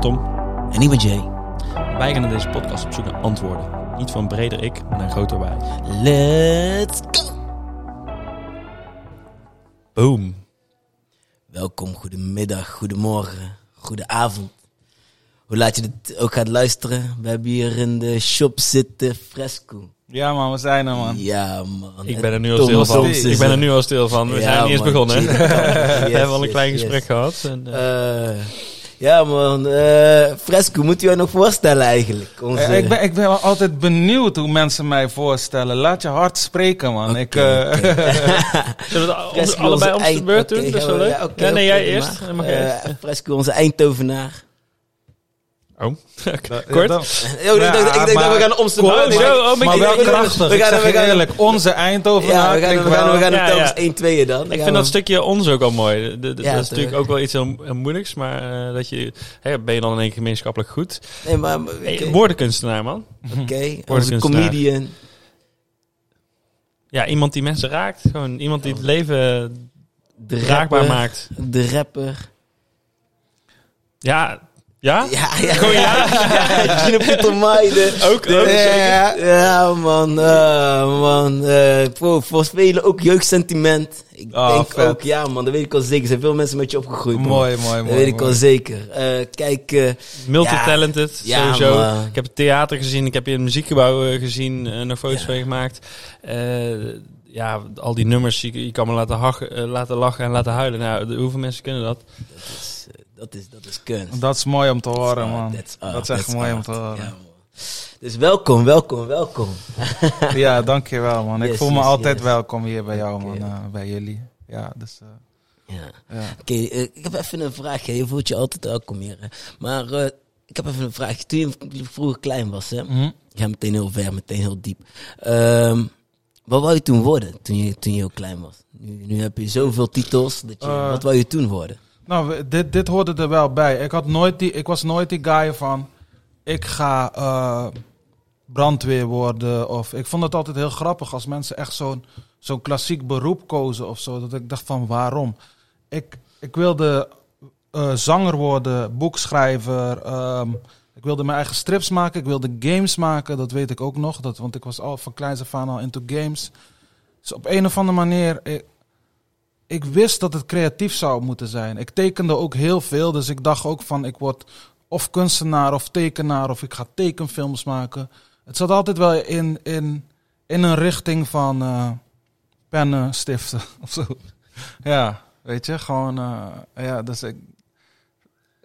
ben Tom. En ik ben Jay. Wij gaan in deze podcast op zoek naar antwoorden. Niet van breder ik, maar een groter wij. Let's go! Boom. Welkom, goedemiddag, goedemorgen, goedenavond. Hoe laat je dit ook gaat luisteren? We hebben hier in de shop zitten Fresco. Ja man, we zijn er man. Ja man. Ik ben er nu al stil van. Ik ben er nu al stil van. We Ja, zijn niet eens begonnen. Yes, we hebben al een yes, klein yes. gesprek gehad. En, eh, Eh, ja man, eh, Fresco, moet u je nog voorstellen eigenlijk? Onze... Eh, ik, ben, ik ben wel altijd benieuwd hoe mensen mij voorstellen. Laat je hard spreken man. ik, eh, Zullen we het allebei onze om de beurt doen? Dat is wel we- leuk. ja, nee, jij eerst. eerst. Fresco, onze Eindhovenaar. Oh, kort. Yo, ik Ja, denk, ik denk dat we gaan zo, oh, ben maar wel krachtig. we ik gaan- zeg we gaan- eerlijk, onze Eindhoven. Ja, we gaan, we gaan, we gaan Ja, telkens ja. 1 2 dan. Ik vind dat stukje ons ook al mooi. Dat is natuurlijk ook wel iets heel, heel moeilijks, maar eh, dat je, ben je dan in één keer gemeenschappelijk goed? Nee, maar... Woordenkunstenaar, man. oké, onze Woordenkunstenaar. comedian. Ja, iemand die mensen raakt. Gewoon iemand die het leven De raakbaar rapper, maakt. De rapper. Ja, ja? Ja, ja. Ja? Ook, ook Ja, man. eh, man. eh, voor, voor velen ook jeugdsentiment. Ik Oh, denk vet. ook, ja man, dat weet ik al zeker. Er zijn veel mensen met je opgegroeid. man. Mooi, mooi, mooi. Dat weet ik al zeker. Eh, kijk, eh, Multitalented, Ja, sowieso. man. Ik heb het theater gezien, ik heb je in het muziekgebouw gezien, eh nog foto's van gemaakt. Ja, al die nummers, je, je kan me laten, laten lachen en laten huilen. Nou, hoeveel mensen kunnen dat? dat, is, dat, is, dat is kunst. Dat is mooi om te horen, man. That's art, Dat is echt that's mooi om te horen. Ja. Dus welkom, welkom, welkom. Ja, dankjewel, man. Ik voel me yes, altijd yes. welkom hier bij jou, man. eh, bij jullie. Ja, dus... eh, Ja. ja. Oké, eh, ik heb even een vraagje. Je voelt je altijd welkom hier. hè. Maar ik heb even een vraagje. Toen je vroeger klein was, hè? Mhm. Ik ga meteen heel ver, meteen heel diep. Ehm, wat wou je toen worden, toen je, toen je heel klein was? Nu, nu heb je zoveel titels. Dat je, wat wou je toen worden? Nou, dit, dit hoorde er wel bij. Ik, had nooit die, ik was nooit die guy van... Ik ga eh, brandweer worden. Of, ik vond het altijd heel grappig als mensen echt zo'n zo'n klassiek beroep kozen of zo. Dat ik dacht van waarom? Ik, ik wilde eh, zanger worden, boekschrijver. ehm, ik wilde mijn eigen strips maken. Ik wilde games maken. Dat weet ik ook nog. Dat, want ik was al van kleins af aan al into games. Dus op een of andere manier... ik wist dat het creatief zou moeten zijn. Ik tekende ook heel veel, dus ik dacht ook van ik word of kunstenaar of tekenaar of ik ga tekenfilms maken. Het zat altijd wel in, in, in een richting van eh, pennen, stiften of zo. Ja, weet je, gewoon, eh, ja, dus ik,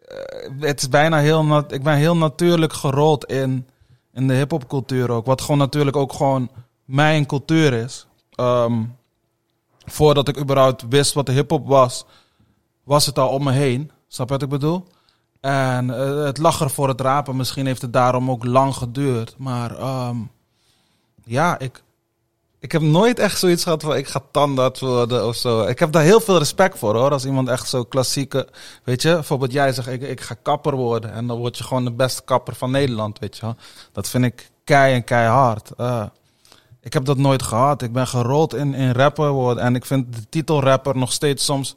eh, het is bijna heel, nat, ik ben heel natuurlijk gerold in, in de hip-hop-cultuur ook. Wat gewoon natuurlijk ook gewoon mijn cultuur is. Ehm, voordat ik überhaupt wist wat de hip-hop was, was het al om me heen. Snap je wat ik bedoel? En eh, het lag er voor het rapen. Misschien heeft het daarom ook lang geduurd. Maar ehm, ja, ik, ik heb nooit echt zoiets gehad van ik ga tandarts worden of zo. Ik heb daar heel veel respect voor hoor. Als iemand echt zo klassieke, weet je, bijvoorbeeld jij zegt ik, ik ga kapper worden. En dan word je gewoon de beste kapper van Nederland, weet je. Dat vind ik kei en keihard. Eh, ik heb dat nooit gehad. Ik ben gerold in, in rapper worden. En ik vind de titel rapper nog steeds soms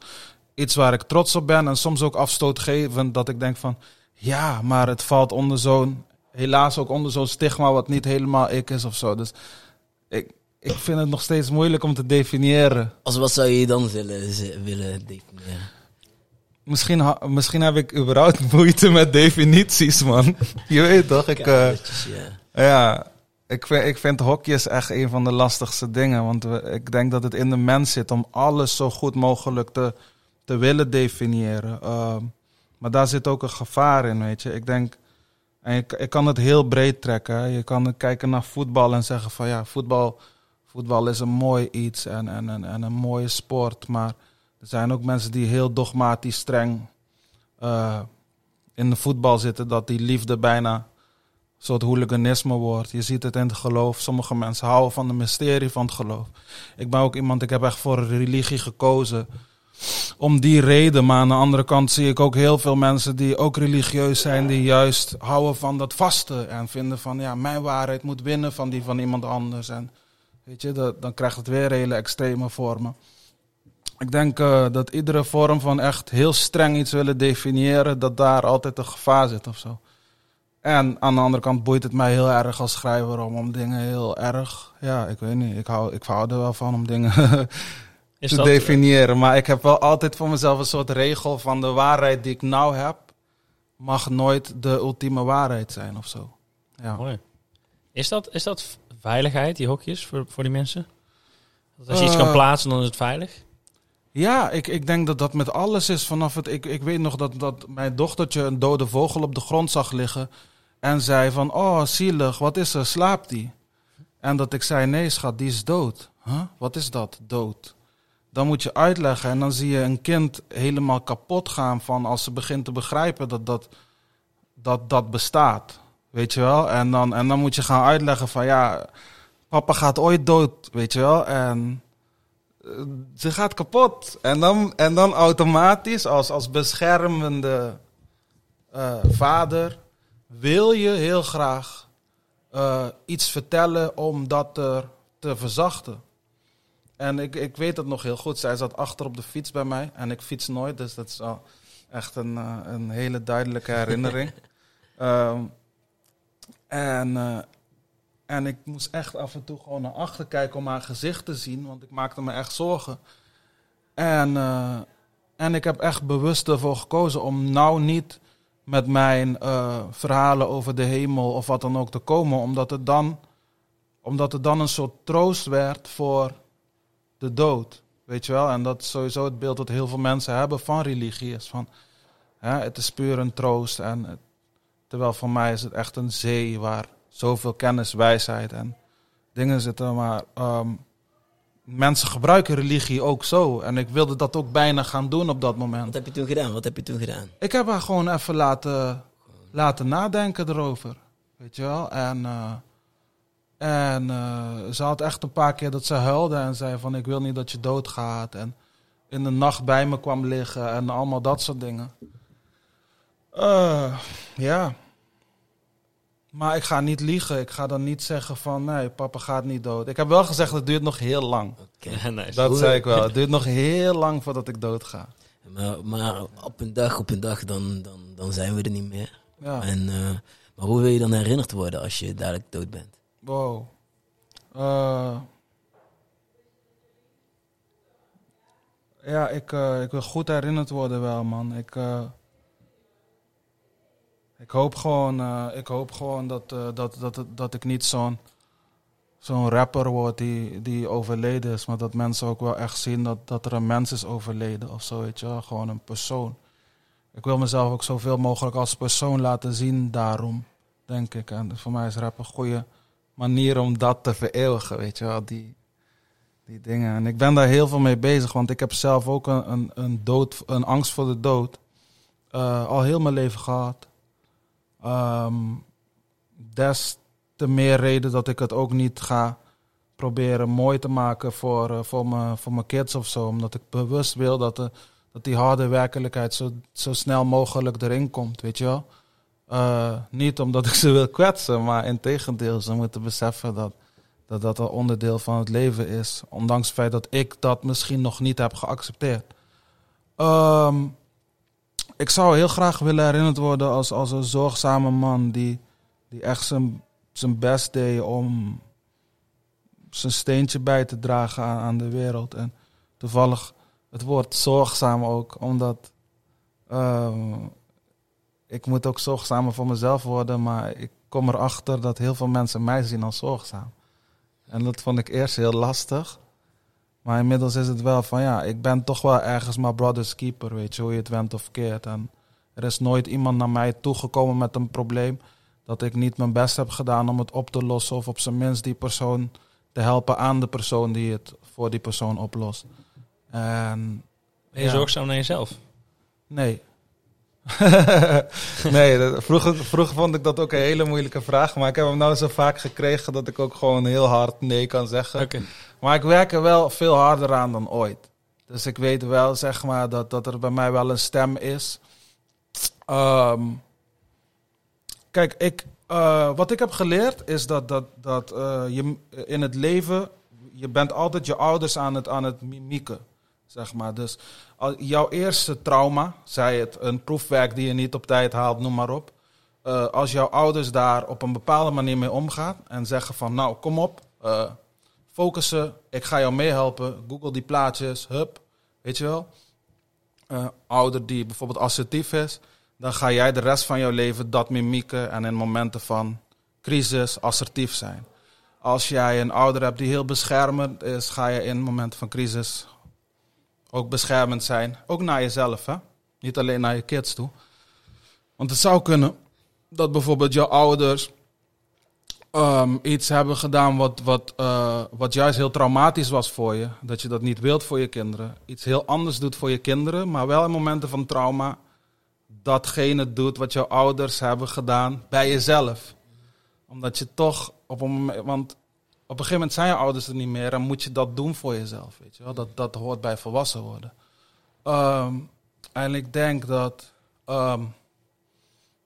iets waar ik trots op ben. En soms ook afstootgevend dat ik denk van... Ja, maar het valt onder zo'n... Helaas ook onder zo'n stigma wat niet helemaal ik is of zo. Dus ik, ik vind het nog steeds moeilijk om te definiëren. Als wat zou je dan willen, willen definiëren? Misschien, misschien heb ik überhaupt moeite met definities, man. Je weet toch? Ik, eh, Kadertjes, ja. Ik vind, ik vind hokjes echt een van de lastigste dingen. Want ik denk dat het in de mens zit om alles zo goed mogelijk te, te willen definiëren. Ehm, maar daar zit ook een gevaar in, weet je. Ik denk, en ik, ik kan het heel breed trekken. Je kan kijken naar voetbal en zeggen van ja, voetbal, voetbal is een mooi iets en, en, en, en een mooie sport. Maar er zijn ook mensen die heel dogmatisch streng eh, in de voetbal zitten. Dat die liefde bijna soort hooliganisme wordt. Je ziet het in het geloof. Sommige mensen houden van de mysterie van het geloof. Ik ben ook iemand, ik heb echt voor religie gekozen. Om die reden. Maar aan de andere kant zie ik ook heel veel mensen die ook religieus zijn. Die juist houden van dat vaste. En vinden van, ja, mijn waarheid moet winnen van die van iemand anders. En weet je, dat, dan krijgt het weer hele extreme vormen. Ik denk eh, dat iedere vorm van echt heel streng iets willen definiëren, dat daar altijd een gevaar zit of zo. En aan de andere kant boeit het mij heel erg als schrijver om, om dingen heel erg. Ja, ik weet niet. Ik hou, ik hou er wel van om dingen te dat, definiëren. Maar ik heb wel altijd voor mezelf een soort regel van de waarheid die ik nou heb, mag nooit de ultieme waarheid zijn of zo. Ja. Mooi. Is dat, is dat veiligheid, die hokjes, voor, voor die mensen? Dat als je iets kan Eh. plaatsen, dan is het veilig? Ja, ik, ik denk dat dat met alles is. Vanaf het, ik, ik weet nog dat, dat mijn dochtertje een dode vogel op de grond zag liggen. En zei van, oh zielig, wat is er, slaapt die? En dat ik zei, nee schat, die is dood. Wat is dat, dood? Dan moet je uitleggen en dan zie je een kind helemaal kapot gaan van als ze begint te begrijpen dat dat, dat, dat bestaat. Weet je wel? En dan, en dan moet je gaan uitleggen van ja, papa gaat ooit dood, weet je wel? En eh, ze gaat kapot. En dan, en dan automatisch, als, als beschermende eh, vader, wil je heel graag eh, iets vertellen om dat er te verzachten. En ik, ik weet het nog heel goed. Zij zat achter op de fiets bij mij. En ik fiets nooit, dus dat is al echt een, eh, een hele duidelijke herinnering. Ehm, en, eh, en ik moest echt af en toe gewoon naar achter kijken om haar gezicht te zien, want ik maakte me echt zorgen. En, en ik heb echt bewust ervoor gekozen om nou niet met mijn eh, verhalen over de hemel of wat dan ook te komen, omdat het dan, omdat het dan een soort troost werd voor de dood. Weet je wel? En dat is sowieso het beeld dat heel veel mensen hebben van religie. Is van, hè, het is puur een troost. En terwijl voor mij is het echt een zee waar zoveel kennis, wijsheid en dingen zitten. Maar ehm, mensen gebruiken religie ook zo. En ik wilde dat ook bijna gaan doen op dat Wat moment. heb je toen gedaan? Wat heb je toen gedaan? Ik heb haar gewoon even laten, laten nadenken erover. Weet je wel? En, eh, en eh, ze had echt een paar keer dat ze huilde en zei van ik wil niet dat je doodgaat. En in de nacht bij me kwam liggen en allemaal dat soort dingen. Eh, ja. Maar ik ga niet liegen. Ik ga dan niet zeggen van nee, papa gaat niet dood. Ik heb wel gezegd het duurt nog heel lang. Oké. Ja, nice. Dat zei ik wel. Het duurt nog heel lang voordat ik dood ga. Maar, maar op een dag, op een dag, dan, dan, dan zijn we er niet meer. Ja. En, eh, maar hoe wil je dan herinnerd worden als je dadelijk dood bent? Wow. Eh, ja, ik, eh, ik wil goed herinnerd worden wel, man. Ik, ik hoop gewoon, eh, ik hoop gewoon dat, eh, dat, dat, dat, ik niet zo'n zo'n rapper word die, die overleden is. Maar dat mensen ook wel echt zien dat, dat er een mens is overleden of zo, weet je wel. Gewoon een persoon. Ik wil mezelf ook zoveel mogelijk als persoon laten zien daarom, denk ik. En voor mij is rap een goede manier om dat te vereeuwigen, weet je wel, die, die dingen. En ik ben daar heel veel mee bezig, want ik heb zelf ook een, een, een, dood, een angst voor de dood eh, al heel mijn leven gehad. Ehm, des te meer reden dat ik het ook niet ga proberen mooi te maken voor, eh, voor, mijn, voor mijn kids of zo. Omdat ik bewust wil dat, de, dat die harde werkelijkheid zo, zo snel mogelijk erin komt, weet je wel. Eh, niet omdat ik ze wil kwetsen, maar in tegendeel, ze moeten beseffen dat, dat dat een onderdeel van het leven is. Ondanks het feit dat ik dat misschien nog niet heb geaccepteerd. Ehm, ik zou heel graag willen herinnerd worden als, als een zorgzame man die, die echt zijn, zijn best deed om zijn steentje bij te dragen aan, de wereld. En toevallig het woord zorgzaam ook, omdat ehm, ik moet ook zorgzamer voor mezelf worden, maar ik kom erachter dat heel veel mensen mij zien als zorgzaam. En dat vond ik eerst heel lastig. Maar inmiddels is het wel van ja, ik ben toch wel ergens maar brother's keeper, weet je, hoe je het went of keert. En er is nooit iemand naar mij toegekomen met een probleem dat ik niet mijn best heb gedaan om het op te lossen. Of op zijn minst die persoon te helpen aan de persoon die het voor die persoon oplost. En Ben je Ja. zorgzaam naar jezelf? Nee. nee, dat- vroeger, vroeger vond ik dat ook een hele moeilijke vraag. Maar ik heb hem nou zo vaak gekregen dat ik ook gewoon heel hard nee kan zeggen. Maar ik werk er wel veel harder aan dan ooit. Dus ik weet wel, zeg maar, dat, dat er bij mij wel een stem is. Ehm, kijk, ik, eh, wat ik heb geleerd is dat, dat, dat eh, je in het leven, je bent altijd je ouders aan het, aan het mimieken. Dus jouw eerste trauma, zij het een proefwerk die je niet op tijd haalt, noem maar op. Eh, als jouw ouders daar op een bepaalde manier mee omgaan en zeggen van, nou, kom op, eh, focussen, ik ga jou meehelpen, google die plaatjes, hup, weet je wel. Eh, ouder die bijvoorbeeld assertief is, dan ga jij de rest van jouw leven dat mimieken en in momenten van crisis assertief zijn. Als jij een ouder hebt die heel beschermend is, ga je in momenten van crisis ook beschermend zijn. Ook naar jezelf, hè? Niet alleen naar je kids toe. Want het zou kunnen dat bijvoorbeeld jouw ouders ehm, iets hebben gedaan wat, wat, eh, wat juist heel traumatisch was voor je. Dat je dat niet wilt voor je kinderen. Iets heel anders doet voor je kinderen, maar wel in momenten van trauma datgene doet wat jouw ouders hebben gedaan bij jezelf. Omdat je toch op een moment, want een gegeven moment zijn je ouders er niet meer en moet je dat doen voor jezelf. Weet je wel? Dat, dat hoort bij volwassen worden. Ehm, en ik denk dat, ehm,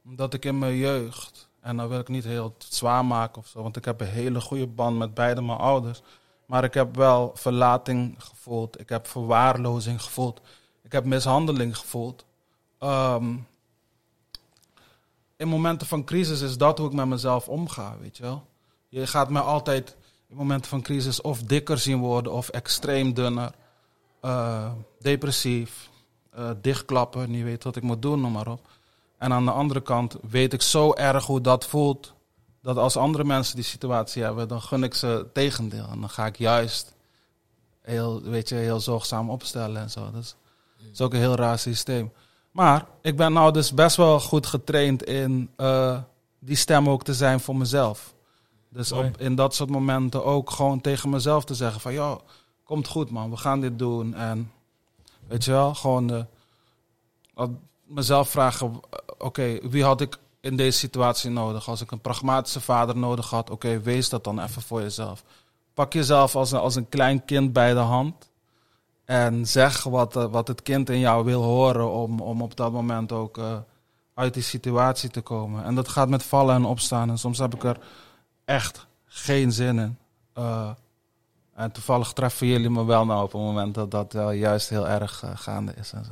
dat ik in mijn jeugd, en dan wil ik niet heel zwaar maken of zo, want ik heb een hele goede band met beide mijn ouders. Maar ik heb wel verlating gevoeld, ik heb verwaarlozing gevoeld, ik heb mishandeling gevoeld. Ehm, in momenten van crisis is dat hoe ik met mezelf omga, weet je wel. Je gaat me altijd in momenten van crisis of dikker zien worden of extreem dunner, eh, depressief, eh, dichtklappen, niet weet wat ik moet doen, noem maar op. En aan de andere kant weet ik zo erg hoe dat voelt, dat als andere mensen die situatie hebben, dan gun ik ze het tegendeel. En dan ga ik juist heel, weet je, heel zorgzaam opstellen en zo. Dat is ook een heel raar systeem. Maar ik ben nou dus best wel goed getraind in eh, die stem ook te zijn voor mezelf. Dus Mooi. op, in dat soort momenten ook gewoon tegen mezelf te zeggen van... ...joh, komt goed man, we gaan dit doen. En weet je wel, gewoon mezelf vragen... eh, ...oké, wie had ik in deze situatie nodig? Als ik een pragmatische vader nodig had... ...oké, wees dat dan even voor jezelf. Pak jezelf als een, als een klein kind bij de hand... En zeg wat, eh, wat het kind in jou wil horen om, om op dat moment ook eh, uit die situatie te komen. En dat gaat met vallen en opstaan. En soms heb ik er echt geen zin in. Eh, en toevallig treffen jullie me wel nou op een moment dat dat wel juist heel erg eh, gaande is en zo.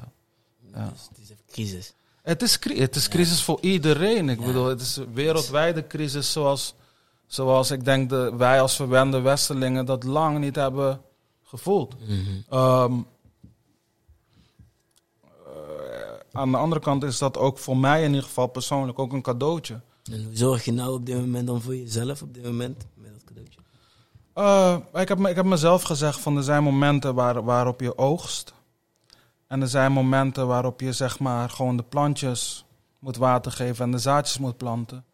Ja. Dus het is even crisis. Het is, het is crisis voor iedereen. Ik Ja. bedoel, het is een wereldwijde crisis zoals, zoals ik denk de, wij als verwende Westerlingen dat lang niet hebben gevoeld. Mhm. Ehm, eh, aan de andere kant is dat ook voor mij in ieder geval persoonlijk ook een cadeautje. En hoe zorg je nou op dit moment dan voor jezelf op dit moment met dat cadeautje? Eh, ik, heb, ik heb mezelf gezegd van er zijn momenten waar, waarop je oogst. En er zijn momenten waarop je zeg maar gewoon de plantjes moet water geven en de zaadjes moet planten.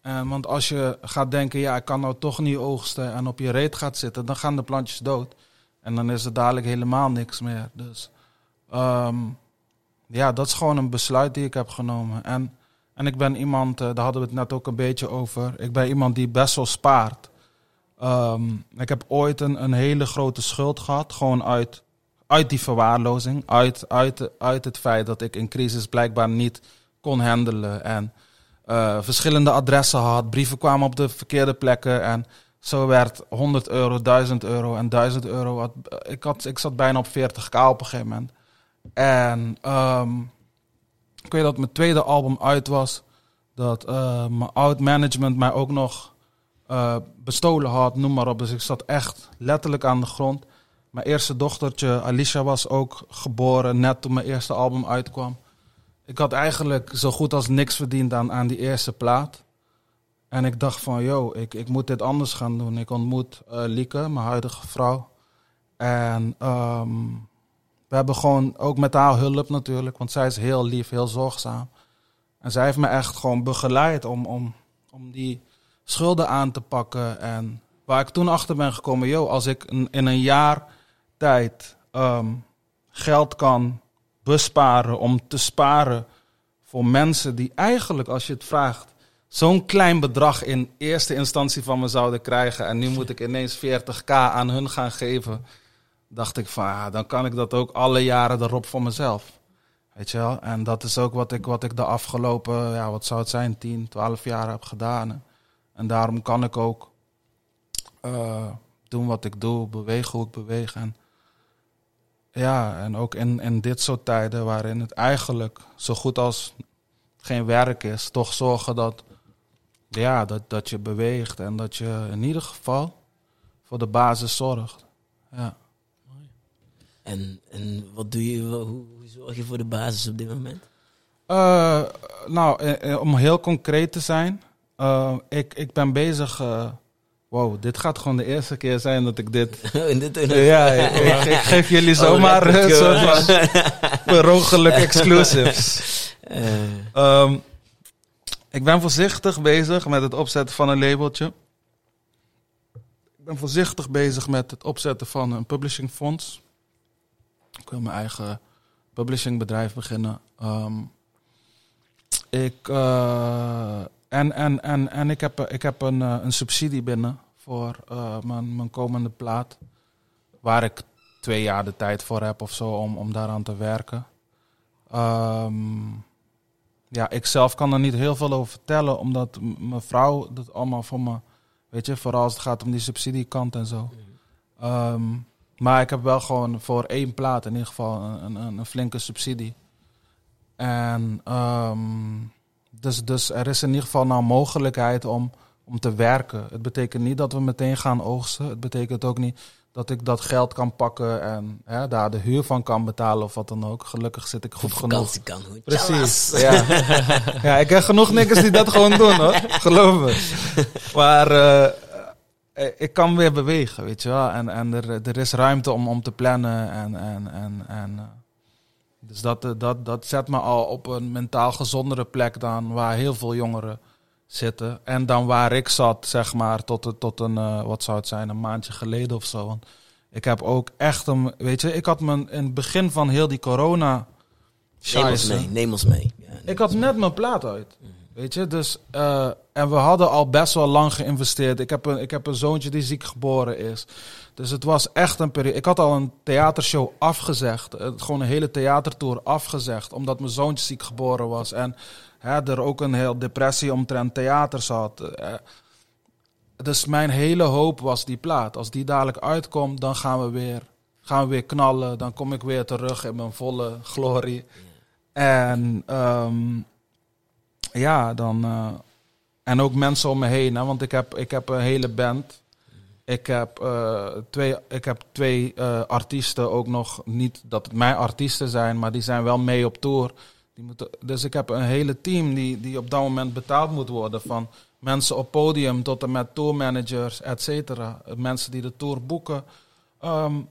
En want als je gaat denken, ja ik kan nou toch niet oogsten en op je reet gaat zitten, dan gaan de plantjes dood. En dan is er dadelijk helemaal niks meer. Dus ehm, ja, dat is gewoon een besluit die ik heb genomen. En, en ik ben iemand, eh, daar hadden we het net ook een beetje over. Ik ben iemand die best wel spaart. Ehm, ik heb ooit een, hele grote schuld gehad, gewoon uit, uit die verwaarlozing, uit, uit, het feit dat ik in crisis blijkbaar niet kon handelen en eh, verschillende adressen had, brieven kwamen op de verkeerde plekken en zo werd 100 euro, 1000 euro en 1000 euro. had- ik, had, ik zat bijna op 40k op een gegeven moment. En ehm, ik weet dat mijn tweede album uit was, dat eh, mijn oud management mij ook nog eh, bestolen had, noem maar op. Dus ik zat echt letterlijk aan de grond. Mijn eerste dochtertje, Alicia, was ook geboren net toen mijn eerste album uitkwam. Ik had eigenlijk zo goed als niks verdiend aan, aan die eerste plaat. En ik dacht van, yo, ik, ik moet dit anders gaan doen. Ik ontmoet eh, Lieke, mijn huidige vrouw. En ehm, we hebben gewoon, ook met haar hulp natuurlijk, want zij is heel lief, heel zorgzaam. En zij heeft me echt gewoon begeleid om, om, om die schulden aan te pakken. En waar ik toen achter ben gekomen, yo, als ik in een jaar tijd ehm, geld kan besparen om te sparen voor mensen die eigenlijk, als je het vraagt, zo'n klein bedrag in eerste instantie van me zouden krijgen. En nu moet ik ineens 40k aan hun gaan geven. Dacht ik van, ja, dan kan ik dat ook alle jaren erop voor mezelf. Weet je wel? En dat is ook wat ik, wat ik de afgelopen, ja, wat zou het zijn, 10, 12 jaar heb gedaan. En daarom kan ik ook eh, doen wat ik doe, bewegen hoe ik beweeg. En ja, en ook in, in dit soort tijden waarin het eigenlijk zo goed als geen werk is, toch zorgen dat, ja, dat, dat je beweegt en dat je in ieder geval voor de basis zorgt. Ja. En, en wat doe je, hoe, hoe zorg je voor de basis op dit moment? Uh, nou, eh, eh, om heel concreet te zijn, uh, ik, ik ben bezig. Uh, wow, dit gaat gewoon de eerste keer zijn dat ik dit. In dit ja, ik, ik, ik, geef jullie zomaar een soort van exclusives. Um, ik ben voorzichtig bezig met het opzetten van een labeltje. Ik ben voorzichtig bezig met het opzetten van een publishing fonds. Ik wil mijn eigen publishingbedrijf beginnen. Um, ik, uh, en, en, en, en ik heb, ik heb een, een subsidie binnen voor uh, mijn, mijn komende plaat. Waar ik twee jaar de tijd voor heb of zo om, om daaraan te werken. Um, ja, ik zelf kan er niet heel veel over vertellen, omdat mijn vrouw dat allemaal voor me, weet je, vooral als het gaat om die subsidiekant en zo. Um, maar ik heb wel gewoon voor één plaat in ieder geval een, een, een flinke subsidie. En um, dus, dus er is in ieder geval nou mogelijkheid om, om te werken. Het betekent niet dat we meteen gaan oogsten. Het betekent ook niet dat ik dat geld kan pakken en hè, daar de huur van kan betalen of wat dan ook. Gelukkig zit ik goed genoeg. kan. Precies. Ja. ja, ik heb genoeg nikkers die dat gewoon doen hoor. Geloof me. Maar uh, ik kan weer bewegen, weet je wel. En, en er, er is ruimte om, om te plannen. En, en, en, en, uh, dus dat, dat, dat zet me al op een mentaal gezondere plek dan waar heel veel jongeren zitten. En dan waar ik zat, zeg maar, tot, tot een, uh, wat zou het zijn, een maandje geleden of zo. Want ik heb ook echt een, weet je, ik had me in het begin van heel die corona. Neem ons mee, neem ons mee. Ja, neem ik had net mijn plaat uit. Mm. Weet je, dus, uh, en we hadden al best wel lang geïnvesteerd. Ik heb, een, ik heb een zoontje die ziek geboren is. Dus het was echt een periode. Ik had al een theatershow afgezegd. Gewoon een hele theatertour afgezegd. Omdat mijn zoontje ziek geboren was. En hè, er ook een heel depressie omtrent theater zat. Uh, dus mijn hele hoop was die plaat. Als die dadelijk uitkomt, dan gaan we weer, gaan we weer knallen. Dan kom ik weer terug in mijn volle glorie. En um, ja, dan. Uh, en ook mensen om me heen, hè, want ik heb, ik heb een hele band. Ik heb uh, twee, ik heb twee uh, artiesten ook nog. Niet dat het mijn artiesten zijn, maar die zijn wel mee op tour. Die moeten, dus ik heb een hele team die, die op dat moment betaald moet worden. Van mensen op podium tot en met tourmanagers, et cetera. Mensen die de tour boeken. Um,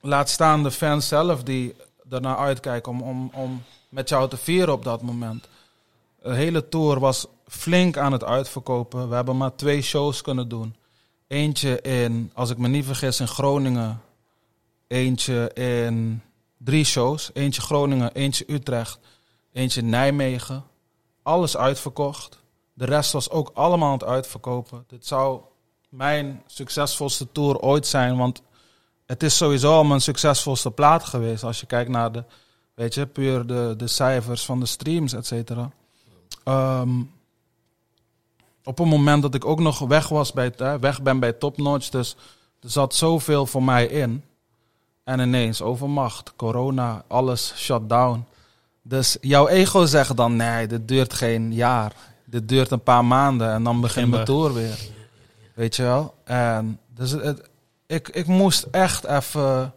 laat staan de fans zelf die ernaar uitkijken om, om, om met jou te vieren op dat moment. De hele tour was flink aan het uitverkopen. We hebben maar twee shows kunnen doen. Eentje in, als ik me niet vergis, in Groningen. Eentje in drie shows. Eentje Groningen, eentje Utrecht, eentje Nijmegen. Alles uitverkocht. De rest was ook allemaal aan het uitverkopen. Dit zou mijn succesvolste tour ooit zijn, want het is sowieso al mijn succesvolste plaat geweest. Als je kijkt naar de, weet je, puur de, de cijfers van de streams, et cetera. Um, op een moment dat ik ook nog weg was bij, uh, weg ben bij Top Notch, dus er zat zoveel voor mij in. En ineens overmacht, corona, alles shut down. Dus jouw ego zegt dan, nee, dit duurt geen jaar. Dit duurt een paar maanden en dan begint mijn tour weer. Weet je wel? En dus het, ik, ik moest echt even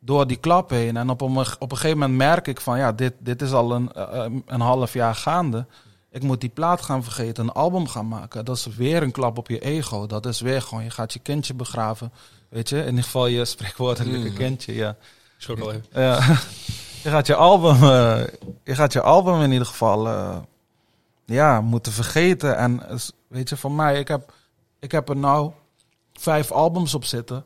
door die klap heen. En op een, op een gegeven moment merk ik van, ja, dit, dit is al een, eh, een half jaar gaande. Ik moet die plaat gaan vergeten, een album gaan maken. Dat is weer een klap op je ego. Dat is weer gewoon, je gaat je kindje begraven. Weet je, in ieder geval je spreekwoordelijke mm. kindje, ja. Schrok al even. Ja. je gaat je album, uh, je gaat je album in ieder geval, uh, ja, moeten vergeten. En weet je, voor mij, ik heb, ik heb er nou vijf albums op zitten.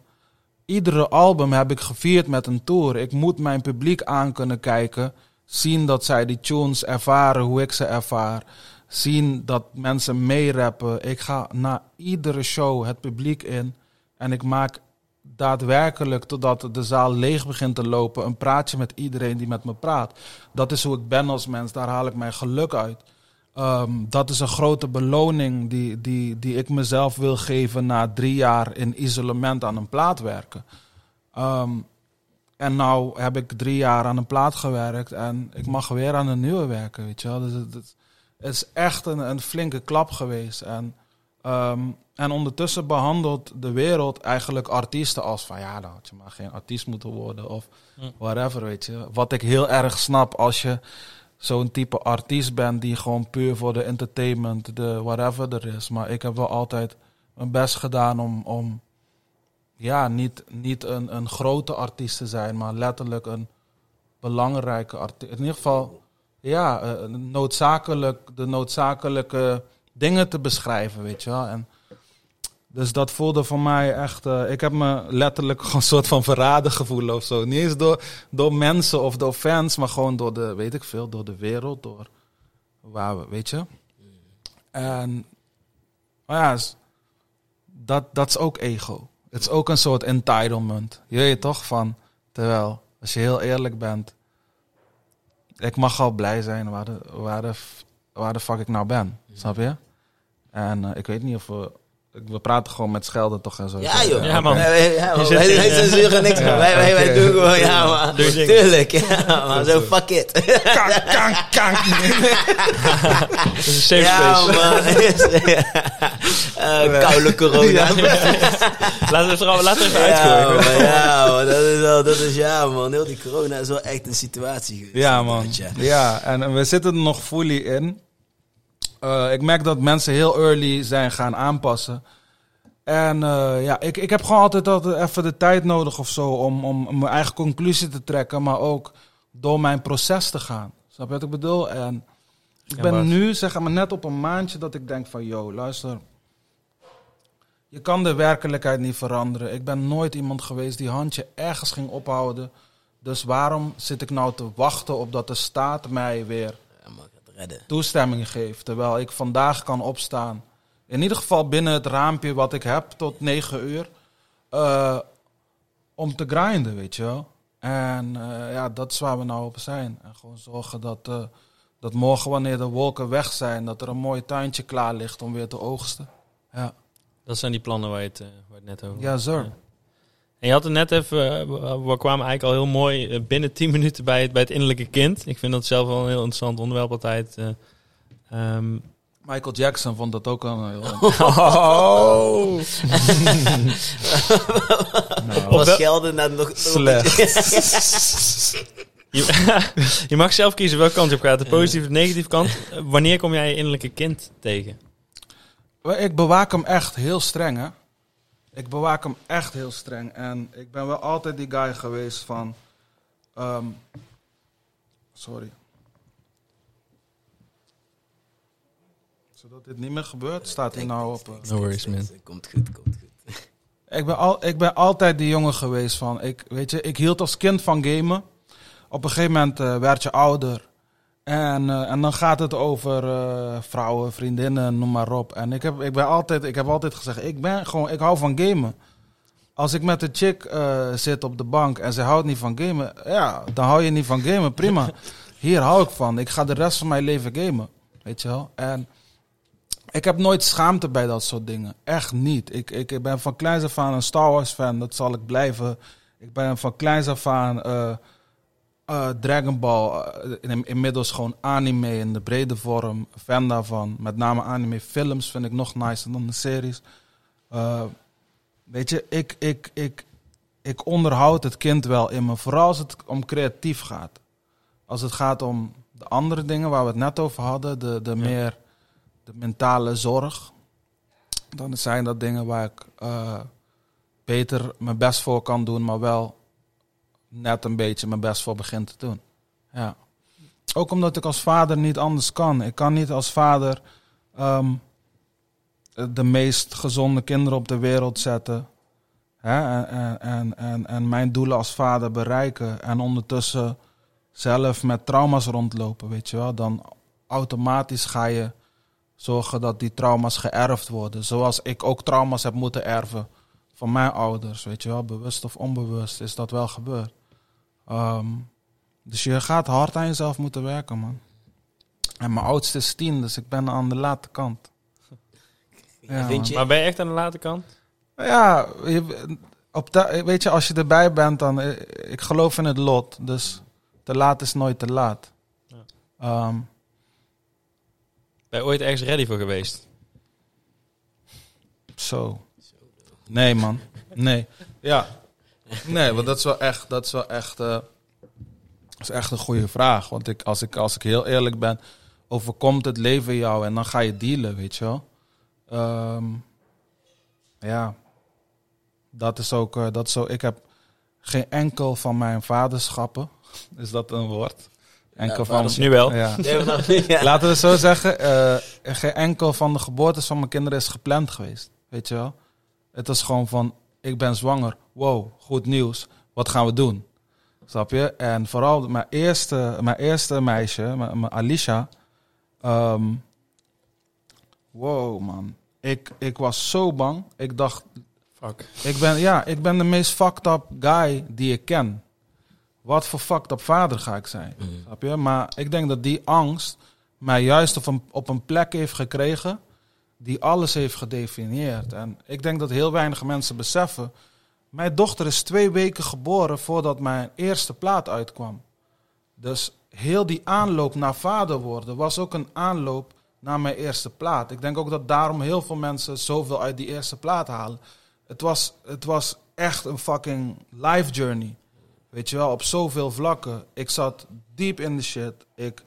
Iedere album heb ik gevierd met een tour. Ik moet mijn publiek aan kunnen kijken. Zien dat zij die tunes ervaren hoe ik ze ervaar. Zien dat mensen meerappen. Ik ga naar iedere show het publiek in. En ik maak daadwerkelijk, totdat de zaal leeg begint te lopen, een praatje met iedereen die met me praat. Dat is hoe ik ben als mens. Daar haal ik mijn geluk uit. Um, dat is een grote beloning die, die, die ik mezelf wil geven na drie jaar in isolement aan een plaat werken. Um, En nou heb ik drie jaar aan een plaat gewerkt en ik mag weer aan een nieuwe werken, weet je wel. Dus het, het- is echt een, een flinke klap geweest. En, ehm, en ondertussen behandelt de wereld eigenlijk artiesten als van ja, nou had je maar geen artiest moeten worden of whatever, weet je. Wat ik heel erg snap als je zo'n type artiest bent die gewoon puur voor de entertainment, de whatever er is. Maar ik heb wel altijd mijn best gedaan om, om ja, niet, niet een, een grote artiest te zijn, maar letterlijk een belangrijke artiest. In ieder geval, ja, eh, noodzakelijk, de noodzakelijke dingen te beschrijven, weet je wel. En dus dat voelde voor mij echt. eh, ik heb me letterlijk gewoon een soort van verraden gevoeld of zo. Niet eens door, door mensen of door fans, maar gewoon door de, weet ik veel, door de wereld, door waar we, weet je. En, maar ja, dat, dat is ook ego. Het is ook een soort entitlement. Je weet toch van, terwijl, als je heel eerlijk bent, ik mag al blij zijn waar de, waar de, waar de fuck ik nou ben. Snap je? En eh, ik weet niet of we, we praten gewoon met schelden toch en zo. Ja, joh. Ja, man. Wij censuren niks, man. Ja, Wij, wij, doen gewoon, ja, man. Tuurlijk, ja, man. Zo, fuck it. Kank, kank, kank. Het is een safe Ja, space. man. Eh, Koude corona. Laten we het er- laten even man, ja, man. Dat is wel, dat is, ja, man. Heel die corona is wel echt een situatie geweest. Ja, man. Ja, en we zitten er nog fully in. Eh, ik merk dat mensen heel early zijn gaan aanpassen. En eh, ja, ik, ik heb gewoon altijd, altijd even de tijd nodig of zo om, om mijn eigen conclusie te trekken, maar ook door mijn proces te gaan. Snap je wat ik bedoel? En ik ben nu, zeg maar, net op een maandje dat ik denk van, yo, luister. Je kan de werkelijkheid niet veranderen. Ik ben nooit iemand geweest die handje ergens ging ophouden. Dus waarom zit ik nou te wachten op dat de staat mij weer Ja, redden. toestemming geeft? Terwijl ik vandaag kan opstaan. In ieder geval binnen het raampje wat ik heb tot 9 uur. eh, om te grinden, weet je wel. En eh, ja, dat is waar we nou op zijn. En gewoon zorgen dat, eh, dat morgen, wanneer de wolken weg zijn, dat er een mooi tuintje klaar ligt om weer te oogsten. Ja, Dat zijn die plannen waar je het, waar je het net over ja had. sir. Ja. En je had het net even, eh, we- we kwamen eigenlijk al heel mooi eh, binnen 10 minuten bij het, bij het innerlijke kind. Ik vind dat zelf wel een heel interessant onderwerp altijd. eh. Ehm, Michael Jackson vond dat ook een heel... oh! Nou, Was wel- Gelden nou nog... Slecht. je, je mag zelf kiezen welke kant je op gaat, de positieve of de negatieve kant. Eh, Wanneer kom jij je innerlijke kind tegen? Ik bewaak hem echt heel streng, hè. Ik bewaak hem echt heel streng. En ik ben wel altijd die guy geweest van... ehm, sorry. Zodat dit niet meer gebeurt, staat hij nou op... eh. No worries, man. Komt goed, komt goed. Ik ben, al, ik ben altijd die jongen geweest van... Ik, weet je, ik hield als kind van gamen. Op een gegeven moment eh, werd je ouder. En, eh, en dan gaat het over eh, vrouwen, vriendinnen, noem maar op. En ik heb, ik, ben altijd, ik heb altijd gezegd, ik, ben gewoon, ik hou van gamen. Als ik met een chick eh, zit op de bank en ze houdt niet van gamen... Ja, dan hou je niet van gamen, prima. Hier hou ik van. Ik ga de rest van mijn leven gamen. Weet je wel? En ik heb nooit schaamte bij dat soort dingen. Echt niet. Ik, ik ben van kleins af aan een Star Wars fan. Dat zal ik blijven. Ik ben van kleins af aan eh, Dragon Ball. eh, in- inmiddels gewoon anime in de brede vorm. Fan daarvan. Met name anime films vind ik nog nicer dan de series. Eh, weet je, ik, ik, ik, ik onderhoud het kind wel in me. Vooral als het om creatief gaat. Als het gaat om de andere dingen waar we het net over hadden. De, de Ja. meer de mentale zorg. Dan zijn dat dingen waar ik beter mijn best voor kan doen, maar wel net een beetje mijn best voor begin te doen. Ja. Ook omdat ik als vader niet anders kan. Ik kan niet als vader ehm, de meest gezonde kinderen op de wereld zetten. Hè? En, en, en, en, en mijn doelen als vader bereiken. En ondertussen zelf met trauma's rondlopen, weet je wel. Dan automatisch ga je zorgen dat die trauma's geërfd worden. Zoals ik ook trauma's heb moeten erven van mijn ouders, weet je wel. Bewust of onbewust is dat wel gebeurd. Ehm, dus je gaat hard aan jezelf moeten werken, man. En mijn oudste is tien, dus ik ben aan de late kant. Ja, Vind man. je? Maar ben je echt aan de late kant? Ja, je- op de, weet je, als je erbij bent, dan... eh, Ik geloof in het lot, dus te laat is nooit te laat. Ja. Ehm, Ben je ooit ergens ready voor geweest? Zo. Nee, man. Nee. Ja. Nee, want dat is wel echt, dat is wel echt, eh, dat is echt een goede vraag. Want ik, als, ik, als ik heel eerlijk ben, overkomt het leven jou en dan ga je dealen, weet je wel. Ehm, ja. Dat is ook, eh, dat is zo. Ik heb geen enkel van mijn vaderschappen, is dat een woord? Enkel Ja, van, Nu wel. ja. Laten we zo zeggen, eh, geen enkel van de geboortes van mijn kinderen is gepland geweest. Weet je wel? Het is gewoon van, ik ben zwanger. Wow, goed nieuws. Wat gaan we doen? Snap je? En vooral mijn eerste, mijn eerste meisje, mijn, mijn Alicia. ehm, wow, man. Ik, ik was zo bang. Ik dacht, Fuck. ik ben, ja, ik ben de meest fucked up guy die ik ken. Wat voor fucked up vader ga ik zijn? Mhm. Snap je? Maar ik denk dat die angst mij juist op een, op een plek heeft gekregen die alles heeft gedefinieerd. En ik denk dat heel weinig mensen beseffen. Mijn dochter is twee weken geboren voordat mijn eerste plaat uitkwam. Dus heel die aanloop naar vader worden was ook een aanloop naar mijn eerste plaat. Ik denk ook dat daarom heel veel mensen zoveel uit die eerste plaat halen. Het was, het was echt een fucking life journey. Weet je wel, op zoveel vlakken. Ik zat diep in de shit. Ik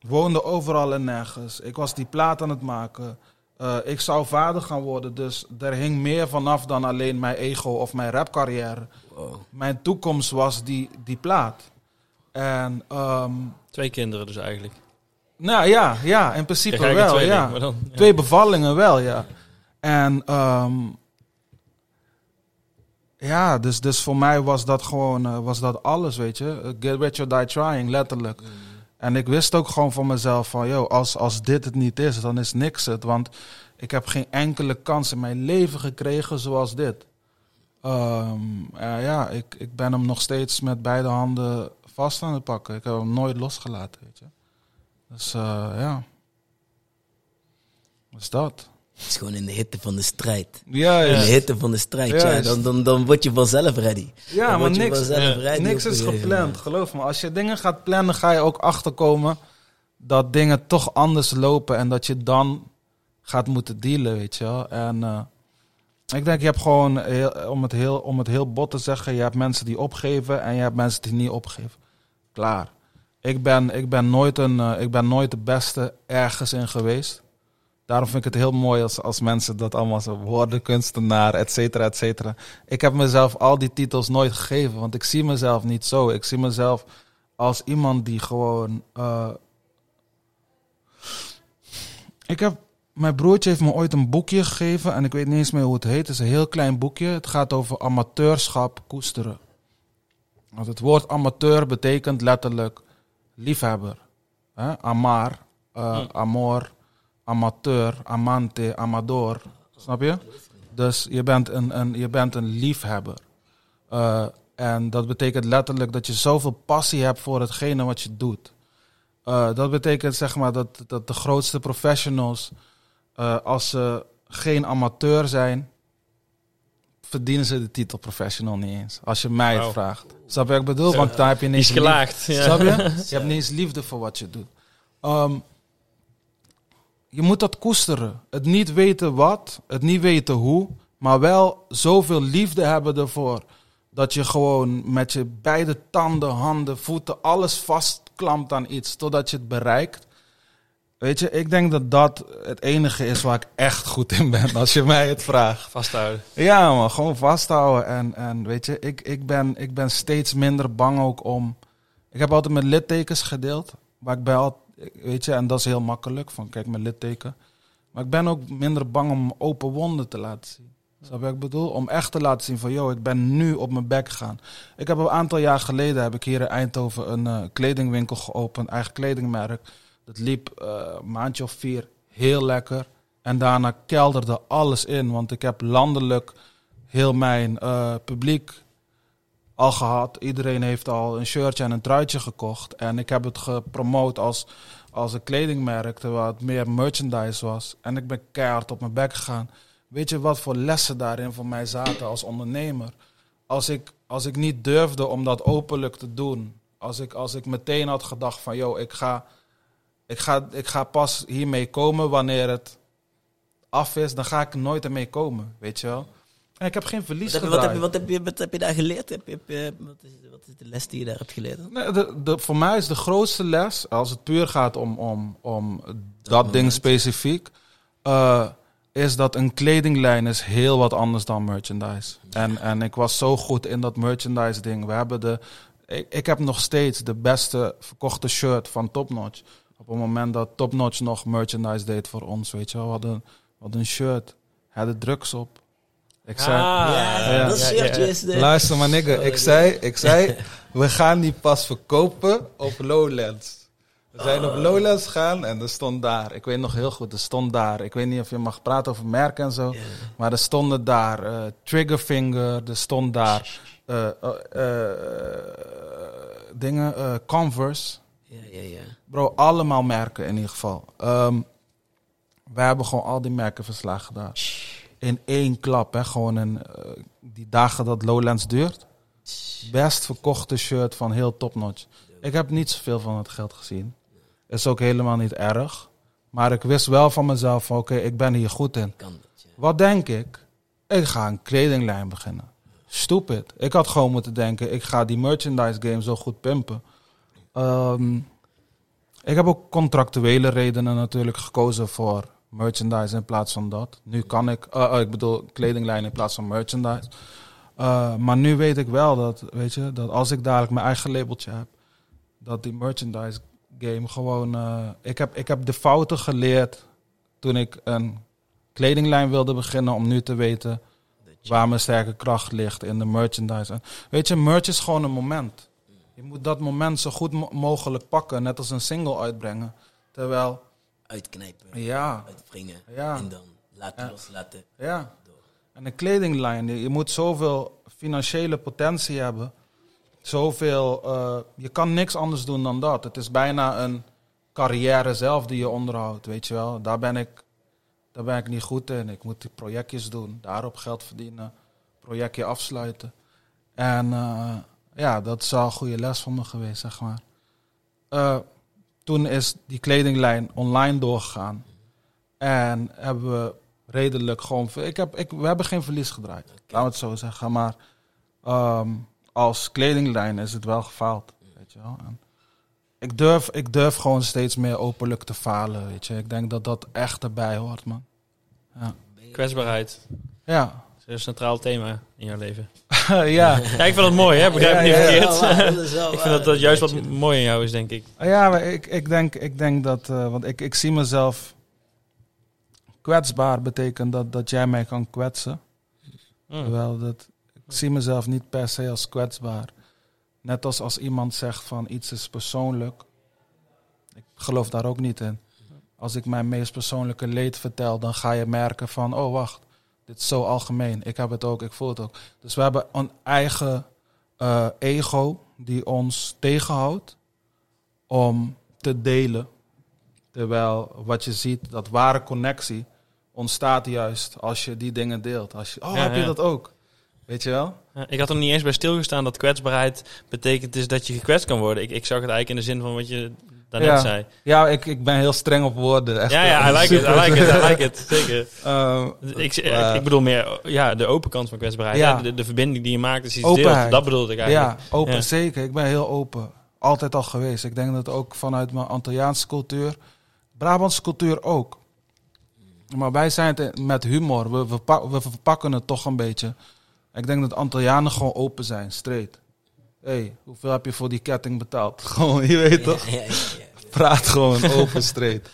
woonde overal en nergens. Ik was die plaat aan het maken. Eh, ik zou vader gaan worden, dus er hing meer vanaf dan alleen mijn ego of mijn rapcarrière. Wow. Mijn toekomst was die, die plaat. En, ehm, Twee kinderen dus eigenlijk. nou ja, ja, in principe wel, tweeling, ja. maar dan, ja. Twee bevallingen wel, ja. En ehm, ja, dus, dus voor mij was dat gewoon eh, was dat alles, weet je. Eh, Get rich or die trying, letterlijk. En ik wist ook gewoon van mezelf van, yo, als, als dit het niet is, dan is niks het. Want ik heb geen enkele kans in mijn leven gekregen zoals dit. Ehm, eh, ja, ik, ik ben hem nog steeds met beide handen vast aan het pakken. Ik heb hem nooit losgelaten, weet je. Dus eh, ja. Wat is dat? Het is gewoon in de hitte van de strijd. Ja, In de hitte van de strijd, ja. Dan, dan, dan word je vanzelf ready. ja dan maar niks, ready niks is gepland, geloof me. Als je dingen gaat plannen, ga je ook achterkomen dat dingen toch anders lopen en dat je dan gaat moeten dealen, weet je wel. En eh, ik denk, je hebt gewoon, heel, om, het heel, om het heel bot te zeggen, je hebt mensen die opgeven en je hebt mensen die niet opgeven. Klaar. Ik ben, ik ben, nooit, een, eh, ik ben nooit de beste ergens in geweest. Daarom vind ik het heel mooi als, als mensen dat allemaal zo woordenkunstenaar, et cetera, et cetera. Ik heb mezelf al die titels nooit gegeven, want ik zie mezelf niet zo. Ik zie mezelf als iemand die gewoon. eh, Ik heb. Mijn broertje heeft me ooit een boekje gegeven en ik weet niet eens meer hoe het heet. Het is een heel klein boekje. Het gaat over amateurschap koesteren. Want het woord amateur betekent letterlijk liefhebber. Hè? Amar, eh, Hm. amor, amateur, amante, amador. Snap je? Dus je bent een, een, je bent een liefhebber. Eh, en dat betekent letterlijk dat je zoveel passie hebt voor hetgene wat je doet. Eh, dat betekent zeg maar dat, dat de grootste professionals, eh, als ze geen amateur zijn, verdienen ze de titel professional niet eens. Als je mij het vraagt. Snap je wat ik bedoel? Want daar heb je niet is gelaagd. Ja. Snap je? Je hebt niet eens liefde voor wat je doet. Ehm, je moet dat koesteren. Het niet weten wat, het niet weten hoe, maar wel zoveel liefde hebben ervoor. Dat je gewoon met je beide tanden, handen, voeten, alles vastklampt aan iets totdat je het bereikt. Weet je, ik denk dat dat het enige is waar ik echt goed in ben, als je mij het vraagt. Vasthouden. Ja, man, gewoon vasthouden. En, en weet je, ik, ik, ben, ik ben steeds minder bang ook om. Ik heb altijd met littekens gedeeld. Maar ik ben al, weet je, en dat is heel makkelijk. Van kijk, mijn litteken. Maar ik ben ook minder bang om open wonden te laten zien. Snap je wat ik bedoel? Om echt te laten zien van, yo, ik ben nu op mijn bek gegaan. Ik heb een aantal jaar geleden, heb ik hier in Eindhoven een eh, kledingwinkel geopend. Eigen kledingmerk. Dat liep eh, een maandje of vier heel lekker. En daarna kelderde alles in. Want ik heb landelijk heel mijn eh, publiek al gehad. Iedereen heeft al een shirtje en een truitje gekocht. En ik heb het gepromoot als, als een kledingmerk, terwijl het meer merchandise was. En ik ben keihard op mijn bek gegaan. weet je wat voor lessen daarin voor mij zaten als ondernemer? Als ik, als ik niet durfde om dat openlijk te doen. Als ik, als ik meteen had gedacht van, yo, ik ga, ik, ga, ik ga pas hiermee komen wanneer het af is. Dan ga ik nooit ermee komen, weet je wel. En ik heb geen verlies Wat heb, je, wat, heb je, wat, heb je, wat heb je daar geleerd? Heb je, wat, is, wat is de les die je daar hebt geleerd? Nee, de, de, voor mij is de grootste les, als het puur gaat om, om, om dat, ding specifiek, eh, is dat een kledinglijn is heel wat anders dan merchandise. En, en ik was zo goed in dat merchandise ding. We hebben de, ik, ik heb nog steeds de beste verkochte shirt van Topnotch. Op het moment dat Topnotch nog merchandise deed voor ons, weet je wel. We hadden, we hadden een shirt, hadden drugs op. Ik zei, ja, ja, dat shirtje ja. Luister maar nigga, ik zei, ik zei, we gaan die pas verkopen op Lowlands. We zijn op Lowlands gegaan en er stond daar, ik weet nog heel goed, er stond daar, ik weet niet of je mag praten over merken en zo, maar er stonden daar eh, Triggerfinger, er stond daar eh, eh, eh, dingen, eh, Converse. Ja, ja, ja. Bro, allemaal merken in ieder geval. Ehm we hebben gewoon al die merken verslagen daar. In één klap, hè. Gewoon een, eh, die dagen dat Lowlands duurt. Best verkochte shirt van heel topnotch. Ik heb niet zoveel van het geld gezien. Is ook helemaal niet erg. Maar ik wist wel van mezelf van oké, ik ben hier goed in. Wat denk ik? Ik ga een kledinglijn beginnen. Stupid. Ik had gewoon moeten denken, ik ga die merchandise game zo goed pimpen. Ehm, ik heb ook contractuele redenen natuurlijk gekozen voor merchandise in plaats van dat. Nu kan ik, eh, eh, ik bedoel kledinglijn in plaats van merchandise. Eh, maar nu weet ik wel dat, weet je, dat als ik dadelijk mijn eigen labeltje heb, dat die merchandise game gewoon. ik, heb, ik heb de fouten geleerd toen ik een kledinglijn wilde beginnen om nu te weten waar mijn sterke kracht ligt in de merchandise. En weet je, merch is gewoon een moment. Je moet dat moment zo goed mo- mogelijk pakken, net als een single uitbrengen. Terwijl, Uitknijpen, ja, uitwringen Ja. en dan laten loslaten. ja. En een kledinglijn, je moet zoveel financiële potentie hebben. Zoveel, eh, je kan niks anders doen dan dat. Het is bijna een carrière zelf die je onderhoudt, weet je wel. Daar ben ik, daar ben ik niet goed in. Ik moet projectjes doen, daarop geld verdienen, projectje afsluiten. En eh, ja, dat is al een goede les voor me geweest, zeg maar. Eh, toen is die kledinglijn online doorgegaan. En hebben we redelijk gewoon... Ik heb, ik, we hebben geen verlies gedraaid, laten we het zo zeggen. Maar ehm, als kledinglijn is het wel gefaald, weet je wel. En ik, durf, ik durf gewoon steeds meer openlijk te falen, weet je. Ik denk dat dat echt erbij hoort, man. Ja. Kwetsbaarheid. Ja. Dat is een centraal thema in jouw leven. ja. Ja, ik vind dat mooi, hè? Begrijp me Ja, niet verkeerd. Ja, wel ik vind dat dat juist wat mooi in jou is, denk ik. Ja, maar ik, ik, denk, ik denk dat, eh, want ik, ik zie mezelf kwetsbaar betekent dat, dat jij mij kan kwetsen. Mm. Terwijl dat, ik zie mezelf niet per se als kwetsbaar. Net als als iemand zegt van iets is persoonlijk. Ik geloof daar ook niet in. Als ik mijn meest persoonlijke leed vertel, dan ga je merken van, oh wacht, dit is zo algemeen. Ik heb het ook, ik voel het ook. Dus we hebben een eigen eh, ego die ons tegenhoudt om te delen. Terwijl wat je ziet, dat ware connectie ontstaat juist als je die dingen deelt. Als je, oh, Ja, heb je dat ook? Weet je wel? Ik had er niet eens bij stilgestaan dat kwetsbaarheid betekent dus dat je gekwetst kan worden. Ik, ik zag het eigenlijk in de zin van wat je daarnet Ja. zei. Ja, ik, ik ben heel streng op woorden. Echt, Ja, ja, I eh, like it, I like it, I like it. Zeker. Ehm, Ik, ik, ik bedoel meer ja, de open kant van kwetsbaarheid. Ja. De, de verbinding die je maakt je iets Openheid. deelt. Dat bedoelde ik eigenlijk. ja, open, Ja. zeker. Ik ben heel open. Altijd al geweest. Ik denk dat ook vanuit mijn Antilliaanse cultuur, Brabantse cultuur ook. Maar wij zijn het met humor. We, we, we verpakken het toch een beetje. Ik denk dat Antillianen gewoon open zijn, straight. hey, hoeveel heb je voor die ketting betaald? Gewoon, je weet toch? Ja, ja, ja. Praat gewoon open, straight.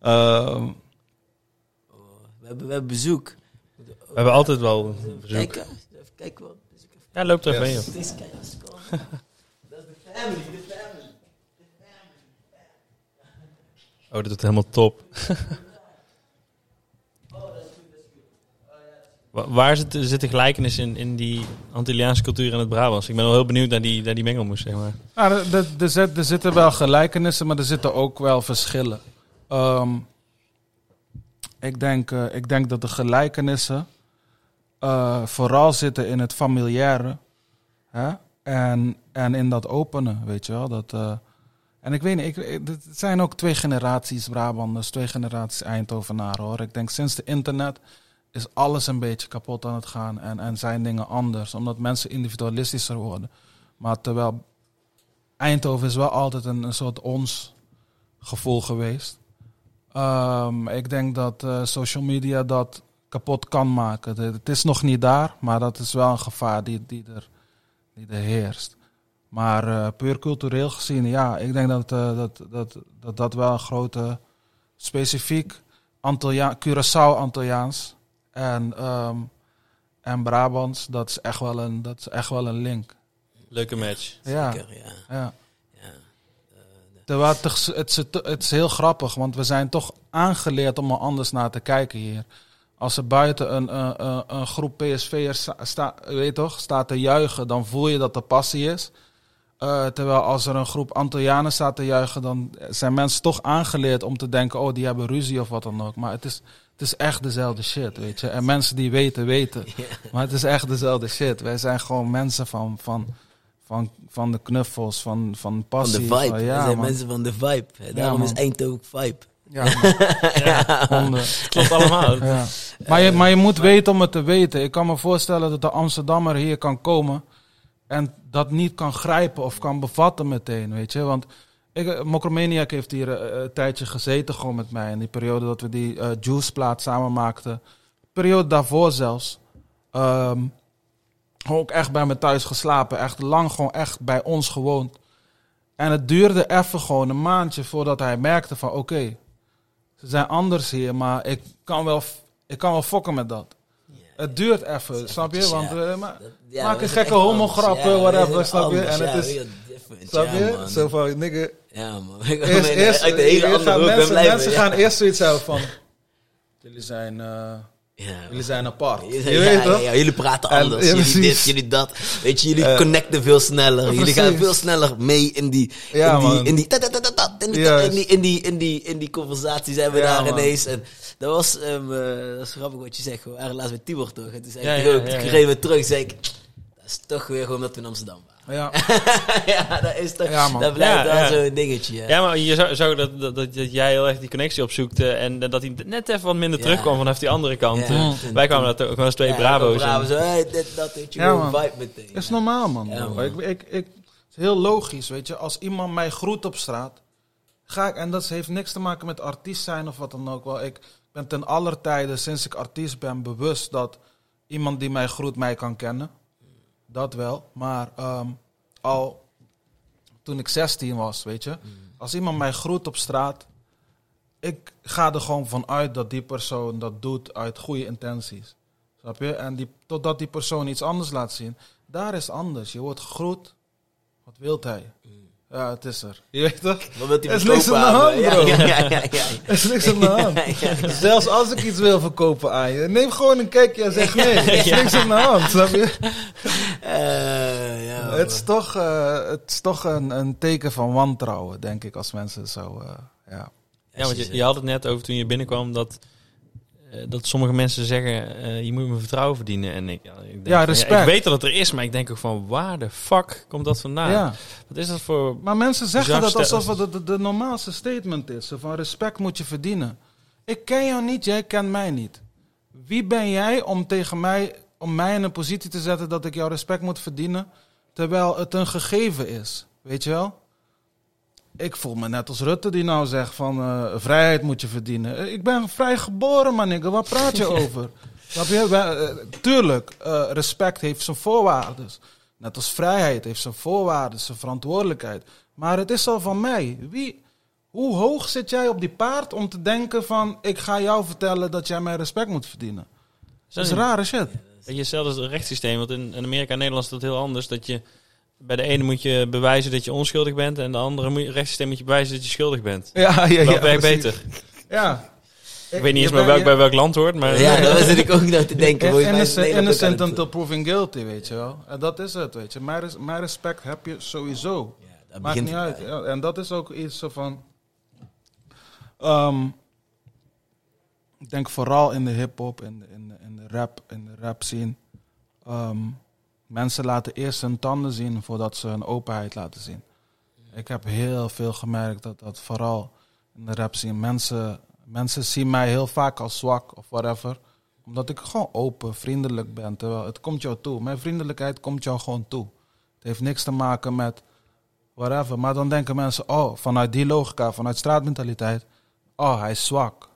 Ehm, Oh, we, hebben, we hebben bezoek. We hebben altijd wel bezoek. Kijk, even kijken wat. bezoek even. Ja, loopt er even Yes. heen, joh. Deze kijkers komen. Dat is de family, de family. Oh, dat doet helemaal top. Waar zit, zit de gelijkenis in, in die Antilliaanse cultuur en het Brabants? Ik ben wel heel benieuwd naar die, naar die mengelmoes, zeg maar. Nou, er, er, er zit- er zitten wel gelijkenissen, maar er zitten ook wel verschillen. Ehm, Ik denk, eh, ik denk dat de gelijkenissen eh, vooral zitten in het familiaire. Hè? En, en in dat openen, weet je wel. Dat, eh, en ik weet niet, ik- het zijn ook twee generaties Brabanders, twee generaties Eindhovenaren hoor. Ik denk sinds de internet is alles een beetje kapot aan het gaan en, en zijn dingen anders. Omdat mensen individualistischer worden. Maar terwijl Eindhoven is wel altijd een, een soort ons gevoel geweest. Ehm, ik denk dat eh, social media dat kapot kan maken. Het, is nog niet daar, maar dat is wel een gevaar die, die, er, die er heerst. Maar eh, puur cultureel gezien, ja, ik denk dat eh, dat, dat, dat, dat wel een grote, specifiek Antillia Curaçao-Antilliaans en, ehm, en Brabants, dat is echt wel een, dat is echt wel een link. Leuke match. Ja, Zeker, ja. ja. ja. Terwijl het, toch- het, is, het is heel grappig, want we zijn toch aangeleerd om er anders naar te kijken hier. Als er buiten een, een, een, een groep PSV'ers sta, weet toch, staat te juichen, dan voel je dat er passie is. Eh, terwijl als er een groep Antillianen staat te juichen, dan zijn mensen toch aangeleerd om te denken, oh, die hebben ruzie of wat dan ook. Maar het is, het is echt dezelfde shit, weet je. En mensen die weten, weten. Maar het is echt dezelfde shit. Wij zijn gewoon mensen van, van, van, van de knuffels, van, van Van passie. de vibe. van- We ja, zijn man. mensen van de vibe. Daarom is Eindhoven vibe. Ja, man. Ja, klopt allemaal. Ja. Maar, je, maar je moet weten om het te weten. Ik kan me voorstellen dat de Amsterdammer hier kan komen en dat niet kan grijpen of kan bevatten meteen, weet je. Want ik, eh, Mokromaniac heeft hier eh, een tijdje gezeten gewoon met mij. In die periode dat we die Juice-plaat samen maakten. Periode daarvoor zelfs. Ehm, ook echt bij me thuis geslapen. Echt lang gewoon echt bij ons gewoond. En het duurde even gewoon een maandje voordat hij merkte van oké, ze zijn anders hier, maar ik kan wel, ik kan wel fokken met dat. Het duurt even, snap je? Want ja. ja, Maak zijn gekke echt homo-grap, anders. Ja, whatever, snap je? En het ja, is- snap ja, je? Zo van, nigga, Ja, man. Ik ben eerst, eerst, uit de hele gaan mensen, blijven. mensen ja. gaan eerst zoiets hebben van, jullie zijn, eh, Ja, jullie zijn apart. Ja, Je ja, weet ja, toch? ja, jullie praten En- anders. ja, jullie dit, jullie dat. Weet je, jullie connecten veel sneller. Jullie gaan veel sneller mee in die, Ja, in die, man. in die, in die, Juist. in die, in die, in die, in die conversatie zijn we Ja, daar man. ineens. En dat was, ehm, eh, dat is grappig wat je zegt. We waren laatst met Tibor toch? En toen zei Ja, ik, ja, terug, ja, ja. toen reden we terug, zei ik, dat is toch weer gewoon dat we in Amsterdam waren. Ja, ja, dat is toch, Ja, dat blijft Ja, wel ja. zo'n dingetje. Ja. Ja, maar je zou, zou dat, dat, dat, dat jij heel erg die connectie opzoekte en dat hij net even wat minder Ja. terugkwam vanaf die andere kant. Ja. Wij kwamen dat ook als twee Ja, Bravo's. Bravo, en- zo, hey, dit, dat, weet je, man. vibe meteen. is normaal man. Ja, bro. man. Ik, ik, ik, het is heel logisch, weet je. Als iemand mij groet op straat, ga ik, en dat heeft niks te maken met artiest zijn of wat dan ook wel. Ik ben ten aller tijde, sinds ik artiest ben, bewust dat iemand die mij groet mij kan kennen. Dat wel. Maar ehm, al toen ik 16 was, weet je. Als iemand mij groet op straat, ik ga er gewoon van uit dat die persoon dat doet uit goede intenties. Snap je? En die, totdat die persoon iets anders laat zien. Daar is anders. Je wordt gegroet. Wat wilt hij? Ja, het is er. Je weet toch? Wat wil hij Er is niks verkopen aan de hand, bro. Ja, ja, ja, ja. Er is niks aan de hand. Zelfs als ik iets wil verkopen aan je. Neem gewoon een kijkje en zeg nee. Er is niks aan de hand. Snap je? Eh, ja, Het is toch, eh, het is toch een, een teken van wantrouwen, denk ik, als mensen zo... eh, ja. Ja, want je, je had het net over toen je binnenkwam dat, dat sommige mensen zeggen, eh, je moet mijn vertrouwen verdienen. En ik, ja, ik denk Ja, van, respect. ik weet dat het er is, maar ik denk ook van, waar de fuck komt dat vandaan? ja. Wat is dat voor... Maar mensen zeggen dat alsof het de, de, de normaalste statement is. Van respect moet je verdienen. Ik ken jou niet, jij kent mij niet. Wie ben jij om tegen mij, om mij in een positie te zetten dat ik jouw respect moet verdienen, terwijl het een gegeven is? Weet je wel? Ik voel me net als Rutte die nou zegt van eh, vrijheid moet je verdienen. Eh, Ik ben vrij geboren, man. Wat praat je over? Snap je? Wij- eh, tuurlijk, respect heeft zijn voorwaarden. Net als vrijheid heeft zijn voorwaarden, zijn verantwoordelijkheid. Maar het is al van mij. Wie, hoe hoog zit jij op die paard om te denken van... ik ga jou vertellen dat jij mijn respect moet verdienen? Dat is rare shit. Dat je zelfs het rechtssysteem, want in, in Amerika en Nederland is dat heel anders. Dat je bij de ene moet je bewijzen dat je onschuldig bent en de andere moet je, rechtssysteem moet je bewijzen dat je schuldig bent. Ja, ja, Dat werkt beter. Ja. Ik weet niet eens meer welk, bij welk land hoort, maar Ja, dat was ik ook nog te denken. Innocent, until proven guilty, weet je wel. En dat is het, weet je. Mijn, res- mijn respect heb je sowieso. Ja, dat Maakt niet uit. Ja, en dat is ook iets zo van... ehm, ik denk vooral in de hip-hop, in de, in, de, in de rap, in de rap scene. ehm, mensen laten eerst hun tanden zien voordat ze hun openheid laten zien. Ik heb heel veel gemerkt dat dat vooral in de rap scene. Mensen, mensen zien mij heel vaak als zwak of whatever. Omdat ik gewoon open, vriendelijk ben. Terwijl het komt jou toe. Mijn vriendelijkheid komt jou gewoon toe. Het heeft niks te maken met whatever. Maar dan denken mensen, oh, vanuit die logica, vanuit straatmentaliteit. Oh, hij is zwak.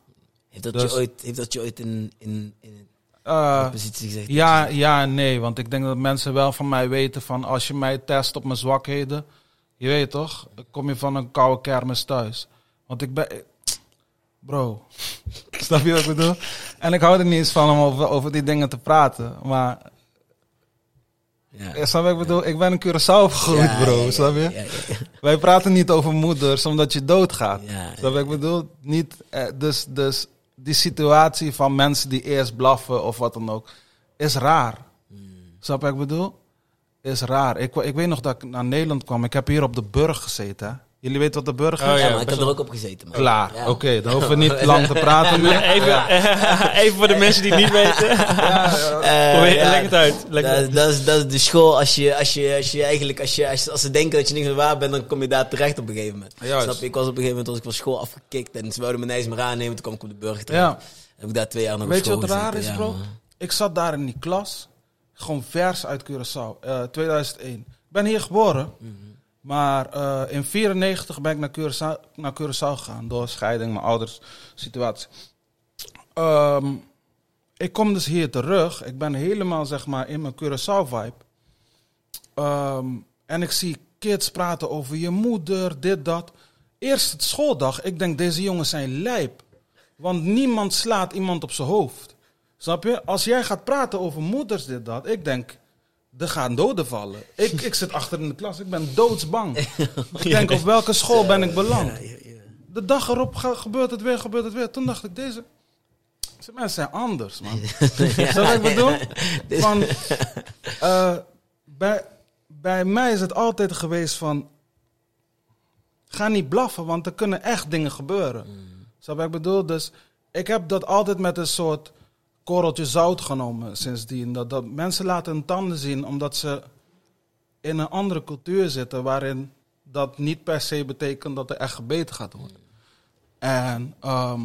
Heeft dat, Dus- je, ooit, heeft dat je ooit in, in, in Eh, een positie gezegd? ja, ja en nee. Want ik denk dat mensen wel van mij weten van als je mij test op mijn zwakheden. Je weet toch, kom je van een koude kermis thuis. Want ik ben... Bro, snap je wat ik bedoel? En ik hou er niet eens van om over, over die dingen te praten. Maar Ja. Snap je wat ik bedoel? Ik ben in Curaçao opgegroeid, Ja, bro. ja, snap je? ja. Wij praten niet over moeders omdat je doodgaat. Snap je wat ik bedoel? Niet, eh, dus, dus die situatie van mensen die eerst blaffen of wat dan ook, is raar. Hmm. Snap je wat ik bedoel? Is raar. Ik, ik weet nog dat ik naar Nederland kwam. Ik heb hier op de Burg gezeten. Jullie weten wat de Burg is? Oh, Ja, ja, maar ik heb er ook op gezeten. Man. Klaar. Ja. Oké, dan hoeven we niet lang te praten meer. Even, even voor de mensen die het niet weten. Eh, Probeer, ja, leg het uit. Leg het dat, uit. dat, is, dat is de school. Als je, als je, als je eigenlijk, als, je, als, als ze denken dat je niks meer waar bent, dan kom je daar terecht op een gegeven moment. Juist. Snap je? Ik was op een gegeven moment was ik van school afgekikt en ze wouden me eens meer aannemen. Toen kwam ik op de burger terecht. Ja. Heb ik daar twee jaar nog Weet je wat raar is, bro? Ja, ik zat daar in die klas. Gewoon vers uit Curaçao. eh 2001. Ik ben hier geboren. Mhm. Maar eh, in 94 ben ik naar Curaçao, gegaan. Door scheiding, mijn ouders situatie. Ehm, ik kom dus hier terug. Ik ben helemaal zeg maar in mijn Curaçao vibe. Ehm, en ik zie kids praten over je moeder, dit, dat. Eerst het schooldag. Ik denk, deze jongens zijn lijp. Want niemand slaat iemand op zijn hoofd. Snap je? Als jij gaat praten over moeders, dit, dat. Ik denk, er gaan doden vallen. Ik, ik zit achter in de klas. Ik ben doodsbang. ik denk, op welke school ben ik beland? De dag erop gebeurt het weer, gebeurt het weer. Toen dacht ik, deze, deze mensen zijn anders, man. Je wat ik bedoel? Van, eh, bij, bij mij is het altijd geweest van... Ga niet blaffen, want er kunnen echt dingen gebeuren. Snap je wat ik bedoel? Dus ik heb dat altijd met een soort korreltje zout genomen sindsdien. Dat, dat mensen laten hun tanden zien omdat ze in een andere cultuur zitten... waarin dat niet per se betekent dat er echt gebeten gaat worden. En ehm,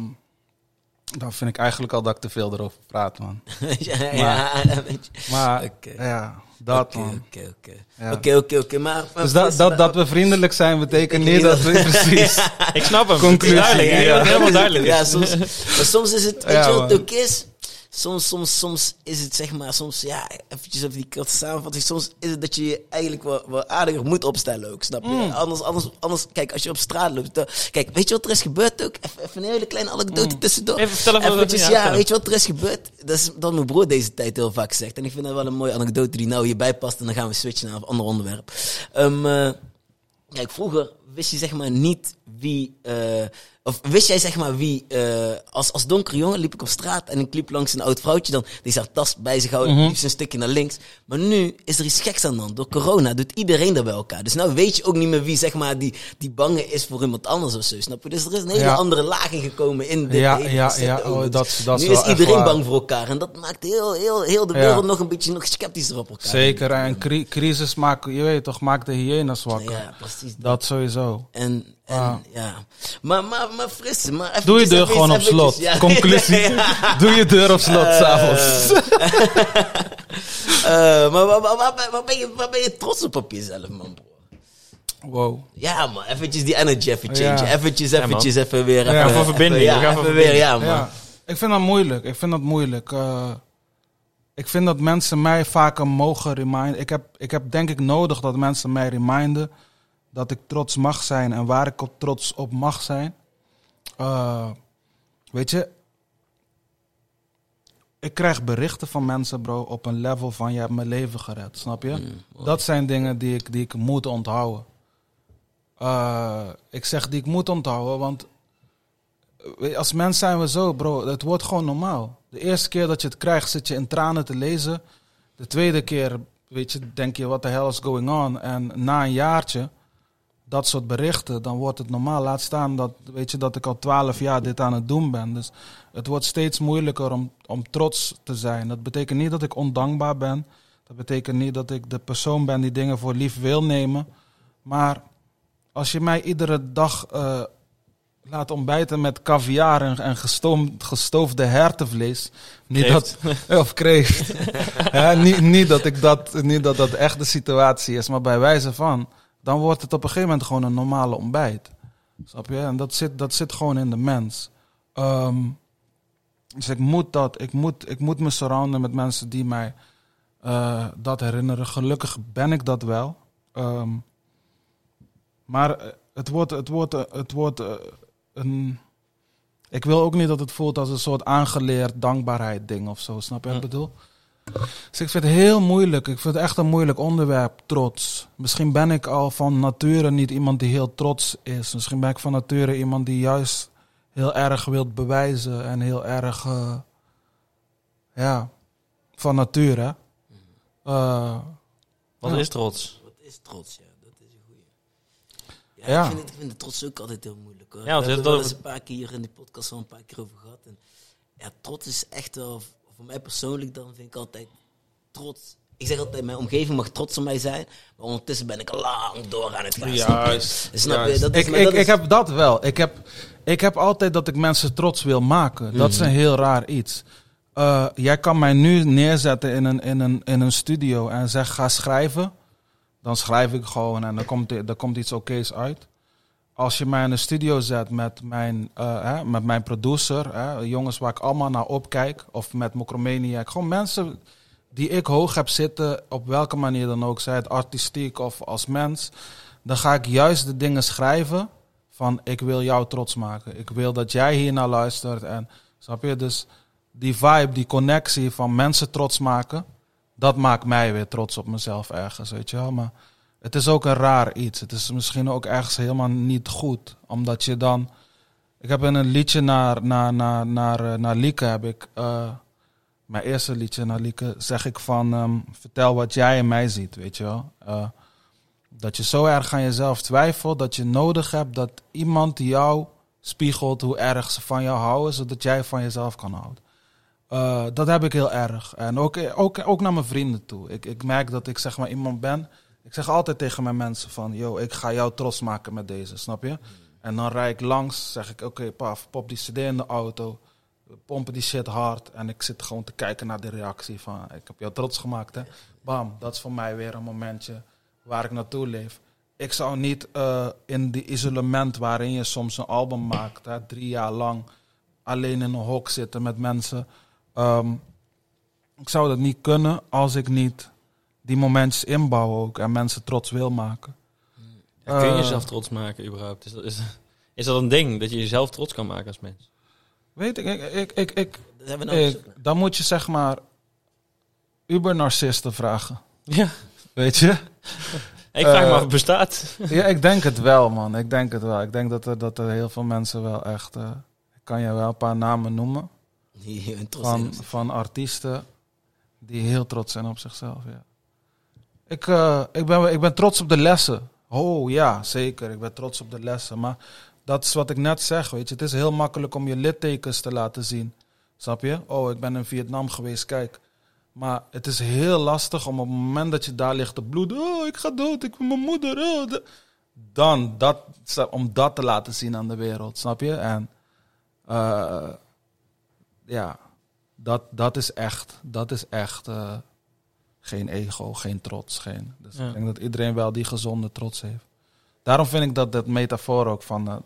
dan vind ik eigenlijk al dat ik te veel erover praat, man. ja, ja, weet je. Maar Oké. ja, dat Oké, man. Oké, oké. Oké, oké, oké. Maar, maar Dus dat, dat, we vriendelijk zijn betekent niet dat we precies... Ik snap hem. Conclusie, Duidelijk. ja. Helemaal duidelijk. Ja, soms, maar soms is het, weet Ja, je wat het ook is? Soms, soms, soms is het zeg maar, soms, ja, eventjes over die korte samenvatting. Soms is het dat je je eigenlijk wel, wel aardiger moet opstellen ook, snap je? Mm. Anders, anders, anders, kijk, als je op straat loopt. dan- kijk, weet je wat er is gebeurd ook? Even, even een hele kleine anekdote tussendoor. Even vertellen wat er- Eventjes, ja, ja, weet je wat er is gebeurd? Dat is dat mijn broer deze tijd heel vaak zegt. En ik vind dat wel een mooie anekdote die nou hierbij past. En dan gaan we switchen naar een ander onderwerp. Ehm, eh, Kijk, vroeger wist je zeg maar niet wie. eh, of wist jij zeg maar wie. eh, als, als donkere jongen liep ik op straat en ik liep langs een oud vrouwtje. Dan die zag tas bij zich houden, liep ze een stukje naar links. Maar nu is er iets geks aan de hand. Door corona doet iedereen dat bij elkaar. Dus nou weet je ook niet meer wie zeg maar die, die bange is voor iemand anders of zo. Snap je? Dus er is een hele Ja. andere laag in gekomen in de Ja, ja, ja, oh, dat- dat nu is iedereen bang voor elkaar. En dat maakt heel, heel, heel de Ja. wereld nog een beetje nog sceptischer op elkaar. Zeker, en cri- crisis maakt, je weet toch, maakt de hyena wakker. Ja, precies. Dat sowieso. En, en Ah. ja. Maar, maar, maar fris, maar eventjes, Doe je deur eventjes, gewoon op slot. ja. Conclusie. Ja. Doe je deur op slot, Eh, s'avonds. Eh, maar waar, waar, waar, ben- waar ben je, waar ben je trots op op jezelf, man, bro? Wow. Ja, man, eventjes die energy even Ja. change. Eventjes, eventjes even weer. Ja, even, verbinding, even- we Ja, even weer, verbinding. ja, man. Ja, ik vind dat moeilijk. Ik vind dat moeilijk. Eh, ik vind dat mensen mij vaker mogen reminden. Ik heb, ik heb denk ik nodig dat mensen mij reminden dat ik trots mag zijn en waar ik op trots op mag zijn. Eh, weet je, ik krijg berichten van mensen, bro, op een level van je hebt mijn leven gered, snap je? dat zijn dingen die ik, die ik moet onthouden. Eh, ik zeg die ik moet onthouden, want als mens zijn we zo, bro. Het wordt gewoon normaal. De eerste keer dat je het krijgt, zit je in tranen te lezen. De tweede keer, weet je, denk je, what the hell is going on? En na een jaartje, dat soort berichten, dan wordt het normaal. Laat staan dat, weet je, dat ik al twaalf jaar dit aan het doen ben. Dus het wordt steeds moeilijker om, om trots te zijn. Dat betekent niet dat ik ondankbaar ben. Dat betekent niet dat ik de persoon ben die dingen voor lief wil nemen. Maar als je mij iedere dag uh, laat ontbijten met caviar en, en gestoomd, gestoofde hertenvlees. Niet dat, of kreeft. ja, niet, niet, dat ik dat, niet dat dat echt de situatie is, maar bij wijze van. Dan wordt het op een gegeven moment gewoon een normale ontbijt. Snap je? En dat zit, dat zit gewoon in de mens. Um, dus ik moet dat, ik moet, ik moet me surrounden met mensen die mij uh, dat herinneren. Gelukkig ben ik dat wel. Um, maar het wordt, het wordt, het wordt uh, een. Ik wil ook niet dat het voelt als een soort aangeleerd dankbaarheid ding of zo. Snap je wat ik bedoel? Dus ik vind het heel moeilijk. Ik vind het echt een moeilijk onderwerp, trots. Misschien ben ik al van nature niet iemand die heel trots is. Misschien ben ik van nature iemand die juist heel erg wilt bewijzen en heel erg, uh, ja, van nature. Uh, Wat ja. is trots? Wat is trots, ja? Dat is een goeie. Ja, Ja. Ik, vind het, ik vind de trots ook altijd heel moeilijk hoor. Ja, We hebben dat- er wel eens een paar keer hier in die podcast al een paar keer over gehad. En ja, trots is echt wel, voor mij persoonlijk dan vind ik altijd trots. Ik zeg altijd, mijn omgeving mag trots op mij zijn. Maar ondertussen ben ik lang door aan het gaan. Juist, Snap je? juist. Dat is, Ik, maar ik, dat is- ik heb dat wel. Ik heb, ik heb altijd dat ik mensen trots wil maken. Dat is een heel raar iets. Eh, jij kan mij nu neerzetten in een, in, een, in een studio en zeg ga schrijven. Dan schrijf ik gewoon en dan komt, er komt iets okees uit. Als je mij in een studio zet met mijn, eh, hè, met mijn producer, hè, jongens waar ik allemaal naar opkijk, of met Mokromaniac, gewoon mensen die ik hoog heb zitten, op welke manier dan ook, zij het artistiek of als mens, dan ga ik juist de dingen schrijven van ik wil jou trots maken. Ik wil dat jij hier naar luistert en snap je? Dus die vibe, die connectie van mensen trots maken, dat maakt mij weer trots op mezelf ergens, weet je wel. Maar het is ook een raar iets. Het is misschien ook ergens helemaal niet goed, omdat je dan... Ik heb in een liedje naar, naar, naar, naar, eh, naar Lieke, heb ik... eh, mijn eerste liedje naar Lieke, zeg ik van... ehm, vertel wat jij in mij ziet, weet je wel. Eh, dat je zo erg aan jezelf twijfelt, dat je nodig hebt dat iemand jou spiegelt hoe erg ze van jou houden, zodat jij van jezelf kan houden. Dat heb ik heel erg. En ook, ook, ook naar mijn vrienden toe. Ik, ik merk dat ik zeg maar iemand ben. Ik zeg altijd tegen mijn mensen van, yo, ik ga jou trots maken met deze, snap je? En dan rijd ik langs, zeg ik, oké, paf, pop die cd in de auto, pompen die shit hard. En ik zit gewoon te kijken naar de reactie van, ik heb jou trots gemaakt, hè. Bam, dat is voor mij weer een momentje waar ik naartoe leef. Ik zou niet eh, in die isolement waarin je soms een album maakt, hè, drie jaar lang, alleen in een hok zitten met mensen. Ehm, ik zou dat niet kunnen als ik niet die momentjes inbouw ook en mensen trots wil maken. Ja, kun je Eh, jezelf trots maken überhaupt? Is dat, is, is dat een ding, dat je jezelf trots kan maken als mens? Weet ik, ik, ik, ik, dan moet je zeg maar uber-narcisten vragen. Ja. Weet je? Ik vraag me Eh, af of het bestaat. Ja, ik denk het wel, man. Ik denk het wel. Ik denk dat er, dat er heel veel mensen wel echt... eh, ik kan je wel een paar namen noemen. Die een trots van, van artiesten die heel trots zijn op zichzelf. Ja. Ik, eh, ik, ben, ik ben trots op de lessen. Oh ja, zeker. Ik ben trots op de lessen. Maar dat is wat ik net zeg. Weet je. Het is heel makkelijk om je littekens te laten zien. Snap je? Oh, ik ben in Vietnam geweest, kijk. Maar het is heel lastig om op het moment dat je daar ligt te bloeden. Oh, ik ga dood, ik ben mijn moeder. oh, Dan dat, om dat te laten zien aan de wereld, snap je? En eh, ja, dat, dat is echt, dat is echt eh, geen ego, geen trots. Geen, dus Ja. ik denk dat iedereen wel die gezonde trots heeft. Daarom vind ik dat dat metafoor ook van, eh,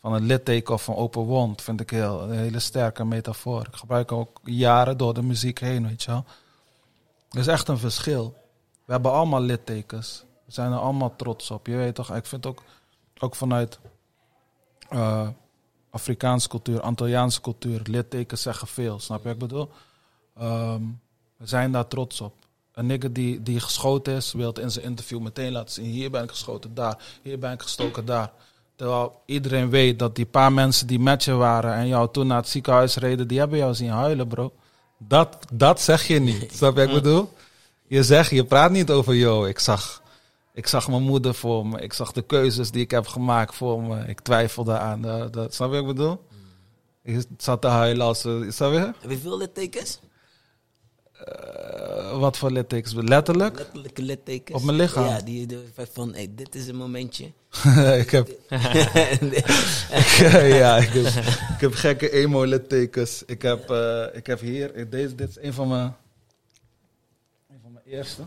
van een litteken of van open wond, vind ik heel, een hele sterke metafoor. Ik gebruik ook jaren door de muziek heen, weet je wel. Er is echt een verschil. We hebben allemaal littekens. We zijn er allemaal trots op. Je weet toch, ik vind ook, ook vanuit eh, Afrikaanse cultuur, Antilliaanse cultuur, littekens zeggen veel. Snap je wat ik bedoel? Ehm, we zijn daar trots op. Een nigger die, die geschoten is, wil in zijn interview meteen laten zien. Hier ben ik geschoten, daar. Hier ben ik gestoken, daar. Terwijl iedereen weet dat die paar mensen die met je waren en jou toen naar het ziekenhuis reden, die hebben jou zien huilen, bro. Dat, dat zeg je niet. Snap je wat ik bedoel? Je zegt, je praat niet over, yo, ik zag, Ik zag mijn moeder voor me. Ik zag de keuzes die ik heb gemaakt voor me. Ik twijfelde aan. eh, dat, snap je wat ik bedoel? Ik zat te huilen als... eh, snap je? Heb je veel littekens? Eh, wat voor littekens? Letterlijk? Letterlijke littekens. Op mijn lichaam? Ja, die die- van, hey, dit is een momentje. ik heb... ja, ik heb, ik heb gekke emo-littekens. Ik heb, eh, ik heb hier... Deze, dit is een van mijn... Een van mijn eerste.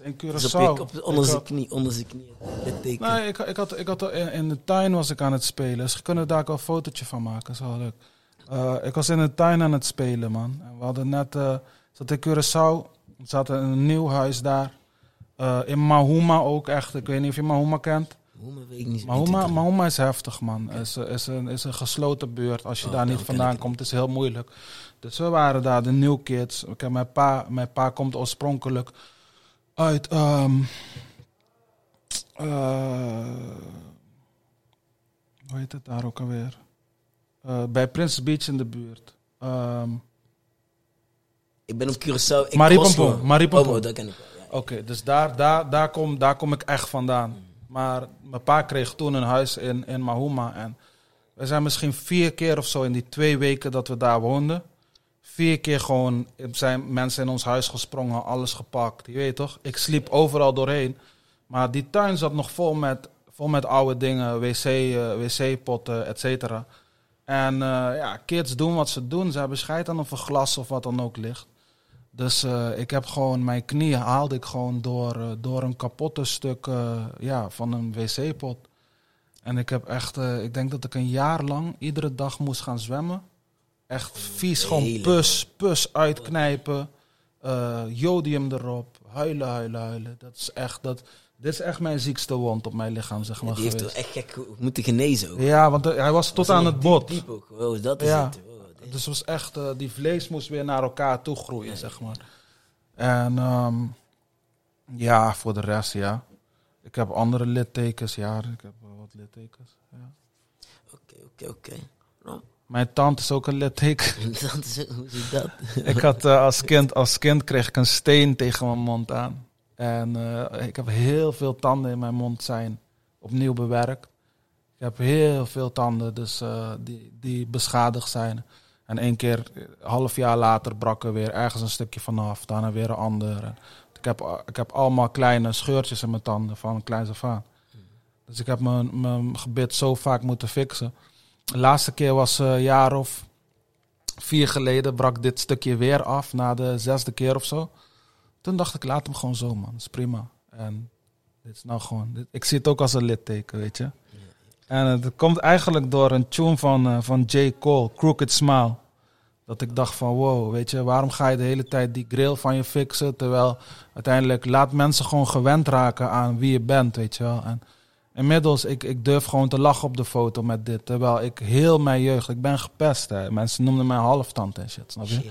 In Dus Curaçao. op, op, onder zijn knie, onder zijn knie. Nee, ik, ik had, ik had in, in de tuin was ik aan het spelen. Dus we kunnen daar ook een fotootje van maken. Dat is wel leuk. Eh, ik was in de tuin aan het spelen, man. En we hadden net... eh zat in Curaçao. We zaten in een nieuw huis daar. Eh, in Mahuma ook echt. Ik weet niet of je Mahuma kent. Niet Mahuma is heftig, man. Is, is, een, is een gesloten buurt. Als je Oh, daar niet vandaan komt, is heel moeilijk. Dus we waren daar, de New Kids. Oké, mijn, pa, mijn pa komt oorspronkelijk uit... ehm, eh, hoe heet het daar ook alweer? Eh, bij Prince Beach in de buurt. Ehm, Ik ben op Curaçao. Ik. Maripompom. Oh, oh, dat ken ik wel. Ja. Oké, dus daar, daar, daar, kom, daar kom ik echt vandaan. Maar mijn pa kreeg toen een huis in, in Mahuma. En we zijn misschien vier keer of zo in die twee weken dat we daar woonden. Vier keer gewoon zijn mensen in ons huis gesprongen, alles gepakt. Je weet toch? Ik sliep overal doorheen. Maar die tuin zat nog vol met, vol met oude dingen, wc, eh, wc-potten, et cetera. En eh, ja, kids doen wat ze doen. Ze hebben scheid aan of er glas of wat dan ook ligt. Dus eh, ik heb gewoon mijn knieën haalde ik gewoon door, door een kapotte stuk ja, van een wc-pot. En ik heb echt, ik denk dat ik een jaar lang iedere dag moest gaan zwemmen. Echt vies, gewoon Hele- pus, pus uitknijpen. eh, jodium erop, huilen, huilen, huilen. Dat is echt, dat, dit is echt mijn ziekste wond op mijn lichaam, zeg maar. Die heeft toch echt gek moeten genezen ook. Ja, want hij was tot aan het bot. Diep ook. Oh, dat is Ja. het. Dit- Dus het was echt, eh, die vlees moest weer naar elkaar toe groeien, zeg maar. En ehm, ja, voor de rest, ja. Ik heb andere littekens, ja. Ik heb wat littekens. Ja. Oké, oké, oké. Nou, Mijn tante is ook een litteken. is, hoe zit dat? ik had eh, als kind, als kind kreeg ik een steen tegen mijn mond aan. En eh, ik heb heel veel tanden in mijn mond zijn opnieuw bewerkt. Ik heb heel veel tanden dus, eh, die, die beschadigd zijn. En één keer, eh, half jaar later, brak er weer ergens een stukje vanaf. Daarna weer een ander. En ik, heb, ik heb allemaal kleine scheurtjes in mijn tanden van kleins af aan. Dus ik heb mijn, mijn gebit zo vaak moeten fixen. De laatste keer was eh, een jaar of vier geleden brak dit stukje weer af na de zesde keer of zo. Toen dacht ik, laat hem gewoon zo, man. Dat is prima. En dit is nou gewoon... Ik zie het ook als een litteken, weet je. En het komt eigenlijk door een tune van, eh, van J. Cole, Crooked Smile. Dat ik dacht van, wow, weet je, waarom ga je de hele tijd die grill van je fixen? Terwijl uiteindelijk laat mensen gewoon gewend raken aan wie je bent, weet je wel. En inmiddels, ik, ik durf gewoon te lachen op de foto met dit. Terwijl ik heel mijn jeugd, ik ben gepest. Hè. Mensen noemden mij halftand en shit, snap je? Shit.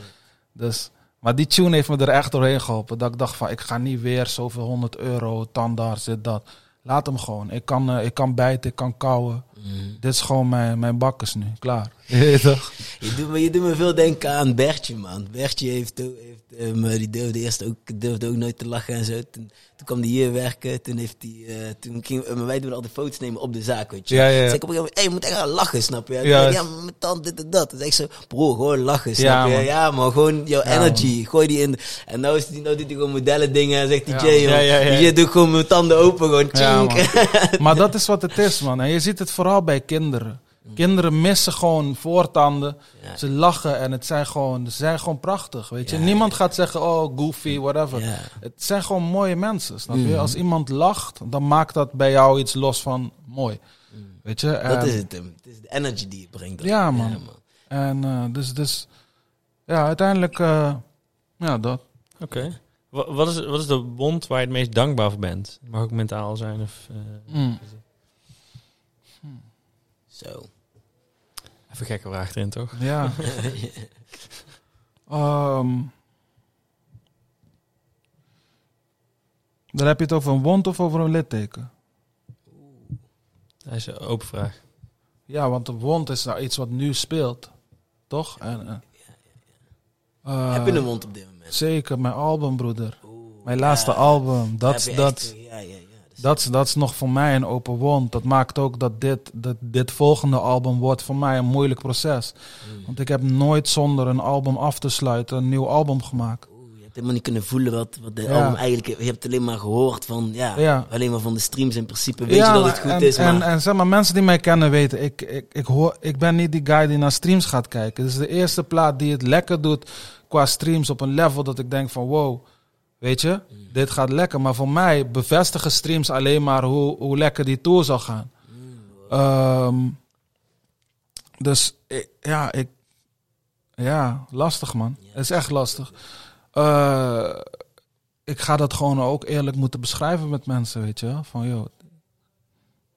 Dus, maar die tune heeft me er echt doorheen geholpen. Dat ik dacht van, ik ga niet weer zoveel 100 euro, tandarts, dit, dat. Laat hem gewoon. Ik kan, eh, ik kan bijten, ik kan kauwen. Mhm. Dit is gewoon mijn, mijn bakkers nu. Klaar. Je weet toch? Je doet, me, je doet me veel denken aan Bertje, man. Bertje heeft, heeft ehm, die durfde eerst ook, durfde ook nooit te lachen en zo. Toen, toen kwam hij hier werken. Toen heeft hij, eh, toen ging, maar wij doen altijd foto's nemen op de zaak, weet je. Ja, ja, ja. Dus ik op een gegeven moment, hey, je moet echt gaan lachen, snap je? Ja. Ja, mijn tand, dit en dat. Dus ik zo, bro, gewoon lachen, snap Ja, je? man. Ja, man, gewoon jouw Ja, energy. Gooi die in. En nou, is die, nou doet hij gewoon modellen dingen en zegt hij, Ja, man. Je doet gewoon mijn tanden open, gewoon man. Maar dat is wat het is, man. En je ziet het vooral bij kinderen. Kinderen missen gewoon voortanden. Ja. Ze lachen en het zijn gewoon, ze zijn gewoon prachtig, weet je. Ja, Niemand gaat zeggen, oh, goofy, whatever. Ja. Het zijn gewoon mooie mensen, snap je? Mhm. Als iemand lacht, dan maakt dat bij jou iets los van mooi. Weet je? Dat is het. Het is de energy die je brengt. Ja, man. En eh, dus, dus, ja, uiteindelijk, eh, ja, dat. Oké. Wa- Wat is, wat is de wond waar je het meest dankbaar voor bent? Mag ook mentaal zijn of... eh, Mm. Zo. Even gekke vraag erin, toch? Ja. Ehm, dan heb je het over een wond of over een litteken? Dat is een open vraag. Ja, want een wond is nou iets wat nu speelt. Toch? En, eh, Eh, Heb je een mond op dit moment? Zeker, mijn album, broeder. Oeh, Mijn laatste album. Dat, is- dat, echt- ja, ja, ja. Dus- dat, is- dat is nog voor mij een open wond. Dat maakt ook dat dit, dat dit volgende album wordt voor mij een moeilijk proces. Want ik heb nooit zonder een album af te sluiten een nieuw album gemaakt. Oeh, je hebt helemaal niet kunnen voelen wat, wat de Ja. album eigenlijk... Je hebt alleen maar gehoord van, ja, Ja. alleen maar van de streams in principe. Weet je dat het goed en, is, maar... En, en zeg maar, mensen die mij kennen weten, ik, ik, ik, hoor, ik ben niet die guy die naar streams gaat kijken. Het is de eerste plaat die het lekker doet qua streams op een level dat ik denk van wow, weet je, dit gaat lekker. Maar voor mij bevestigen streams alleen maar hoe, hoe lekker die tour zal gaan. Ehm, dus ik- ja, ik, ja, lastig man. Het is echt lastig. Eh, ik ga dat gewoon ook eerlijk moeten beschrijven met mensen, weet je. Van, joh,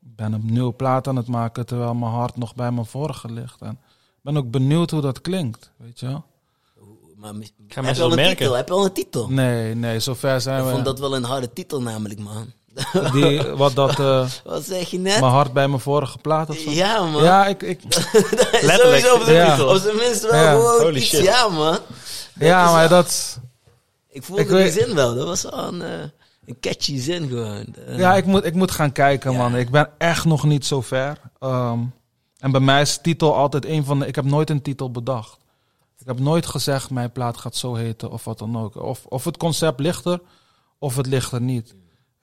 ik ben een nieuwe plaat aan het maken terwijl mijn hart nog bij mijn vorige ligt. En ik ben ook benieuwd hoe dat klinkt, weet je wel. Maar heb je al wel een merken. titel? Heb je al een titel? Nee, nee, zover zijn Ik we. vond dat wel een harde titel namelijk, man. Die, wat dat, eh, Wat zeg je net? mijn hart bij mijn vorige plaat of zo. Ja, man. Ja, ik, ik, Letterlijk, Sowieso op zijn, ja. op zijn minst wel Ja. gewoon Holy iets. shit. Ja, man. ja maar wel- dat... Ik voelde Ik die weet- zin wel. Dat was wel een, eh, een catchy zin gewoon. Eh, Ja, ik moet, ik moet gaan kijken, Ja. man. Ik ben echt nog niet zo ver. Ehm, en bij mij is titel altijd een van de... Ik heb nooit een titel bedacht. Ik heb nooit gezegd, mijn plaat gaat zo heten of wat dan ook. Of, of het concept ligt er, of het ligt er niet.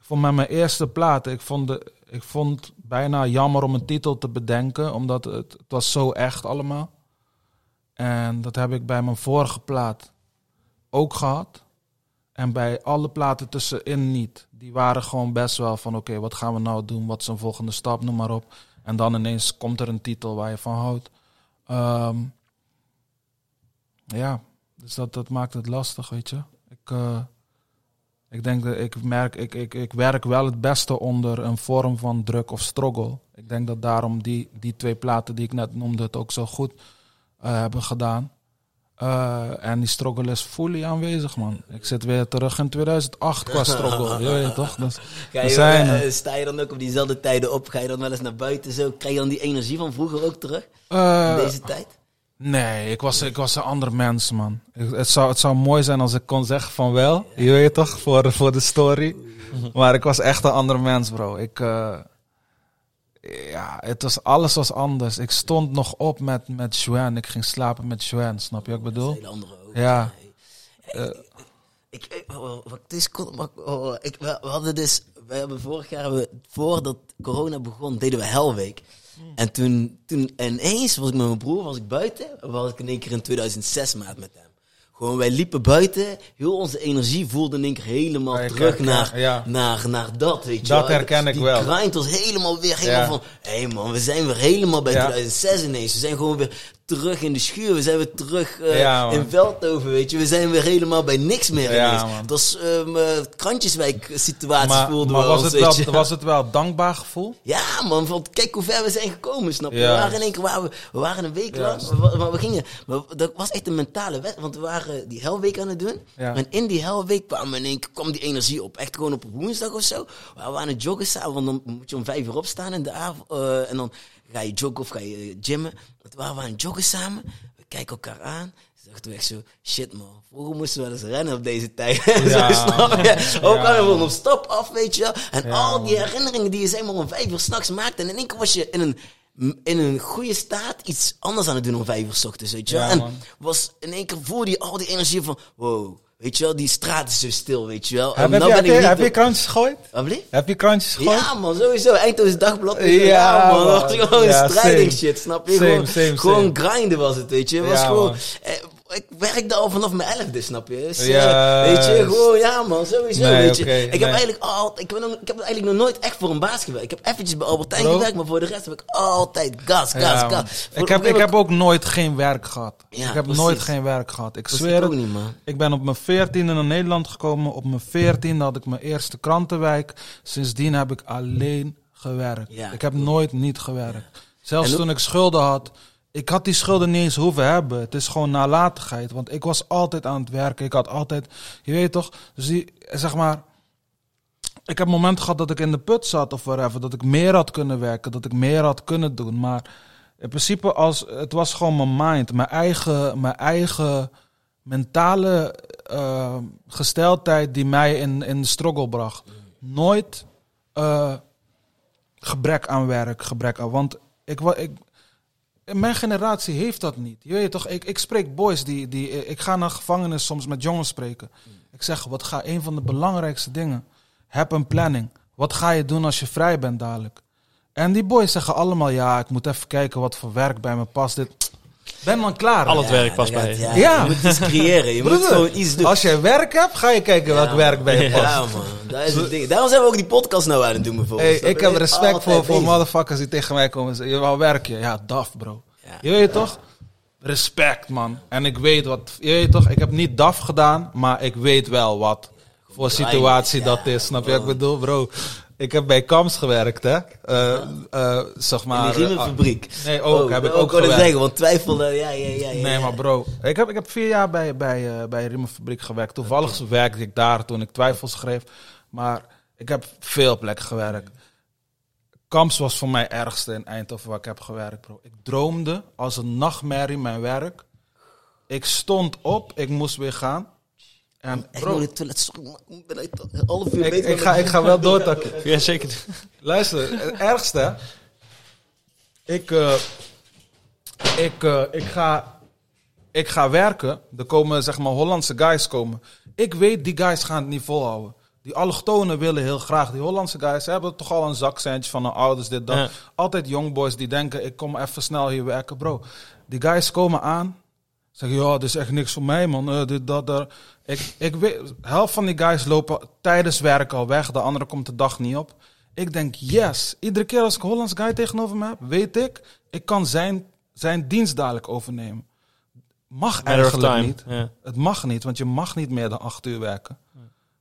Met mijn eerste plaat, ik vond, de, ik vond bijna jammer om een titel te bedenken. Omdat het, het was zo echt allemaal. En dat heb ik bij mijn vorige plaat ook gehad. En bij alle platen tussenin niet. Die waren gewoon best wel van oké, wat gaan we nou doen? Wat is een volgende stap? Noem maar op. En dan ineens komt er een titel waar je van houdt. Ehm, ja, dus dat, dat maakt het lastig, weet je. Ik, eh, ik denk dat ik merk, ik, ik, ik werk wel het beste onder een vorm van druk of struggle. Ik denk dat daarom die, die twee platen die ik net noemde het ook zo goed eh, hebben gedaan. Eh, en die struggle is fully aanwezig, man. Ik zit weer terug in 2008 qua struggle. je weet toch? Dus, Ga we je, zijn sta je dan ook op diezelfde tijden op? Ga je dan wel eens naar buiten zo? Krijg je dan die energie van vroeger ook terug? In deze tijd? Nee, ik was, ik was een ander mens, man. Het, zou, het zou mooi zijn als ik kon zeggen van wel. Je weet toch, voor, voor de story. Maar ik was echt een ander mens, bro. Ik, eh, ja, het was, alles was anders. Ik stond nog op met, met Joanne. Ik ging slapen met Joanne, snap je wat ik bedoel? een hele andere ook. Ja. Ik, ik, wat is, ik, we, hadden dus, we hebben vorig jaar, we- voordat corona begon, deden we Helweek. En toen, toen ineens was ik met mijn broer, was ik buiten. Was ik in één keer in 2006 maat met hem. Gewoon, wij liepen buiten. Heel onze energie voelde in één keer helemaal Ja, terug herken- naar, ja. naar, naar dat, weet je Dat wel. herken ik Die wel. grind was helemaal weer helemaal Ja. van... Hé hey man, we zijn weer helemaal bij Ja. 2006 ineens. We zijn gewoon weer terug in de schuur. We zijn weer terug eh, Ja, in Veldhoven, weet je. We zijn weer helemaal bij niks meer Ja. Het was um, krantjeswijk situaties Maar, voelden maar we was, ons, het wel, was het wel een dankbaar gevoel? Ja, man, want kijk hoe ver we zijn gekomen, snap je? Ja. We waren in één keer, waar we, we waren een week lang, maar we gingen, maar dat was echt een mentale wet, want we waren die helweek aan het doen. En in die helweek kwam in één keer, kwam die energie op, echt gewoon op woensdag of zo. We waren aan het joggen samen, want dan moet je om vijf uur opstaan in de avond, eh, en dan ga je joggen of ga je eh, gymmen. Waren we aan het joggen samen, we kijken elkaar aan. Toen dachten echt zo, shit man, vroeger moesten we wel eens rennen op deze tijd. Ja. zo, snap je? Ook Ja, man. we op stap af, weet je wel. En Ja, al die herinneringen die je zeg maar om vijf uur s'nachts maakt. En in één keer was je in een, in een goede staat iets anders aan het doen om vijf uur s ochtends, weet je. Ja, en was in één keer voelde je al die energie van, wow, weet je wel, die straat is zo stil, weet je wel. En Heb, heb, nou je, ben heb, ik je, heb je krantjes gegooid? Wat? Heb je krantjes gegooid? Ja, man, sowieso. Eindhoven's Dagblad. Ja, Ja, man. man. Dat was gewoon Ja, strijding same. shit, snap je? Same, gewoon same, gewoon grinden was het, weet je. Het was Ja, gewoon... Eh, ik werkte al vanaf mijn elfde, snap je? Dus, Juist. weet je, gewoon, ja man, sowieso, Nee, weet je. ik, heb eigenlijk al, ik, ben ik heb eigenlijk nog nooit echt voor een baas gewerkt. Ik heb eventjes bij Albertijn gewerkt, maar voor de rest heb ik altijd gas, gas, Ja, gas. Voor- ik, heb, ik heb ook nooit geen werk gehad. Ja, ik heb precies. nooit geen werk gehad. Ik gegeven zweer het. niet, man. Ik ben op mijn veertiende naar Nederland gekomen. Op mijn veertiende had ik mijn eerste krantenwijk. Sindsdien heb ik alleen gewerkt. Ja, ik heb nooit niet gewerkt. Zelfs toen ik schulden had. Ik had die schulden niet eens hoeven hebben. Het is gewoon nalatigheid. Want ik was altijd aan het werken. Ik had altijd... Je weet toch? Dus die, zeg maar... Ik heb momenten gehad dat ik in de put zat of whatever. Dat ik meer had kunnen werken. Dat ik meer had kunnen doen. Maar in principe, als, het was gewoon mijn mind. Mijn eigen, mijn eigen mentale eh, gesteldheid die mij in, in struggle bracht. Nooit eh, gebrek aan werk, gebrek aan. Want ik, ik, mijn generatie heeft dat niet. Je weet toch, ik, ik spreek boys die, die. Ik ga naar gevangenis soms met jongens spreken. Ik zeg, wat ga een van de belangrijkste dingen. Heb een planning. Wat ga je doen als je vrij bent dadelijk? En die boys zeggen allemaal, ja, ik moet even kijken wat voor werk bij me past. Dit. Ben dan klaar. Al het Ja, werk past bij je. Ja, Ja. Je moet iets creëren. Je moet gewoon iets doen. Als jij werk hebt, ga je kijken welk werk bij je past. Ja, man. Dat is het ding. Daarom zijn we ook die podcast nou aan het doen, bijvoorbeeld. Hey, ik je? heb respect voor, voor motherfuckers die tegen mij komen en zeggen, je wou werken. Ja, daf bro. Ja. Je weet toch? Respect man. En ik weet wat, je weet toch, ik heb niet daf gedaan, maar ik weet wel wat voor situatie Ja, dat is. Snap je wat ik bro. bedoel bro? Ik heb bij Kams gewerkt hè. Eh, eh, zeg In maar. die eh, riemenfabriek. nee, ook, Oh, heb ik dat ook wou gewerkt. zeggen, want twijfel... eh, ja, ja, ja, ja. Nee, maar bro, ik heb, ik heb vier jaar bij, bij, eh, bij Riemenfabriek gewerkt. Toevallig werkte ik daar toen ik twijfels schreef. Maar ik heb veel plekken gewerkt. Kamps was voor mij ergste in Eindhoven waar ik heb gewerkt, bro. Ik droomde als een nachtmerrie mijn werk. Ik stond op, ik moest weer gaan. En bro, toilet. Sorry, man. Ik ben echt een half uur ik, ga, ik ga wel doortakken. Ja, zeker. Luister, het ergste, hè? Ik, eh, ik, eh, ik, ga, ik ga werken. Er komen, zeg maar, Hollandse guys komen. Ik weet, die guys gaan het niet volhouden. Die allochtonen willen heel graag. Die Hollandse guys ze hebben toch al een zakcentje van hun ouders, dit, dat. Ja. Altijd jongboys die denken, ik kom even snel hier werken. Bro, die guys komen aan. Zeggen, ja, dit is echt niks voor mij, man. Eh, dit, dat, daar. Ik, ik weet, de helft van die guys lopen tijdens werk al weg. De andere komt de dag niet op. Ik denk, yes. Iedere keer als ik een Hollands guy tegenover me heb, weet ik, ik kan zijn, zijn dienst dadelijk overnemen. Mag Matter eigenlijk niet. Het mag niet, want je mag niet meer dan acht uur werken.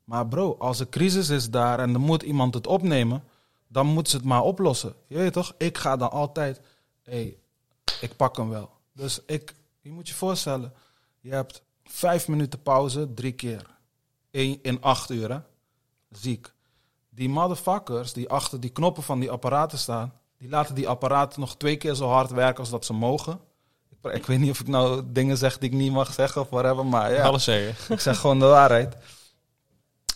Maar bro, als er crisis is daar en er moet iemand het opnemen, dan moeten ze het maar oplossen. Je weet toch? Ik ga dan altijd, hé, hey, ik pak hem wel. Dus ik, je moet je voorstellen, je hebt vijf minuten pauze, drie keer. In, in acht uur, hè? Ziek. Die motherfuckers die achter die knoppen van die apparaten staan, die laten die apparaten nog twee keer zo hard werken als dat ze mogen. Ik, ik weet niet of ik nou dingen zeg die ik niet mag zeggen of whatever, maar ja. Alles zeggen. Ik zeg gewoon de waarheid.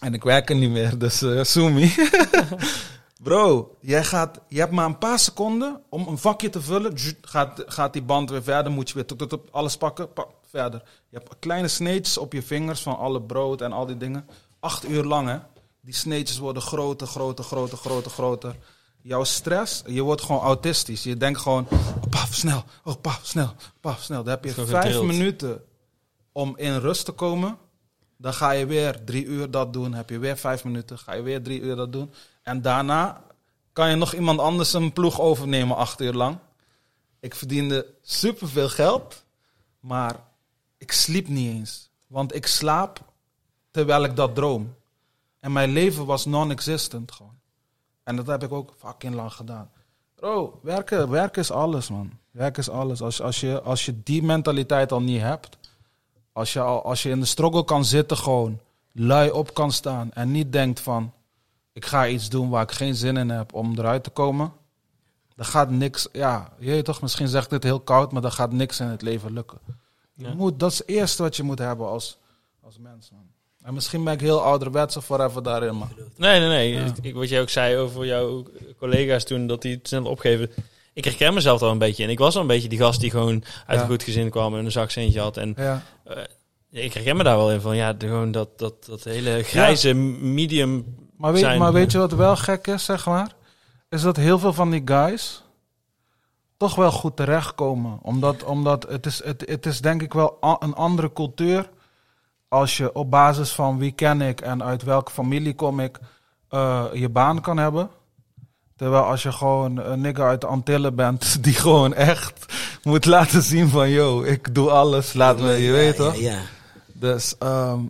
En ik werk er niet meer, dus uh, sue me. Bro, jij gaat, je hebt maar een paar seconden om een vakje te vullen. Gaat, gaat die band weer verder, moet je weer alles pakken, pak, verder. Je hebt kleine sneetjes op je vingers van alle brood en al die dingen. Acht uur lang, hè. Die sneetjes worden groter, groter, groter, groter, groter. Jouw stress, je wordt gewoon autistisch. Je denkt gewoon, oh, paf, snel, oh, paf, snel, paf, snel. Dan heb je vijf minuten om in rust te komen. Dan ga je weer drie uur dat doen. Heb je weer vijf minuten. Ga je weer drie uur dat doen. En daarna kan je nog iemand anders een ploeg overnemen acht uur lang. Ik verdiende superveel geld. Maar ik sliep niet eens. Want ik slaap terwijl ik dat droom. En mijn leven was non-existent gewoon. En dat heb ik ook fucking lang gedaan. Bro, werken, werken is alles, man. Werken is alles. Als, als, je, als je die mentaliteit al niet hebt... Als je, al, als je in de struggle kan zitten gewoon, lui op kan staan en niet denkt van, ik ga iets doen waar ik geen zin in heb om eruit te komen, dan gaat niks, ja, je weet toch, misschien zegt dit heel koud, maar dan gaat niks in het leven lukken. Je Ja. moet, dat is het eerste wat je moet hebben als, als mens, man. En misschien ben ik heel ouderwets of forever daarin, maar... Nee, nee, nee. Ja. Ik, wat jij ook zei over jouw collega's toen, dat die het snel opgeven. Ik herken mezelf al een beetje. En ik was al een beetje die gast die gewoon uit Ja. een goed gezin kwam en een zakcentje had. En Ja, eh, ik herken me daar wel in van, ja, de, gewoon dat, dat, dat hele grijze medium. Maar, weet, zijn. maar weet je wat wel gek is, zeg maar? Is dat heel veel van die guys toch wel goed terechtkomen. Omdat, omdat het, is, het, het is denk ik wel een andere cultuur. Als je op basis van wie ken ik en uit welke familie kom ik eh, je baan kan hebben. Terwijl als je gewoon een nigger uit de Antillen bent die gewoon echt moet laten zien van yo, ik doe alles, laat me, je Ja, weet ja, toch? Ja, Dus, ehm,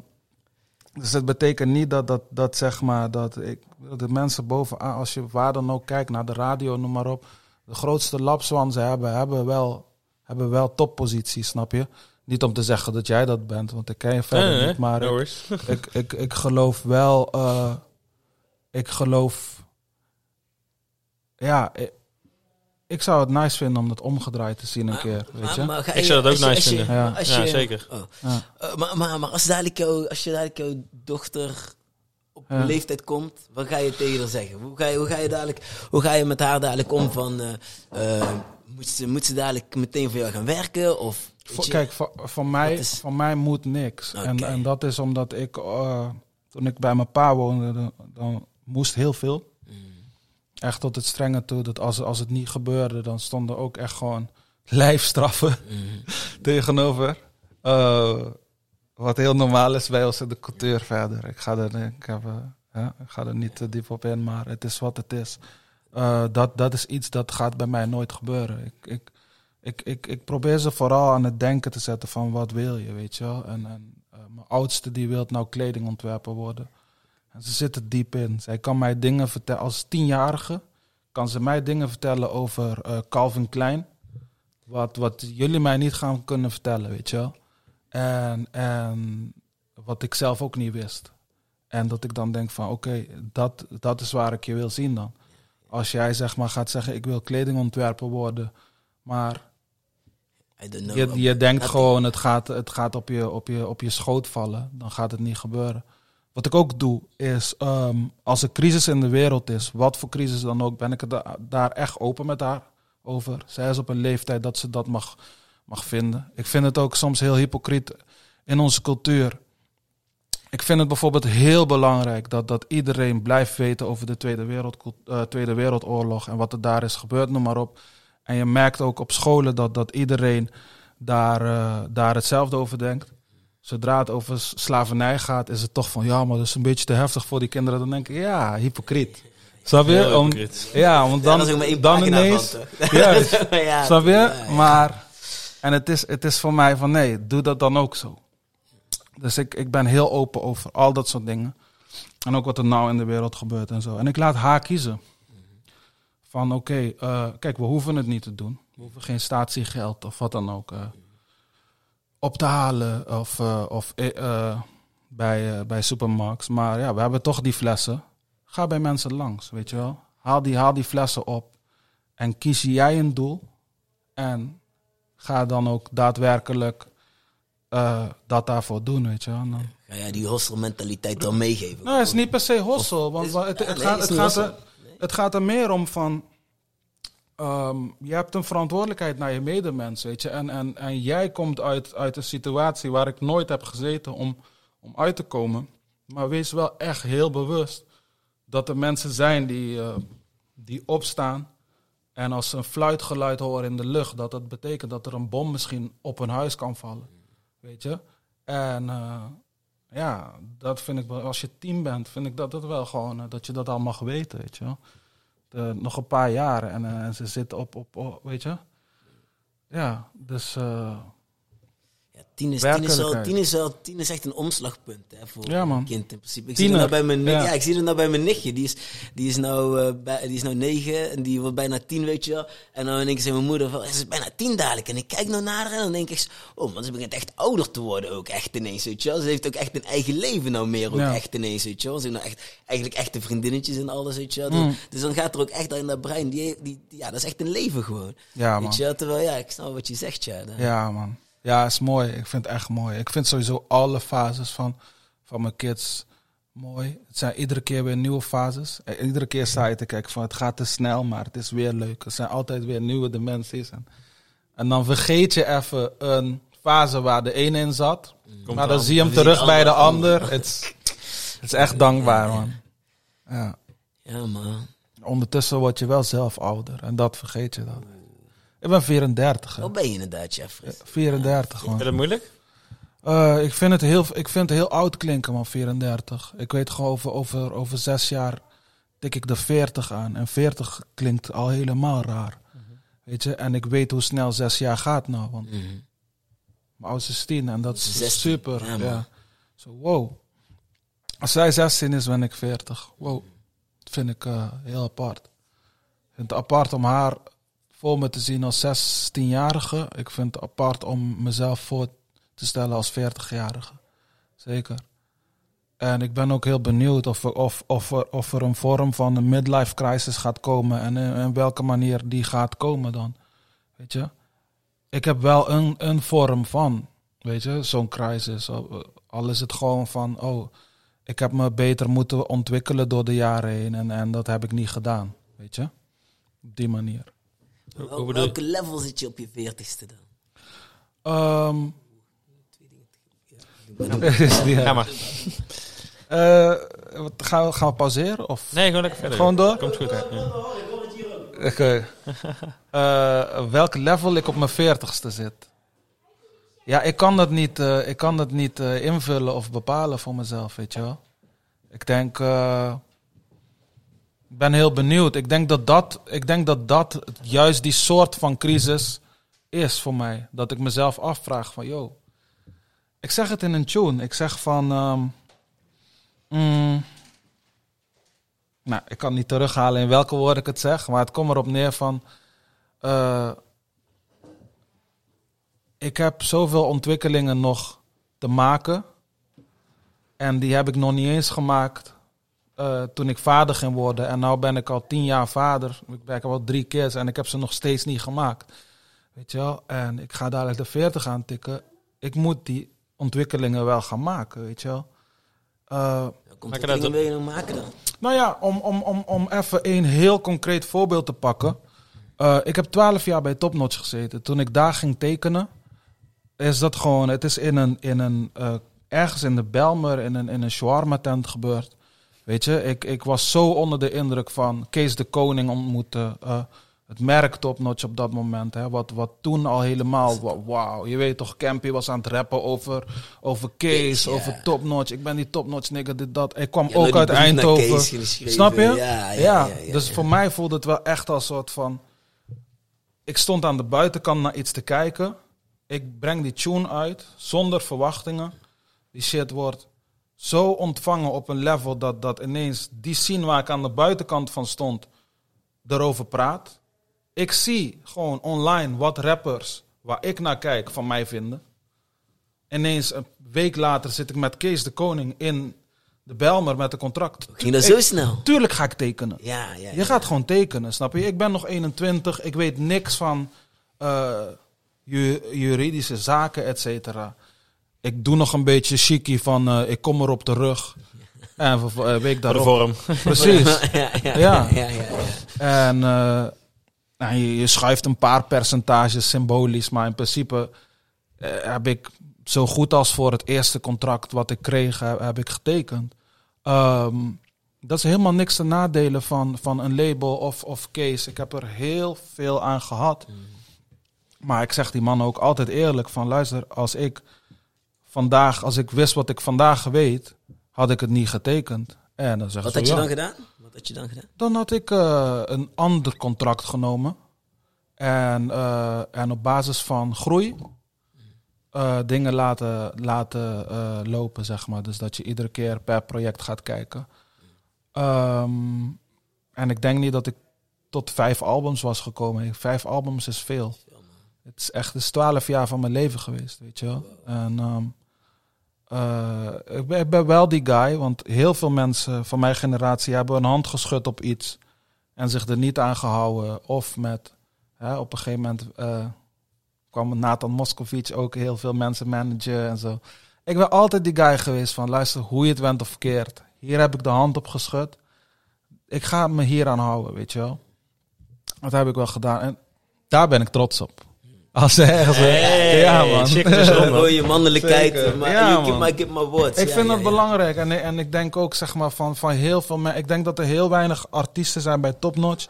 dus het betekent niet dat, dat, dat zeg maar, dat ik, de mensen bovenaan, als je waar dan ook kijkt, naar de radio, noem maar op, de grootste lapswansen hebben, hebben wel, hebben wel topposities, snap je? Niet om te zeggen dat jij dat bent, want ik ken je verder Nee, nee, niet, maar no ik, ik, ik, ik geloof wel, eh, ik geloof, ja, ik, ik zou het nice vinden om dat omgedraaid te zien een Maar- keer, weet maar- je. maar Ik zou dat ook je- nice je- vinden. Ja. zeker. Oh. Ja. Eh, maar, maar, maar als, dadelijk jou, als je dadelijk jouw dochter op Ja. leeftijd komt, wat ga je tegen haar zeggen? Hoe ga je, hoe ga je, dadelijk, hoe ga je met haar dadelijk om van... eh, eh, moet, ze, moet ze dadelijk meteen voor jou gaan werken? Of, kijk, voor, voor, mij, is- voor mij moet niks. En, en dat is omdat ik, eh, toen ik bij mijn pa woonde, dan, dan moest heel veel. Echt tot het strenge toe. Dat als, als het niet gebeurde, dan stonden ook echt gewoon lijfstraffen Mm. tegenover. Eh, wat heel normaal is bij ons in de cultuur verder. Ik ga er, ik heb, eh, ja, ik ga er niet te diep op in, maar het is wat het is. Eh, dat, dat is iets dat gaat bij mij nooit gebeuren. Ik, ik, ik, ik, ik probeer ze vooral aan het denken te zetten van wat wil je, weet je wel. En, en mijn oudste die wil nou kledingontwerper worden. En ze zit er diep in. Zij kan mij dingen vertellen, als tienjarige kan ze mij dingen vertellen over eh, Calvin Klein. Wat, wat jullie mij niet gaan kunnen vertellen, weet je wel. En, en wat ik zelf ook niet wist. En dat ik dan denk van oké, dat, dat is waar ik je wil zien dan. Als jij zeg maar gaat zeggen ik wil kledingontwerper worden, maar je, je denkt gewoon het gaat, het gaat op, je, op, je, op je schoot vallen, dan gaat het niet gebeuren. Wat ik ook doe is, ehm, als er crisis in de wereld is, wat voor crisis dan ook, ben ik daar echt open met haar over. Zij is op een leeftijd dat ze dat mag, mag vinden. Ik vind het ook soms heel hypocriet in onze cultuur. Ik vind het bijvoorbeeld heel belangrijk dat, dat iedereen blijft weten over de Tweede, eh, Tweede Wereldoorlog en wat er daar is gebeurd, noem maar op. En je merkt ook op scholen dat, dat iedereen daar, eh, daar hetzelfde over denkt. Zodra het over slavernij gaat, is het toch van ja, maar dat is een beetje te heftig voor die kinderen. Dan denk ik, ja, hypocriet. Snap je? Om- ja, want dan, is ook maar één dan ineens. Juist. ja, Snap je? ja. Maar, en het is, het is voor mij van nee, doe dat dan ook zo. Dus ik, ik ben heel open over al dat soort dingen. En ook wat er nou in de wereld gebeurt en zo. En ik laat haar kiezen. Van oké, eh, kijk, we hoeven het niet te doen. We hoeven geen statiegeld of wat dan ook eh, op te halen. Of, eh, of eh, eh, bij, bij supermarkts. Maar ja, we hebben toch die flessen. Ga bij mensen langs, weet je wel. Haal die, haal die flessen op. En kies jij een doel. En ga dan ook daadwerkelijk dat daarvoor doen, weet je wel. Dan... Ga jij die hostelmentaliteit dan meegeven? Nou, het is niet per se hossel. Want het, ja, nee, gaat, er, het gaat er meer om van... ehm, je hebt een verantwoordelijkheid naar je medemens, weet je. En, en, en jij komt uit, uit een situatie waar ik nooit heb gezeten om, om uit te komen. Maar wees wel echt heel bewust dat er mensen zijn die, eh, die opstaan... En als ze een fluitgeluid horen in de lucht, dat dat betekent dat er een bom misschien op hun huis kan vallen. Weet je? En eh, ja, dat vind ik als je team bent, vind ik dat het wel gewoon, eh, dat je dat al mag weten, weet je wel. De, nog een paar jaren en, eh, ze op, op, op, weet je. Ja, dus eh, Ja, tien, is, tien, is wel, tien, is wel, tien is echt een omslagpunt hè, voor Ja, een kind in principe. Ik zie, het nou bij mijn, Ja. ja. ik zie het nou bij mijn nichtje. Die is, die, is nou, eh, bij, die is nou negen en die wordt bijna tien, weet je wel. En dan denk ik mijn moeder van, ze is bijna tien dadelijk. En ik kijk nou naar haar en dan denk ik, oh man, ze begint echt ouder te worden ook echt ineens, weet je wel. Ze heeft ook echt een eigen leven nou meer ook Ja. echt ineens, weet je wel. Ze heeft nou echt, eigenlijk echte vriendinnetjes en alles, weet je wel. Mm. Dus, dus dan gaat er ook echt in dat brein, die, die, die- ja, dat is echt een leven gewoon. ja man. weet je wel, terwijl, ja, ik snap wat je zegt, ja. Dan- Ja man. Ja, is mooi. Ik vind het echt mooi. Ik vind sowieso alle fases van, van mijn kids mooi. Het zijn iedere keer weer nieuwe fases. En iedere keer sta je te kijken van het gaat te snel, maar het is weer leuk. Er zijn altijd weer nieuwe dimensies. En, en dan vergeet je even een fase waar de ene in zat. Komt maar dan zie je hem terug bij de ander. Het is, het is echt dankbaar man. Ja. Ja, man. Ondertussen word je wel zelf ouder. En dat vergeet je dan. Ik ben 34. hè. Wat ben je inderdaad, Jeffrey? 34 man. Vind je dat moeilijk? Eh, ik, vind het heel, ik vind het heel oud klinken, man, 34. Ik weet gewoon over, over, over zes jaar tik ik de 40 aan. En 40 klinkt al helemaal raar. Weet je, en ik weet hoe snel zes jaar gaat nou. Want Mhm. mijn oudste is 10 en dat is 16, super. ja. Zo, wow. Als zij 16 is, ben ik 40. Wow. Dat vind ik eh, heel apart. Ik vind het apart om haar voor me te zien als 16-jarige. Ik vind het apart om mezelf voor te stellen als 40-jarige. Zeker. En ik ben ook heel benieuwd of er, of, of, of er een vorm van een midlife crisis gaat komen. En in, in welke manier die gaat komen dan. Weet je? Ik heb wel een, een vorm van, weet je, zo'n crisis. Al- Al is het gewoon van, oh, ik heb me beter moeten ontwikkelen door de jaren heen. En, en dat heb ik niet gedaan, weet je? Op die manier. Wel- welke level zit je op je veertigste dan? Ehm Ja, maar. Eh, wat- gaan, we, gaan we pauzeren? Of? Nee, gewoon lekker verder. Gewoon door? Komt goed, hè? Ja. Oké. Eh, welk level ik op mijn veertigste zit? Ja, ik kan dat niet, eh, ik kan dat niet eh, invullen of bepalen voor mezelf, weet je wel. Ik denk, eh, ik ben heel benieuwd. Ik denk dat dat, ik denk dat dat juist die soort van crisis is voor mij. Dat ik mezelf afvraag van, yo, ik zeg het in een tune. Ik zeg van, ehm, mm, nou, ik kan niet terughalen in welke woorden ik het zeg, maar het komt erop neer van. eh, ik heb zoveel ontwikkelingen nog te maken. En die heb ik nog niet eens gemaakt eh, toen ik vader ging worden. En nu ben ik al tien jaar vader. Ik ben al drie keer en ik heb ze nog steeds niet gemaakt. Weet je wel? En ik ga dadelijk de 40 aan tikken. Ik moet die ontwikkelingen wel gaan maken, weet je wel? Eh, Maak je dat ontwikkelingen wil je nog maken dan? nou ja, om, om, om, om even een heel concreet voorbeeld te pakken. Eh, ik heb twaalf jaar bij Topnotch gezeten. Toen ik daar ging tekenen, is dat gewoon... Het is in een, in een, eh, ergens in de Belmer, in een, in een shawarma tent gebeurd. Weet je, ik, ik was zo onder de indruk van Kees de Koning ontmoeten. eh, het merk Topnotch op dat moment. Hè, wat, wat toen al helemaal... wa- Wauw, je weet toch, Campy was aan het rappen over, over Kees, ja. over Topnotch. Ik ben die Topnotch nigger, dit, dat. Ik kwam ook uit Eindhoven. Snap je? Ja, ja, ja, ja, dus voor mij voelde het wel echt als soort van... Ik stond aan de buitenkant naar iets te kijken. Ik breng die tune uit, zonder verwachtingen. Die shit wordt zo ontvangen op een level dat, dat ineens die scene waar ik aan de buitenkant van stond, erover praat. Ik zie gewoon online wat rappers waar ik naar kijk van mij vinden. Ineens een week later zit ik met Kees de Koning in de Belmer met een contract. Ging dat Ik- zo snel? Tuurlijk ga ik tekenen. Ja, ja. Je gaat gewoon tekenen, snap je? Ik ben nog 21, ik weet niks van eh, ju- juridische zaken, et cetera. Ik doe nog een beetje chicky van eh, ik kom er op de rug. En een week Voor de daarop. vorm. Precies. ja, ja, Ja. En eh, nou, je, je schuift een paar percentages symbolisch, maar in principe eh, heb ik zo goed als voor het eerste contract wat ik kreeg, heb, heb ik getekend. Ehm, dat is helemaal niks te nadelen van, van een label of, of case. Ik heb er heel veel aan gehad. Maar ik zeg die man ook altijd eerlijk van luister, als ik vandaag, als ik wist wat ik vandaag weet, had ik het niet getekend. En dan zegt Wat ze, had je ja. dan gedaan? Wat had je dan gedaan? Dan had ik eh, een ander contract genomen. En, eh, en op basis van groei eh, dingen laten, laten lopen, zeg maar. Dus dat je iedere keer per project gaat kijken. Ehm, en ik denk niet dat ik tot vijf albums was gekomen. Vijf albums is veel. Het is echt is twaalf jaar van mijn leven geweest, weet je wel. En ehm, eh, ik, ben, wel die guy, want heel veel mensen van mijn generatie hebben een hand geschud op iets en zich er niet aan gehouden. Of met, hè, op een gegeven moment eh, kwam Nathan Moscovic ook heel veel mensen managen en zo. Ik ben altijd die guy geweest van, luister, hoe je het went of verkeerd. Hier heb ik de hand op geschud. Ik ga me hier aan houden, weet je wel. Dat heb ik wel gedaan. En daar ben ik trots op. Als ze ergens... Hey, ja, man. check dus je mannelijkheid. Maar Ja, you keep man. my, keep my words. Ik Ja, vind ja, dat ja. belangrijk. En, en ik denk ook zeg maar, van, van heel veel mensen. Ik denk dat er heel weinig artiesten zijn bij Topnotch.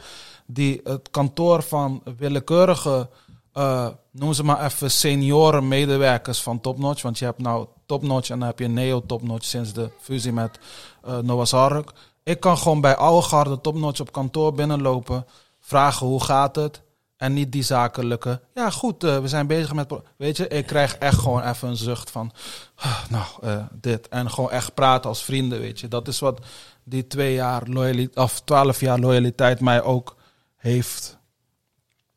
die het kantoor van willekeurige. eh, noem ze maar even senioren medewerkers van Topnotch. Want je hebt nou Topnotch en dan heb je Neo Topnotch sinds de fusie met eh Noah's Ark. Ik kan gewoon bij oude garde Topnotch op kantoor binnenlopen. Vragen hoe gaat het. En niet die zakelijke. Ja, goed, eh, we zijn bezig met. Weet je, ik krijg echt gewoon even een zucht van. ah, nou, eh, dit. En gewoon echt praten als vrienden, weet je. Dat is wat die twee jaar loyaliteit. of twaalf jaar loyaliteit mij ook heeft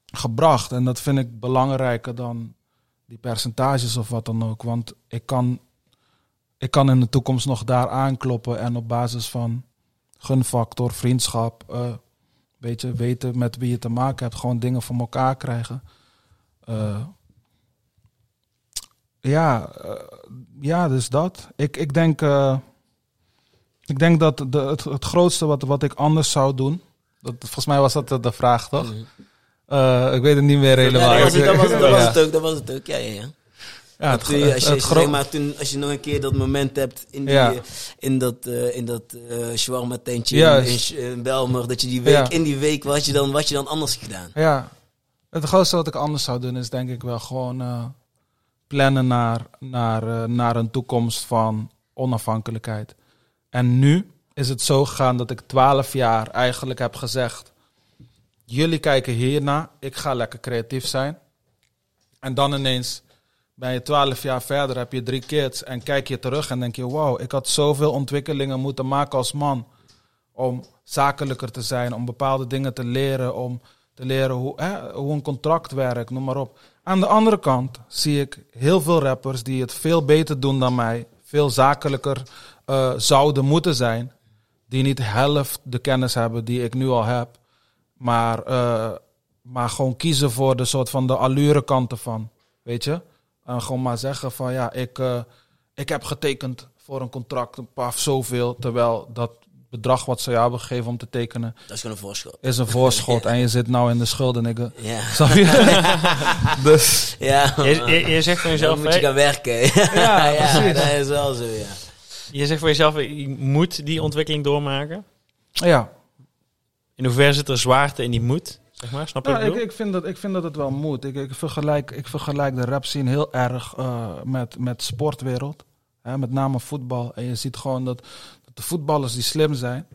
gebracht. En dat vind ik belangrijker dan die percentages of wat dan ook. Want ik kan ik kan in de toekomst nog daar aankloppen en op basis van gunfactor, vriendschap, beetje weten met wie je te maken hebt, gewoon dingen voor elkaar krijgen. Eh, ja, eh, ja, dus dat. Ik, ik denk, eh, ik denk dat de, het, het grootste wat, wat ik anders zou doen, dat, volgens mij was dat de, vraag, toch? Eh, ik weet het niet meer helemaal. Ja, dat was het, dat was het, dat was Ja. het ook, dat was het ook. Ja, ja, ja. Ja, het, je- als, je, het gro- zeg maar, toen, als je nog een keer dat moment hebt in, die, Ja. in dat, eh in dat eh shawarma tentje in, in Belmer, dat je die week, in die week, wat je, dan, wat je dan anders gedaan? Ja, het grootste wat ik anders zou doen is denk ik wel gewoon eh, plannen naar, naar, naar een toekomst van onafhankelijkheid. En nu is het zo gegaan dat ik twaalf jaar eigenlijk heb gezegd: jullie kijken hierna, ik ga lekker creatief zijn. En dan ineens ben je twaalf jaar verder, heb je drie kids en kijk je terug en denk je: wow, ik had zoveel ontwikkelingen moeten maken als man om zakelijker te zijn, om bepaalde dingen te leren, om te leren hoe, hè, hoe een contract werkt, noem maar op. Aan de andere kant zie ik heel veel rappers die het veel beter doen dan mij, veel zakelijker eh, zouden moeten zijn, die niet helft de kennis hebben die ik nu al heb, maar, eh, maar gewoon kiezen voor de soort van de allure kant ervan, weet je? En gewoon maar zeggen van ja, ik, eh, ik heb getekend voor een contract, een paar zoveel, terwijl dat bedrag wat ze jou hebben gegeven om te tekenen Dat is gewoon een voorschot. is een voorschot en je zit nou in de schulden, nigga. Ja, Snap je? dus ja. Je, je, je zegt van dan jezelf, moet je gaan werken. Ja, ja, dat is wel zo, ja. je zegt voor jezelf, je moet die ontwikkeling doormaken. ja, In hoeverre zit er zwaarte in die moed? Zeg maar, snap je ja wat ik ik, vind dat, ik vind dat het wel moet. Ik, ik, vergelijk, ik vergelijk de rap scene heel erg eh, met, met sportwereld. Hè, met name voetbal. En je ziet gewoon dat, dat de voetballers die slim zijn.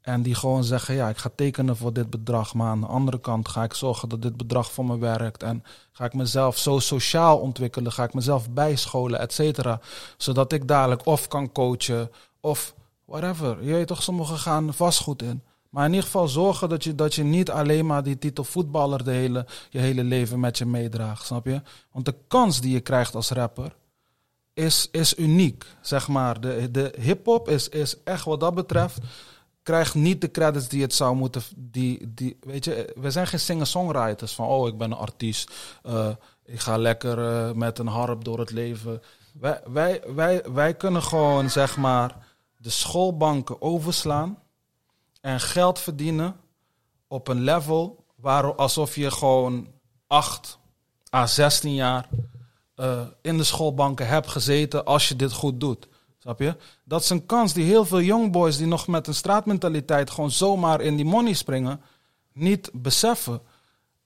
En die gewoon zeggen, ja, ik ga tekenen voor dit bedrag. Maar aan de andere kant ga ik zorgen dat dit bedrag voor me werkt. En ga ik mezelf zo sociaal ontwikkelen. Ga ik mezelf bijscholen, et cetera. Zodat ik dadelijk of kan coachen of whatever. Je weet toch, sommigen gaan vastgoed in. Maar in ieder geval zorgen dat je, dat je niet alleen maar die titel voetballer de hele, je hele leven met je meedraagt, snap je? Want de kans die je krijgt als rapper is, is uniek, zeg maar. De, de hip-hop is, is echt wat dat betreft, krijgt niet de credits die het zou moeten. Die, die, weet je, we zijn geen singer-songwriters van, oh, ik ben een artiest. eh, ik ga lekker eh, met een harp door het leven. Wij, wij, wij, wij kunnen gewoon, zeg maar, de schoolbanken overslaan en geld verdienen op een level waar alsof je gewoon 8 à 16 jaar eh, in de schoolbanken hebt gezeten als je dit goed doet. Snap je? Dat is een kans die heel veel youngboys die nog met een straatmentaliteit gewoon zomaar in die money springen, niet beseffen.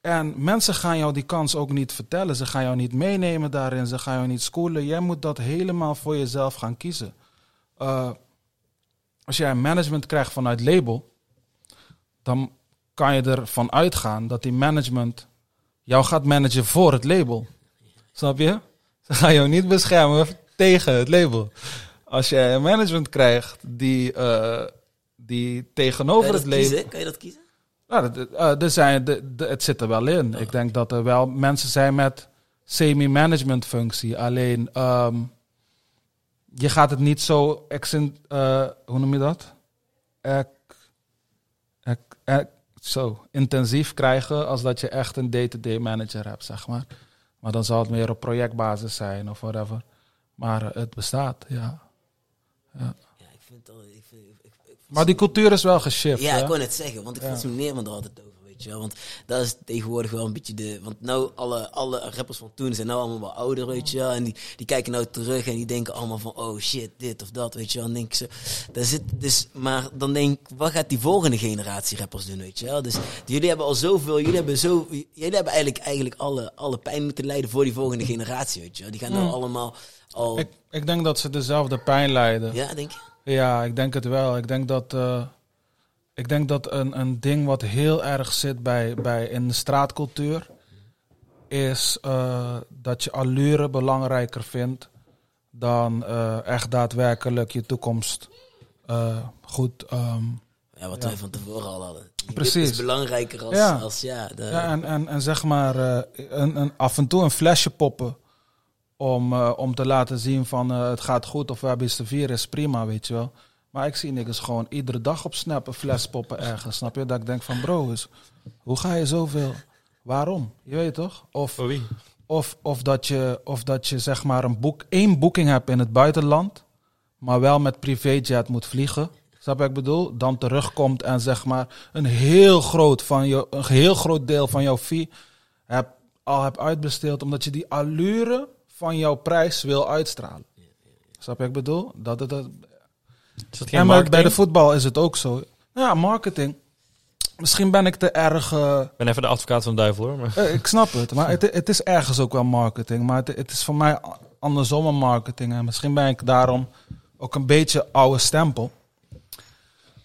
En mensen gaan jou die kans ook niet vertellen. Ze gaan jou niet meenemen daarin. Ze gaan jou niet schoolen. Jij moet dat helemaal voor jezelf gaan kiezen. Eh, als jij een management krijgt vanuit label, dan kan je ervan uitgaan dat die management jou gaat managen voor het label. Snap je? Ze gaan jou niet beschermen tegen het label. Als jij een management krijgt die, eh, die tegenover het label. kiezen? Kan je dat kiezen? Nou, eh, er zijn, de, de- het zit er wel in. Ik denk dat er wel mensen zijn met semi-management functie. Alleen, ehm, je gaat het niet zo, accent, eh, hoe noem je dat? Zo intensief krijgen als dat je echt een day-to-day manager hebt, zeg maar. Maar dan zal het meer op projectbasis zijn of whatever. Maar het bestaat, ja. Ja, ik vind het al... Ik vind, ik, ik- Maar die cultuur is wel geshift. Ja, hè? ik wou net zeggen, want ik Ja. fascineer me er altijd over, weet je wel. Want dat is tegenwoordig wel een beetje de... Want nou, alle, alle rappers van toen zijn nou allemaal wel ouder, weet je wel. En die, die kijken nou terug en die denken allemaal van... Oh shit, dit of dat, weet je wel. En denk ik zo... Daar zit dus, maar dan denk ik, wat gaat die volgende generatie rappers doen, weet je wel. Dus jullie hebben al zoveel... Jullie hebben, zo, jullie hebben eigenlijk, eigenlijk alle, alle pijn moeten lijden voor die volgende generatie, weet je wel. Die gaan nou Hmm. allemaal al... Ik, ik denk dat ze dezelfde pijn lijden. ja, denk je? Ja, ik denk het wel. Ik denk dat, eh, ik denk dat een, een ding wat heel erg zit bij, bij in de straatcultuur, is eh, dat je allure belangrijker vindt dan eh, echt daadwerkelijk je toekomst eh, goed. ehm, Ja, wat Ja. wij van tevoren al hadden. Die Precies. is belangrijker als... Ja. Als, ja, de, ja, en, en, en zeg maar, eh, een, een, af en toe een flesje poppen om, eh, om te laten zien van eh, het gaat goed of we hebben iets te vieren, is prima, weet je wel. Maar ik zie niggas gewoon iedere dag op Snap een fles poppen ergens, snap je? Dat ik denk van bro, is, hoe ga je zoveel... Waarom? Je weet toch? Of, of, of, dat je, of dat je zeg maar een boek, één boeking hebt in het buitenland, maar wel met privéjet moet vliegen. Snap je wat ik bedoel? Dan terugkomt en zeg maar een heel groot, van je, een heel groot deel van jouw fee heb, al hebt uitbesteed omdat je die allure van jouw prijs wil uitstralen. Snap je wat ik bedoel? Dat, dat, dat, Is dat geen en maar bij de voetbal is het ook zo. Ja, marketing. Misschien ben ik te erg... eh, Ik ben even de advocaat van de duivel hoor. Maar... eh, ik snap het, maar het, het is ergens ook wel marketing. Maar het, het is voor mij andersom een marketing. En misschien ben ik daarom ook een beetje oude stempel.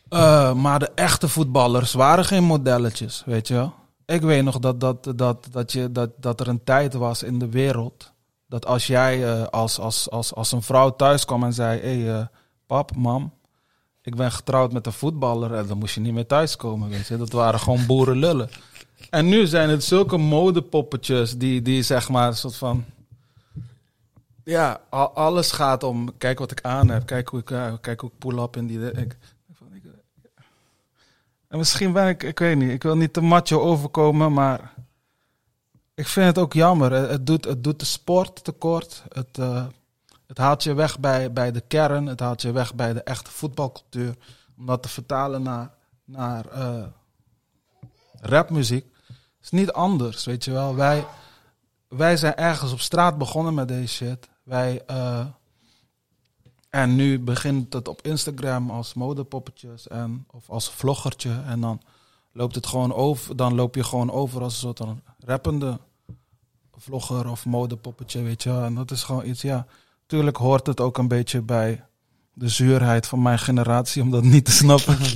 Eh, maar de echte voetballers waren geen modelletjes, weet je wel. Ik weet nog dat, dat, dat, dat, je, dat, dat er een tijd was in de wereld... dat als jij als, als, als, als een vrouw thuis kwam en zei... hey, pap, mam, ik ben getrouwd met een voetballer... en dan moest je niet meer thuiskomen, weet je. Dat waren gewoon boerenlullen. En nu zijn het zulke modepoppetjes die, die zeg maar een soort van... Ja, al- alles gaat om, kijk wat ik aan heb, kijk hoe ik, eh, kijk hoe ik pull-up in die... Ik, en misschien ben ik, ik weet niet, ik wil niet te macho overkomen, maar... Ik vind het ook jammer. Het, het doet, het doet de sport tekort. Het, eh, het haalt je weg bij, bij de kern. Het haalt je weg bij de echte voetbalcultuur. Om dat te vertalen naar, naar eh, rapmuziek. is niet anders, weet je wel. Wij, wij zijn ergens op straat begonnen met deze shit. Wij, eh, en nu begint het op Instagram als modepoppetjes en, of als vloggertje. En dan loopt het gewoon over. Dan loop je gewoon over als een soort van rappende vlogger of modepoppetje, weet je. En dat is gewoon iets, ja. Tuurlijk hoort het ook een beetje bij de zuurheid van mijn generatie om dat niet te snappen.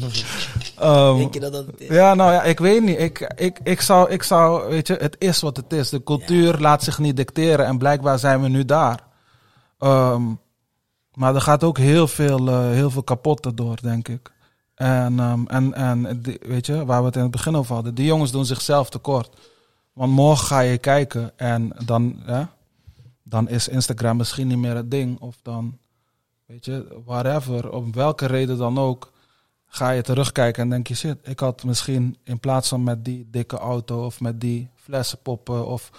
Ehm, Denk je dat dat het is? ja, nou ja, ik weet niet. Ik, ik, ik, zou, ik zou, weet je, het is wat het is. De cultuur laat zich niet dicteren en blijkbaar zijn we nu daar. Ehm, maar er gaat ook heel veel, eh, heel veel kapot erdoor, denk ik. En, ehm, en, en die- weet je, waar we het in het begin over hadden, die jongens doen zichzelf tekort. Want morgen ga je kijken en dan, ja, dan is Instagram misschien niet meer het ding. Of dan, weet je, whatever, om welke reden dan ook ga je terugkijken en denk je, shit, ik had misschien in plaats van met die dikke auto of met die flessenpoppen of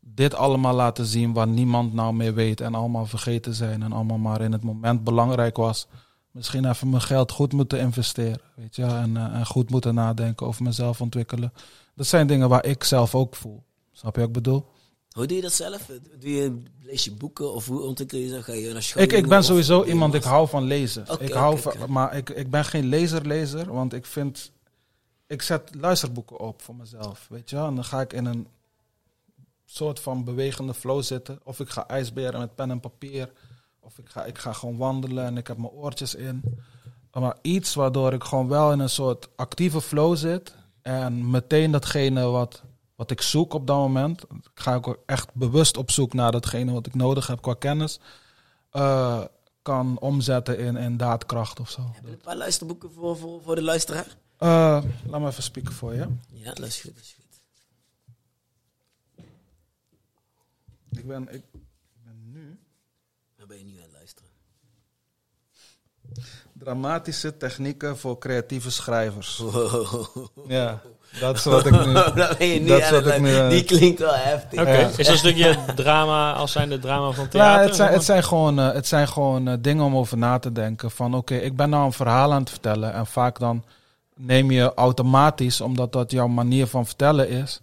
dit allemaal laten zien waar niemand nou meer weet en allemaal vergeten zijn en allemaal maar in het moment belangrijk was. Misschien even mijn geld goed moeten investeren, weet je, en, eh, en goed moeten nadenken over mezelf ontwikkelen. Dat zijn dingen waar ik zelf ook voel. Snap je wat ik bedoel? Hoe doe je dat zelf? Doe je, lees je boeken of hoe ontwikkel je dat? Ga je naar school? Ik, ik ben sowieso of- iemand, ik hou van lezen. Ik hou van. Maar ik, ik ben geen lezer-lezer, want ik vind... Ik zet luisterboeken op voor mezelf, weet je wel. En dan ga ik in een soort van bewegende flow zitten. Of ik ga ijsberen met pen en papier. Of ik ga, ik ga gewoon wandelen en ik heb mijn oortjes in. Maar iets waardoor ik gewoon wel in een soort actieve flow zit. En meteen datgene wat, wat ik zoek op dat moment. Ik ga ook echt bewust op zoek naar datgene wat ik nodig heb qua kennis. eh, kan omzetten in, in daadkracht of zo. Heb je een paar luisterboeken voor, voor, voor de luisteraar? Eh, laat me even spieken voor je. Ja, dat is goed. Dat is goed. Ik ben, ik ben nu Waar ben je nu aan het luisteren? dramatische technieken voor creatieve schrijvers. Wow. Ja, dat is wat ik nu. Daar ben je nu dat is wat ik nu, eh, Die klinkt wel heftig. Oké, Ja. is dat een stukje drama als zijn de drama van Nou, theater? het zijn, het zijn gewoon, eh, het zijn gewoon eh, dingen om over na te denken. Van oké, ik ben nou een verhaal aan het vertellen. En vaak dan neem je automatisch, omdat dat jouw manier van vertellen is.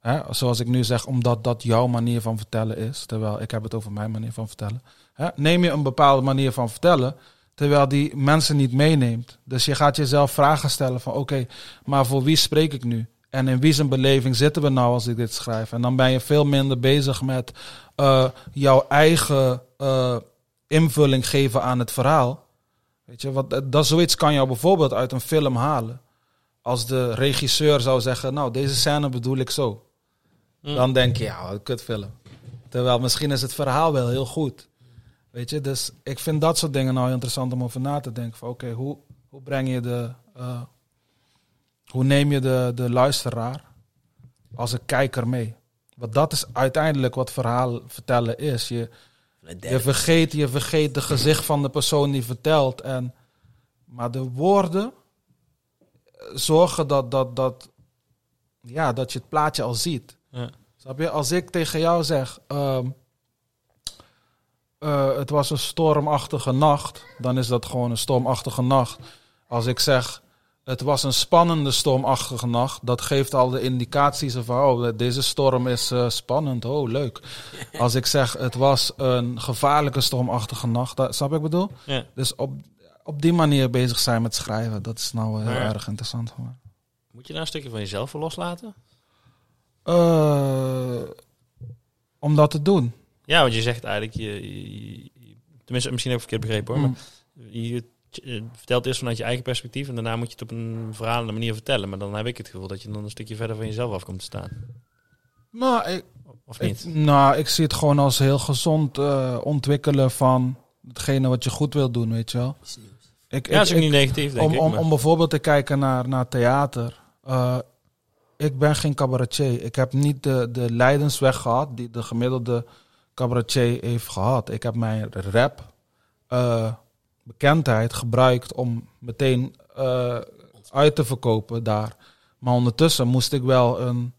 Hè, zoals ik nu zeg, omdat dat jouw manier van vertellen is. Terwijl ik heb het over mijn manier van vertellen. Hè, neem je een bepaalde manier van vertellen. Terwijl die mensen niet meeneemt. Dus je gaat jezelf vragen stellen van oké, maar voor wie spreek ik nu? En in wie zijn beleving zitten we nou als ik dit schrijf? En dan ben je veel minder bezig met eh, jouw eigen eh, invulling geven aan het verhaal. Weet je, wat, dat, dat zoiets kan jou bijvoorbeeld uit een film halen. Als de regisseur zou zeggen, nou, deze scène bedoel ik zo. Mm. Dan denk je, ja, wat een kutfilm. Terwijl misschien is het verhaal wel heel goed. Weet je, dus ik vind dat soort dingen nou interessant om over na te denken. Van oké, hoe, hoe breng je de... eh, hoe neem je de, de luisteraar als een kijker mee? Want dat is uiteindelijk wat verhaal vertellen is. Je, je, vergeet, je vergeet de gezicht van de persoon die vertelt. En, maar de woorden eh, zorgen dat, dat, dat, ja, dat je het plaatje al ziet. Ja. Snap je? Als ik tegen jou zeg, ehm, eh, het was een stormachtige nacht, dan is dat gewoon een stormachtige nacht. Als ik zeg, het was een spannende stormachtige nacht, dat geeft al de indicaties van, oh, deze storm is eh, spannend, oh, leuk. Als ik zeg, het was een gevaarlijke stormachtige nacht, dat, snap ik bedoel? Ja. Dus op, op die manier bezig zijn met schrijven, dat is nou heel Maar- erg interessant voor mij. Moet je daar een stukje van jezelf voor loslaten? Eh, om dat te doen. Ja, want je zegt eigenlijk, je, tenminste misschien heb ik verkeerd begrepen hoor, Mm. maar je, je vertelt eerst vanuit je eigen perspectief en daarna moet je het op een verhalende manier vertellen. Maar dan heb ik het gevoel dat je dan een stukje verder van jezelf af komt te staan. Nou, ik, Of Ik, niet? nou, ik zie het gewoon als heel gezond eh, ontwikkelen van hetgene wat je goed wil doen, weet je wel. Ik, Ja, dat is ook niet negatief, denk om, ik. om, maar- om bijvoorbeeld te kijken naar, naar theater. Eh, ik ben geen cabaretier. Ik heb niet de, de leidensweg gehad die de gemiddelde cabaretier heeft gehad. Ik heb mijn rap eh, bekendheid gebruikt om meteen eh, uit te verkopen daar. Maar ondertussen moest ik wel een,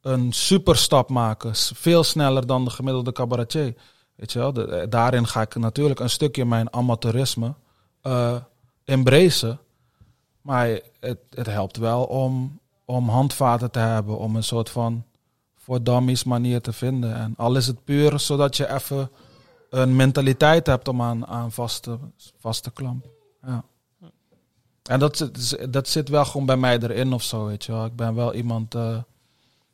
een superstap maken. Veel sneller dan de gemiddelde cabaretier. Weet je wel? Eh, daarin ga ik natuurlijk een stukje mijn amateurisme embracen. Maar het, het helpt wel om, om handvaten te hebben. Om een soort van voor dummies manier te vinden. En al is het puur zodat je even een mentaliteit hebt om aan, aan vast, te, vast klampen. Ja. En dat dat zit wel gewoon bij mij erin of zo, weet je wel. Ik ben wel iemand... eh,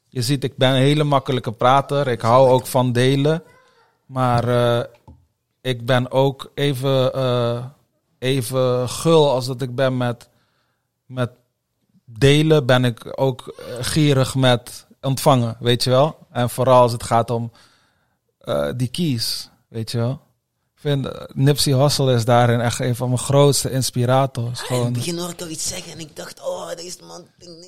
je ziet, ik ben een hele makkelijke prater. Ik hou ook van delen. Maar eh, ik ben ook even, eh, even gul als dat ik ben met, met delen. Ben ik ook gierig met ontvangen, weet je wel. En vooral als het gaat om eh, die keys, weet je wel. Ik vind eh, Nipsey Hussle is daarin echt een van mijn grootste inspirators. In het Gewoon, begin hoorde ik al iets zeggen en ik dacht, oh, deze man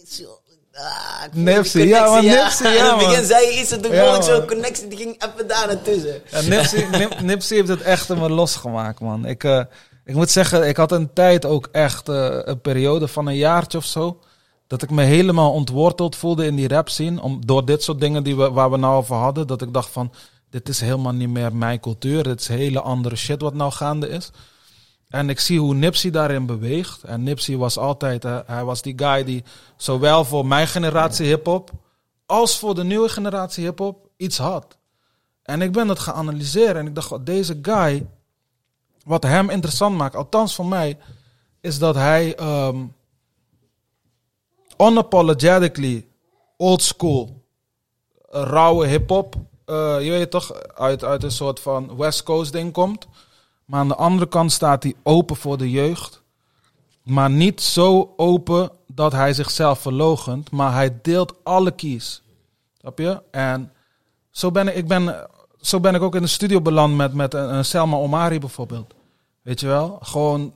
zo. Ah, Nipsey, ja, connectie, man, Nipsey, ja, In het begin zei je iets en toen Ja, ik zo'n connectie, die ging even daar naartussen. Ja, Nipsey, Nip- Nipsey heeft het echt in me losgemaakt, man. Ik, eh, ik moet zeggen, ik had een tijd ook echt een periode van een jaartje of zo. Dat ik me helemaal ontworteld voelde in die rap scene. Om, door dit soort dingen die we, waar we nou over hadden. Dat ik dacht van, dit is helemaal niet meer mijn cultuur. Dit is hele andere shit wat nou gaande is. En ik zie hoe Nipsey daarin beweegt. En Nipsey was altijd, eh, hij was die guy die zowel voor mijn generatie hip-hop. als voor de nieuwe generatie hip-hop iets had. En ik ben dat gaan analyseren. En ik dacht, deze guy, wat hem interessant maakt, althans voor mij, is dat hij ehm, unapologetically old school, eh, rauwe hip-hop, eh, je weet toch, uit, uit een soort van West Coast ding komt. Maar aan de andere kant staat hij open voor de jeugd. Maar niet zo open dat hij zichzelf verlogent. Maar hij deelt alle keys. Snap je? En zo ben ik, ben, zo ben ik ook in de studio beland met, met een, een Selma Omari bijvoorbeeld. Weet je wel? Gewoon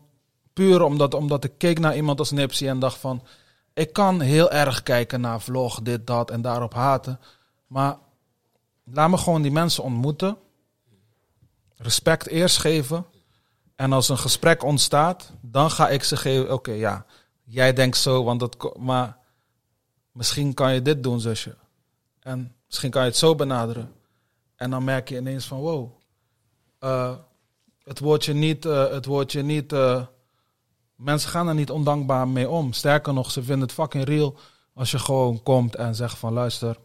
puur omdat, omdat ik keek naar iemand als Nipsey en dacht van... Ik kan heel erg kijken naar vlog, dit, dat en daarop haten. Maar laat me gewoon die mensen ontmoeten. Respect eerst geven. En als een gesprek ontstaat, dan ga ik ze geven... Oké, ja, jij denkt zo, want dat... Maar misschien kan je dit doen, zusje. En misschien kan je het zo benaderen. En dan merk je ineens van wow. eh, het wordt je niet. eh, het je niet eh, mensen gaan er niet ondankbaar mee om. Sterker nog, ze vinden het fucking real als je gewoon komt en zegt van luister.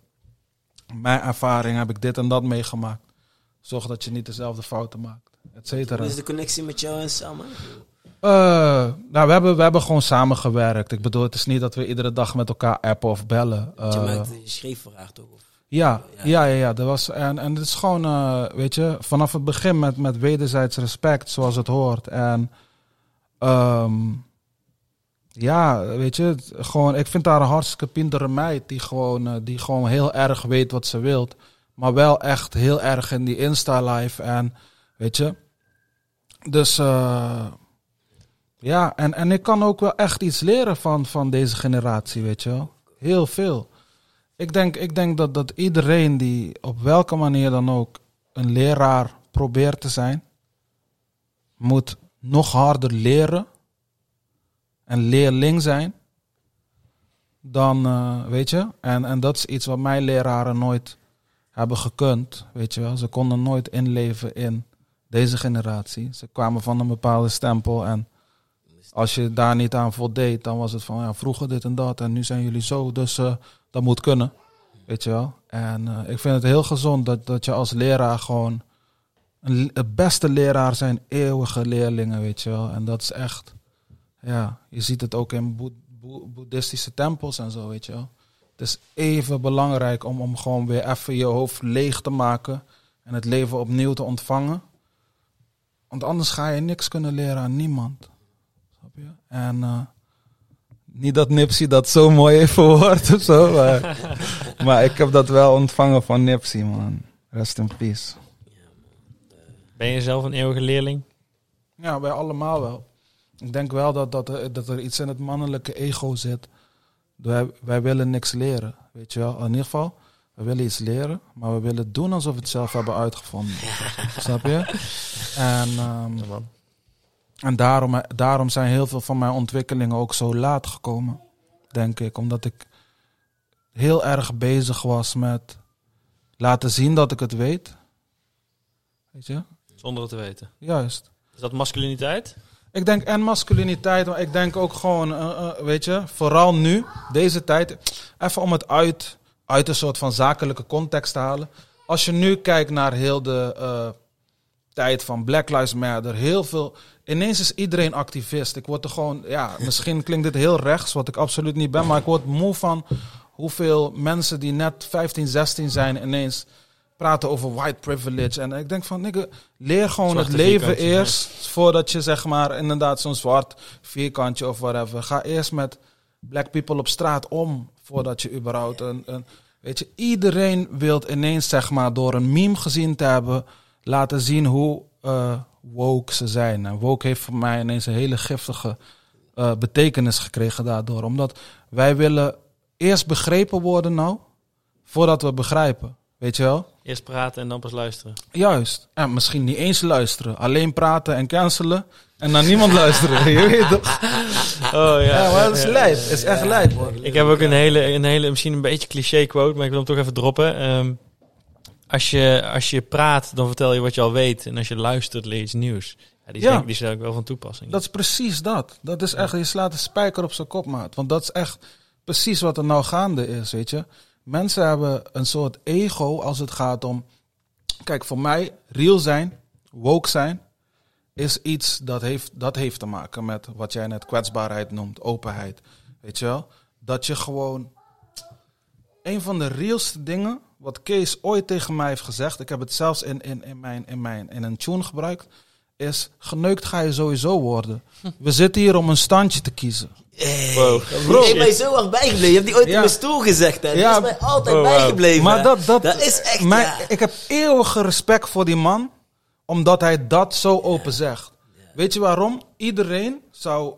Mijn ervaring heb ik dit en dat meegemaakt. Zorg dat je niet dezelfde fouten maakt. Et cetera. Hoe is de connectie met jou en Selma? Eh, nou, we hebben, we hebben gewoon samengewerkt. Ik bedoel, het is niet dat we iedere dag met elkaar appen of bellen. je, Eh, je schreef voor haar toch? Of? ja, Ja. ja, ja, ja. Dat was, en, en het is gewoon, eh, weet je, vanaf het begin met, met wederzijds respect, zoals het hoort. En ehm, ja, weet je, gewoon, ik vind haar een hartstikke pintere meid die gewoon, eh, die gewoon heel erg weet wat ze wilt. Maar wel echt heel erg in die Insta-life. En weet je, dus eh, ja, en, en ik kan ook wel echt iets leren van, van deze generatie, weet je wel. Heel veel. Ik denk, ik denk dat, dat iedereen die op welke manier dan ook een leraar probeert te zijn, moet nog harder leren en leerling zijn. Dan, eh, weet je, en, en dat is iets wat mijn leraren nooit hebben gekund, weet je wel. Ze konden nooit inleven in deze generatie. Ze kwamen van een bepaalde stempel en als je daar niet aan voldeed, dan was het van ja, vroeger dit en dat en nu zijn jullie zo, dus eh, dat moet kunnen, weet je wel. En eh, ik vind het heel gezond dat, dat je als leraar gewoon, het beste leraar zijn eeuwige leerlingen, weet je wel. En dat is echt, ja, je ziet het ook in boe- boe- boeddhistische tempels en zo, weet je wel. Het is even belangrijk om, om gewoon weer even je hoofd leeg te maken en het leven opnieuw te ontvangen. Want anders ga je niks kunnen leren aan niemand. Snap je? En eh, niet dat Nipsey dat zo mooi heeft verwoord of zo, maar, maar ik heb dat wel ontvangen van Nipsey, man. Rest in peace. Ben je zelf een eeuwige leerling? Ja, wij allemaal wel. Ik denk wel dat, dat, er, dat er iets in het mannelijke ego zit. Wij, wij willen niks leren, weet je wel. In ieder geval, we willen iets leren, maar we willen doen alsof we het zelf hebben uitgevonden. Snap je? En, ehm, en daarom, daarom zijn heel veel van mijn ontwikkelingen ook zo laat gekomen, denk ik. Omdat ik heel erg bezig was met laten zien dat ik het weet. Weet je? Zonder het te weten. Juist. Is dat masculiniteit? Ik denk en masculiniteit, maar ik denk ook gewoon, eh, eh, weet je, vooral nu, deze tijd, even om het uit, uit een soort van zakelijke context te halen. Als je nu kijkt naar heel de eh, tijd van Black Lives Matter, heel veel, ineens is iedereen activist. Ik word er gewoon, ja, misschien klinkt dit heel rechts, wat ik absoluut niet ben, maar ik word moe van hoeveel mensen die net 15, 16 zijn ineens praten over white privilege. En ik denk van, nigga, leer gewoon Zwarte het leven eerst voordat je zeg maar inderdaad zo'n zwart vierkantje of whatever. Ga eerst met black people op straat om voordat je überhaupt een, een weet je, iedereen wil ineens zeg maar door een meme gezien te hebben laten zien hoe eh, woke ze zijn. En woke heeft voor mij ineens een hele giftige eh, betekenis gekregen daardoor, omdat wij willen eerst begrepen worden nou voordat we begrijpen. Weet je wel? Eerst praten en dan pas luisteren. Juist. En misschien niet eens luisteren. Alleen praten en cancelen. En naar niemand luisteren. Je weet toch? Oh Ja, maar dat is lijp. Het is echt lijp hoor. Ik heb ook een hele, een hele, misschien een beetje cliché quote, maar ik wil hem toch even droppen. Ehm, als, je, als je praat, dan vertel je wat je al weet. En als je luistert, leer je iets nieuws. Ja, die, is Ja. denk, die is ook wel van toepassing. Dat is precies dat. Dat is echt, je slaat een spijker op zijn kop, maat. Want dat is echt precies wat er nou gaande is, weet je. Mensen hebben een soort ego als het gaat om... Kijk, voor mij, real zijn, woke zijn, is iets dat heeft, dat heeft te maken met wat jij net kwetsbaarheid noemt, openheid. Weet je wel? Dat je gewoon... Een van de realste dingen, wat Kees ooit tegen mij heeft gezegd... Ik heb het zelfs in, in, in, mijn, in, mijn, in een tune gebruikt is geneukt ga je sowieso worden. We zitten hier om een standje te kiezen. Wow. Bro, je hebt mij zo erg bijgebleven. Je hebt die ooit Ja. in mijn stoel gezegd. Hè. Ja. Die is mij altijd wow. bijgebleven. Maar dat, dat, is echt... mijn- ja. Ik heb eeuwige respect voor die man, omdat hij dat zo open zegt. Weet je waarom? Iedereen zou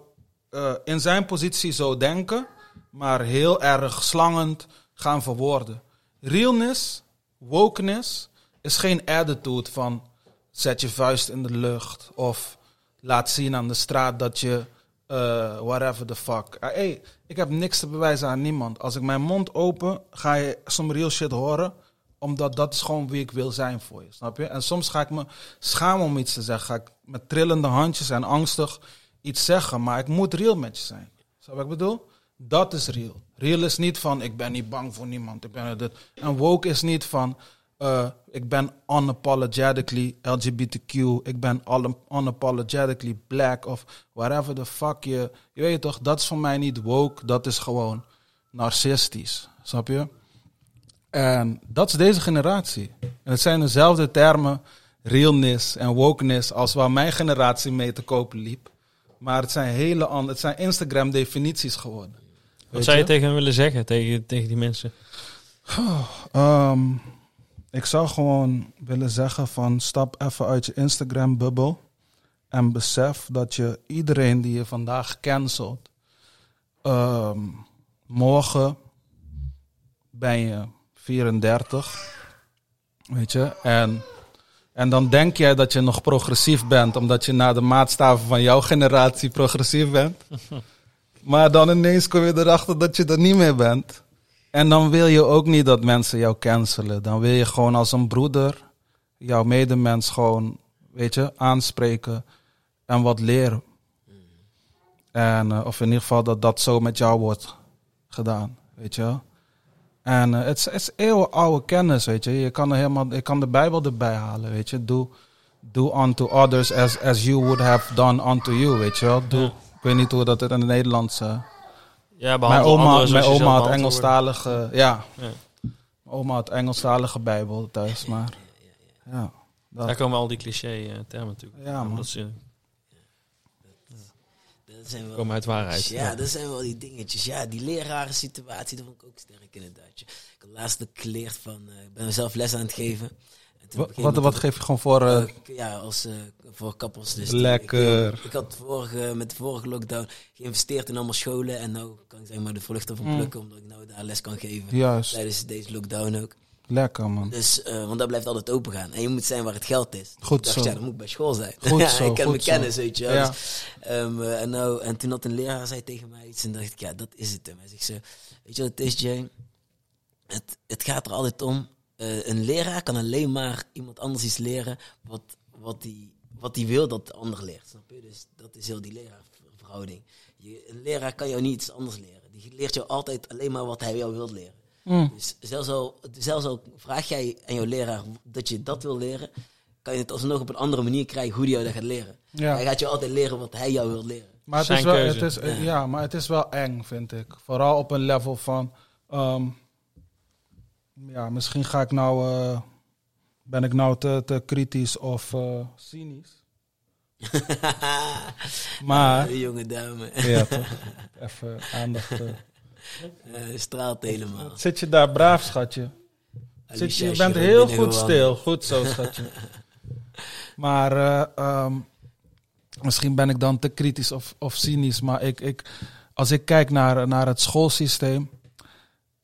eh, in zijn positie zo denken, maar heel erg slangend gaan verwoorden. Realness, wokeness, is geen attitude van zet je vuist in de lucht of laat zien aan de straat dat je eh, whatever the fuck. Ah, hey, ik heb niks te bewijzen aan niemand. Als ik mijn mond open, ga je some real shit horen. Omdat dat is gewoon wie ik wil zijn voor je, snap je? En soms ga ik me schamen om iets te zeggen. Ga ik met trillende handjes en angstig iets zeggen. Maar ik moet real met je zijn. Snap wat ik bedoel? Dat is real. Real is niet van, ik ben niet bang voor niemand. Ik ben dit. En woke is niet van, eh, ik ben unapologetically LGBTQ. Ik ben un- unapologetically black of whatever the fuck je... Je weet toch, dat is voor mij niet woke. Dat is gewoon narcistisch. Snap je? En dat is deze generatie. En het zijn dezelfde termen, realness en wokeness, als waar mijn generatie mee te koop liep. Maar het zijn hele andere, het zijn Instagram definities geworden. Wat zou je je? tegen hen willen zeggen, tegen, tegen die mensen? Ehm, ik zou gewoon willen zeggen van stap even uit je Instagram bubbel en besef dat je iedereen die je vandaag cancelt, ehm, morgen ben je 34. Weet je? En, en dan denk jij dat je nog progressief bent, omdat je naar de maatstaven van jouw generatie progressief bent. Maar dan ineens kom je erachter dat je er niet meer bent. En dan wil je ook niet dat mensen jou cancelen. Dan wil je gewoon als een broeder jouw medemens gewoon, weet je, aanspreken en wat leren. En, eh, of in ieder geval dat dat zo met jou wordt gedaan, weet je wel. En eh, het is- het is eeuwenoude kennis, weet je. Je kan, er helemaal, je kan de Bijbel erbij halen, weet je. Do, do unto others as, as you would have done unto you, weet je wel. Doe. Ik weet niet hoe dat het in het Nederlands... eh, Ja, mijn oma, mijn oma had. Engelstalige, ja. Ja. Mijn oma had Engelstalige Bijbel thuis, maar ja. Daar Dat, komen al die cliché-termen natuurlijk. Ja, man. Omdat ze Dat zijn wel, komen uit waarheid. ja, dat zijn wel die dingetjes. Ja, die leraren situatie, dat vond ik ook sterk inderdaad. Ik heb laatst geleerd van, eh, ik ben zelf les aan het geven. Wat, wat, geef je gewoon voor... eh, ja, als, eh, voor kappels. Dus Lekker. Ik, ik had vorige, met de vorige lockdown geïnvesteerd in allemaal scholen. En nu kan ik zeg maar de vruchten van Mm. plukken, omdat ik nou daar les kan geven. juist, Tijdens deze lockdown ook. lekker man. Dus, eh, want dat blijft altijd open gaan. En je moet zijn waar het geld is. Goed dacht, zo. ja, dan moet ik bij school zijn. Goed Ja, zo, ik ken mijn zo. kennis, weet je wel. Ja. Dus, ehm, eh, en, nou, en toen had een leraar zei tegen mij iets en dacht ik, ja, dat is het hem. Hij zegt zo, weet je wat het is, Jay? Het, het gaat er altijd om, eh, een leraar kan alleen maar iemand anders iets leren wat, wat die wat die wil dat de ander leert. Snap je? Dus dat is heel die leraarverhouding. Je, een leraar kan jou niet iets anders leren. Die leert jou altijd alleen maar wat hij jou wil leren. Mm. Dus zelfs al, zelfs al vraag jij aan jouw leraar dat je dat wil leren, kan je het alsnog op een andere manier krijgen hoe die jou dat gaat leren. Ja. Hij gaat je altijd leren wat hij jou wil leren. Maar het Zijn is wel, keuze. het is, ja, maar het is wel eng, vind ik. Vooral op een level van. ehm, ja, misschien ga ik nou. eh, ben ik nou te, te kritisch of eh, cynisch. Maar. Jonge dame Ja, toch? Even aandacht. eh. straalt helemaal. Zit je daar braaf, schatje? Zit je, je bent heel goed stil. Goed zo, schatje. Maar eh, ehm, misschien ben ik dan te kritisch of, of cynisch. Maar ik, ik, als ik kijk naar, naar het schoolsysteem.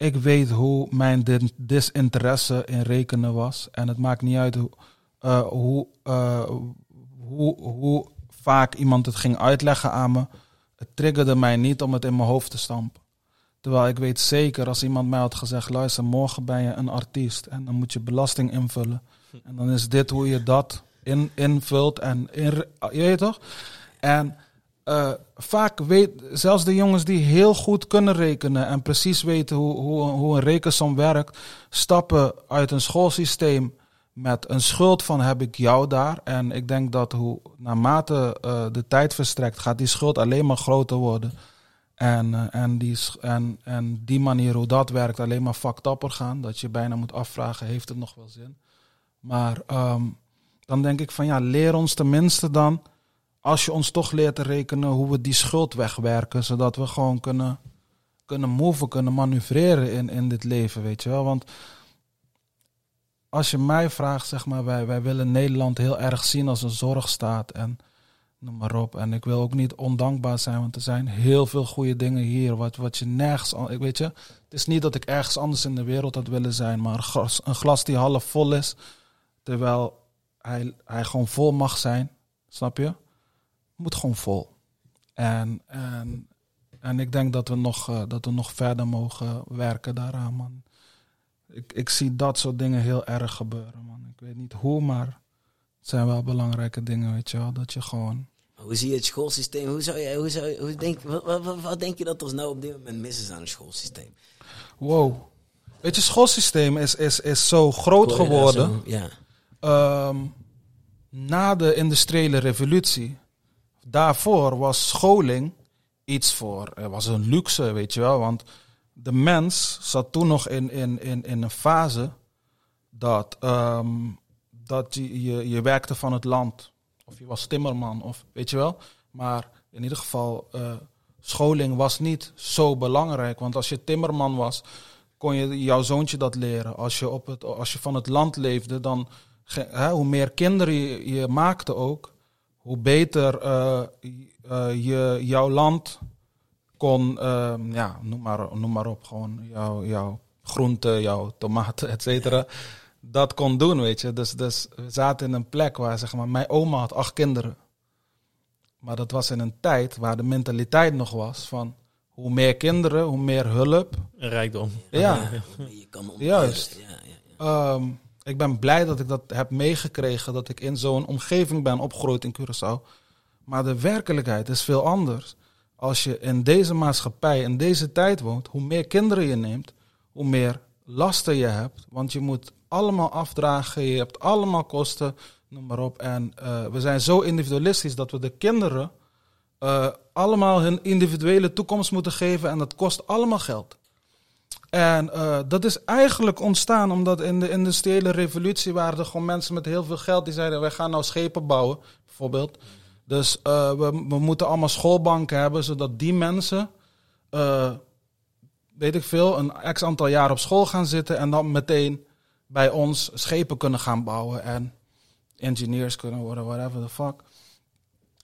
Ik weet hoe mijn disinteresse in rekenen was. En het maakt niet uit hoe, eh, hoe, eh, hoe, hoe vaak iemand het ging uitleggen aan me. Het triggerde mij niet om het in mijn hoofd te stampen. Terwijl ik weet zeker, als iemand mij had gezegd: luister, morgen ben je een artiest en dan moet je belasting invullen. En dan is dit hoe je dat in, invult en je weet toch? En eh, vaak weet zelfs de jongens die heel goed kunnen rekenen en precies weten hoe, hoe, hoe een rekensom werkt, stappen uit een schoolsysteem met een schuld van heb ik jou daar. En ik denk dat hoe naarmate eh, de tijd verstrekt, gaat die schuld alleen maar groter worden. En, eh, en, die, en, en die manier hoe dat werkt, alleen maar upper gaan. Dat je bijna moet afvragen, heeft het nog wel zin? Maar ehm, dan denk ik van ja, leer ons tenminste dan, als je ons toch leert te rekenen, hoe we die schuld wegwerken. Zodat we gewoon kunnen, kunnen moven, kunnen manoeuvreren in, in dit leven, weet je wel. Want als je mij vraagt, zeg maar, wij, wij willen Nederland heel erg zien als een zorgstaat en noem maar op. En ik wil ook niet ondankbaar zijn, want er zijn heel veel goede dingen hier, wat, wat je nergens... Ik weet je, het is niet dat ik ergens anders in de wereld had willen zijn, maar een glas, een glas die half vol is, terwijl hij, hij gewoon vol mag zijn, snap je? Moet gewoon vol. En, en, en ik denk dat we, nog, eh, dat we nog verder mogen werken daaraan, man. Ik, ik zie dat soort dingen heel erg gebeuren, man. Ik weet niet hoe, maar het zijn wel belangrijke dingen, weet je wel. Dat je gewoon... Hoe zie je het schoolsysteem? Hoe zou je, hoe zou je, hoe denk, wat, wat, wat, denk je dat er nou op dit moment mis is aan het schoolsysteem? Wow. Weet je, schoolsysteem is, is, is zo groot geworden. zo? Ja. Ehm, na de industriële revolutie. Daarvoor was scholing iets voor, er was een luxe, weet je wel. Want de mens zat toen nog in, in, in, in een fase dat, ehm, dat je, je, je werkte van het land. Of je was timmerman, of weet je wel. Maar in ieder geval, eh, scholing was niet zo belangrijk. Want als je timmerman was, kon je jouw zoontje dat leren. Als je, op het, als je van het land leefde, dan hè, hoe meer kinderen je, je maakte ook, hoe beter eh, eh, je jouw land kon, ehm, ja, noem maar, noem maar op, gewoon jouw, jouw groenten, jouw tomaten, et cetera, dat kon doen, weet je. Dus, dus we zaten in een plek waar, zeg maar, mijn oma had acht kinderen. Maar dat was in een tijd waar de mentaliteit nog was van hoe meer kinderen, hoe meer hulp. Rijkdom. Ja, Je kan Juist. Ja, ja, ja. Ik ben blij dat ik dat heb meegekregen, dat ik in zo'n omgeving ben opgegroeid in Curaçao. Maar de werkelijkheid is veel anders. Als je in deze maatschappij, in deze tijd woont, hoe meer kinderen je neemt, hoe meer lasten je hebt. Want je moet allemaal afdragen, je hebt allemaal kosten, noem maar op. En eh, we zijn zo individualistisch dat we de kinderen eh, allemaal hun individuele toekomst moeten geven en dat kost allemaal geld. En eh, dat is eigenlijk ontstaan omdat in de industriële revolutie waren er gewoon mensen met heel veel geld die zeiden: wij gaan nou schepen bouwen, bijvoorbeeld. Dus eh, we, we moeten allemaal schoolbanken hebben, zodat die mensen, eh, weet ik veel, een x aantal jaar op school gaan zitten en dan meteen bij ons schepen kunnen gaan bouwen en engineers kunnen worden, whatever the fuck.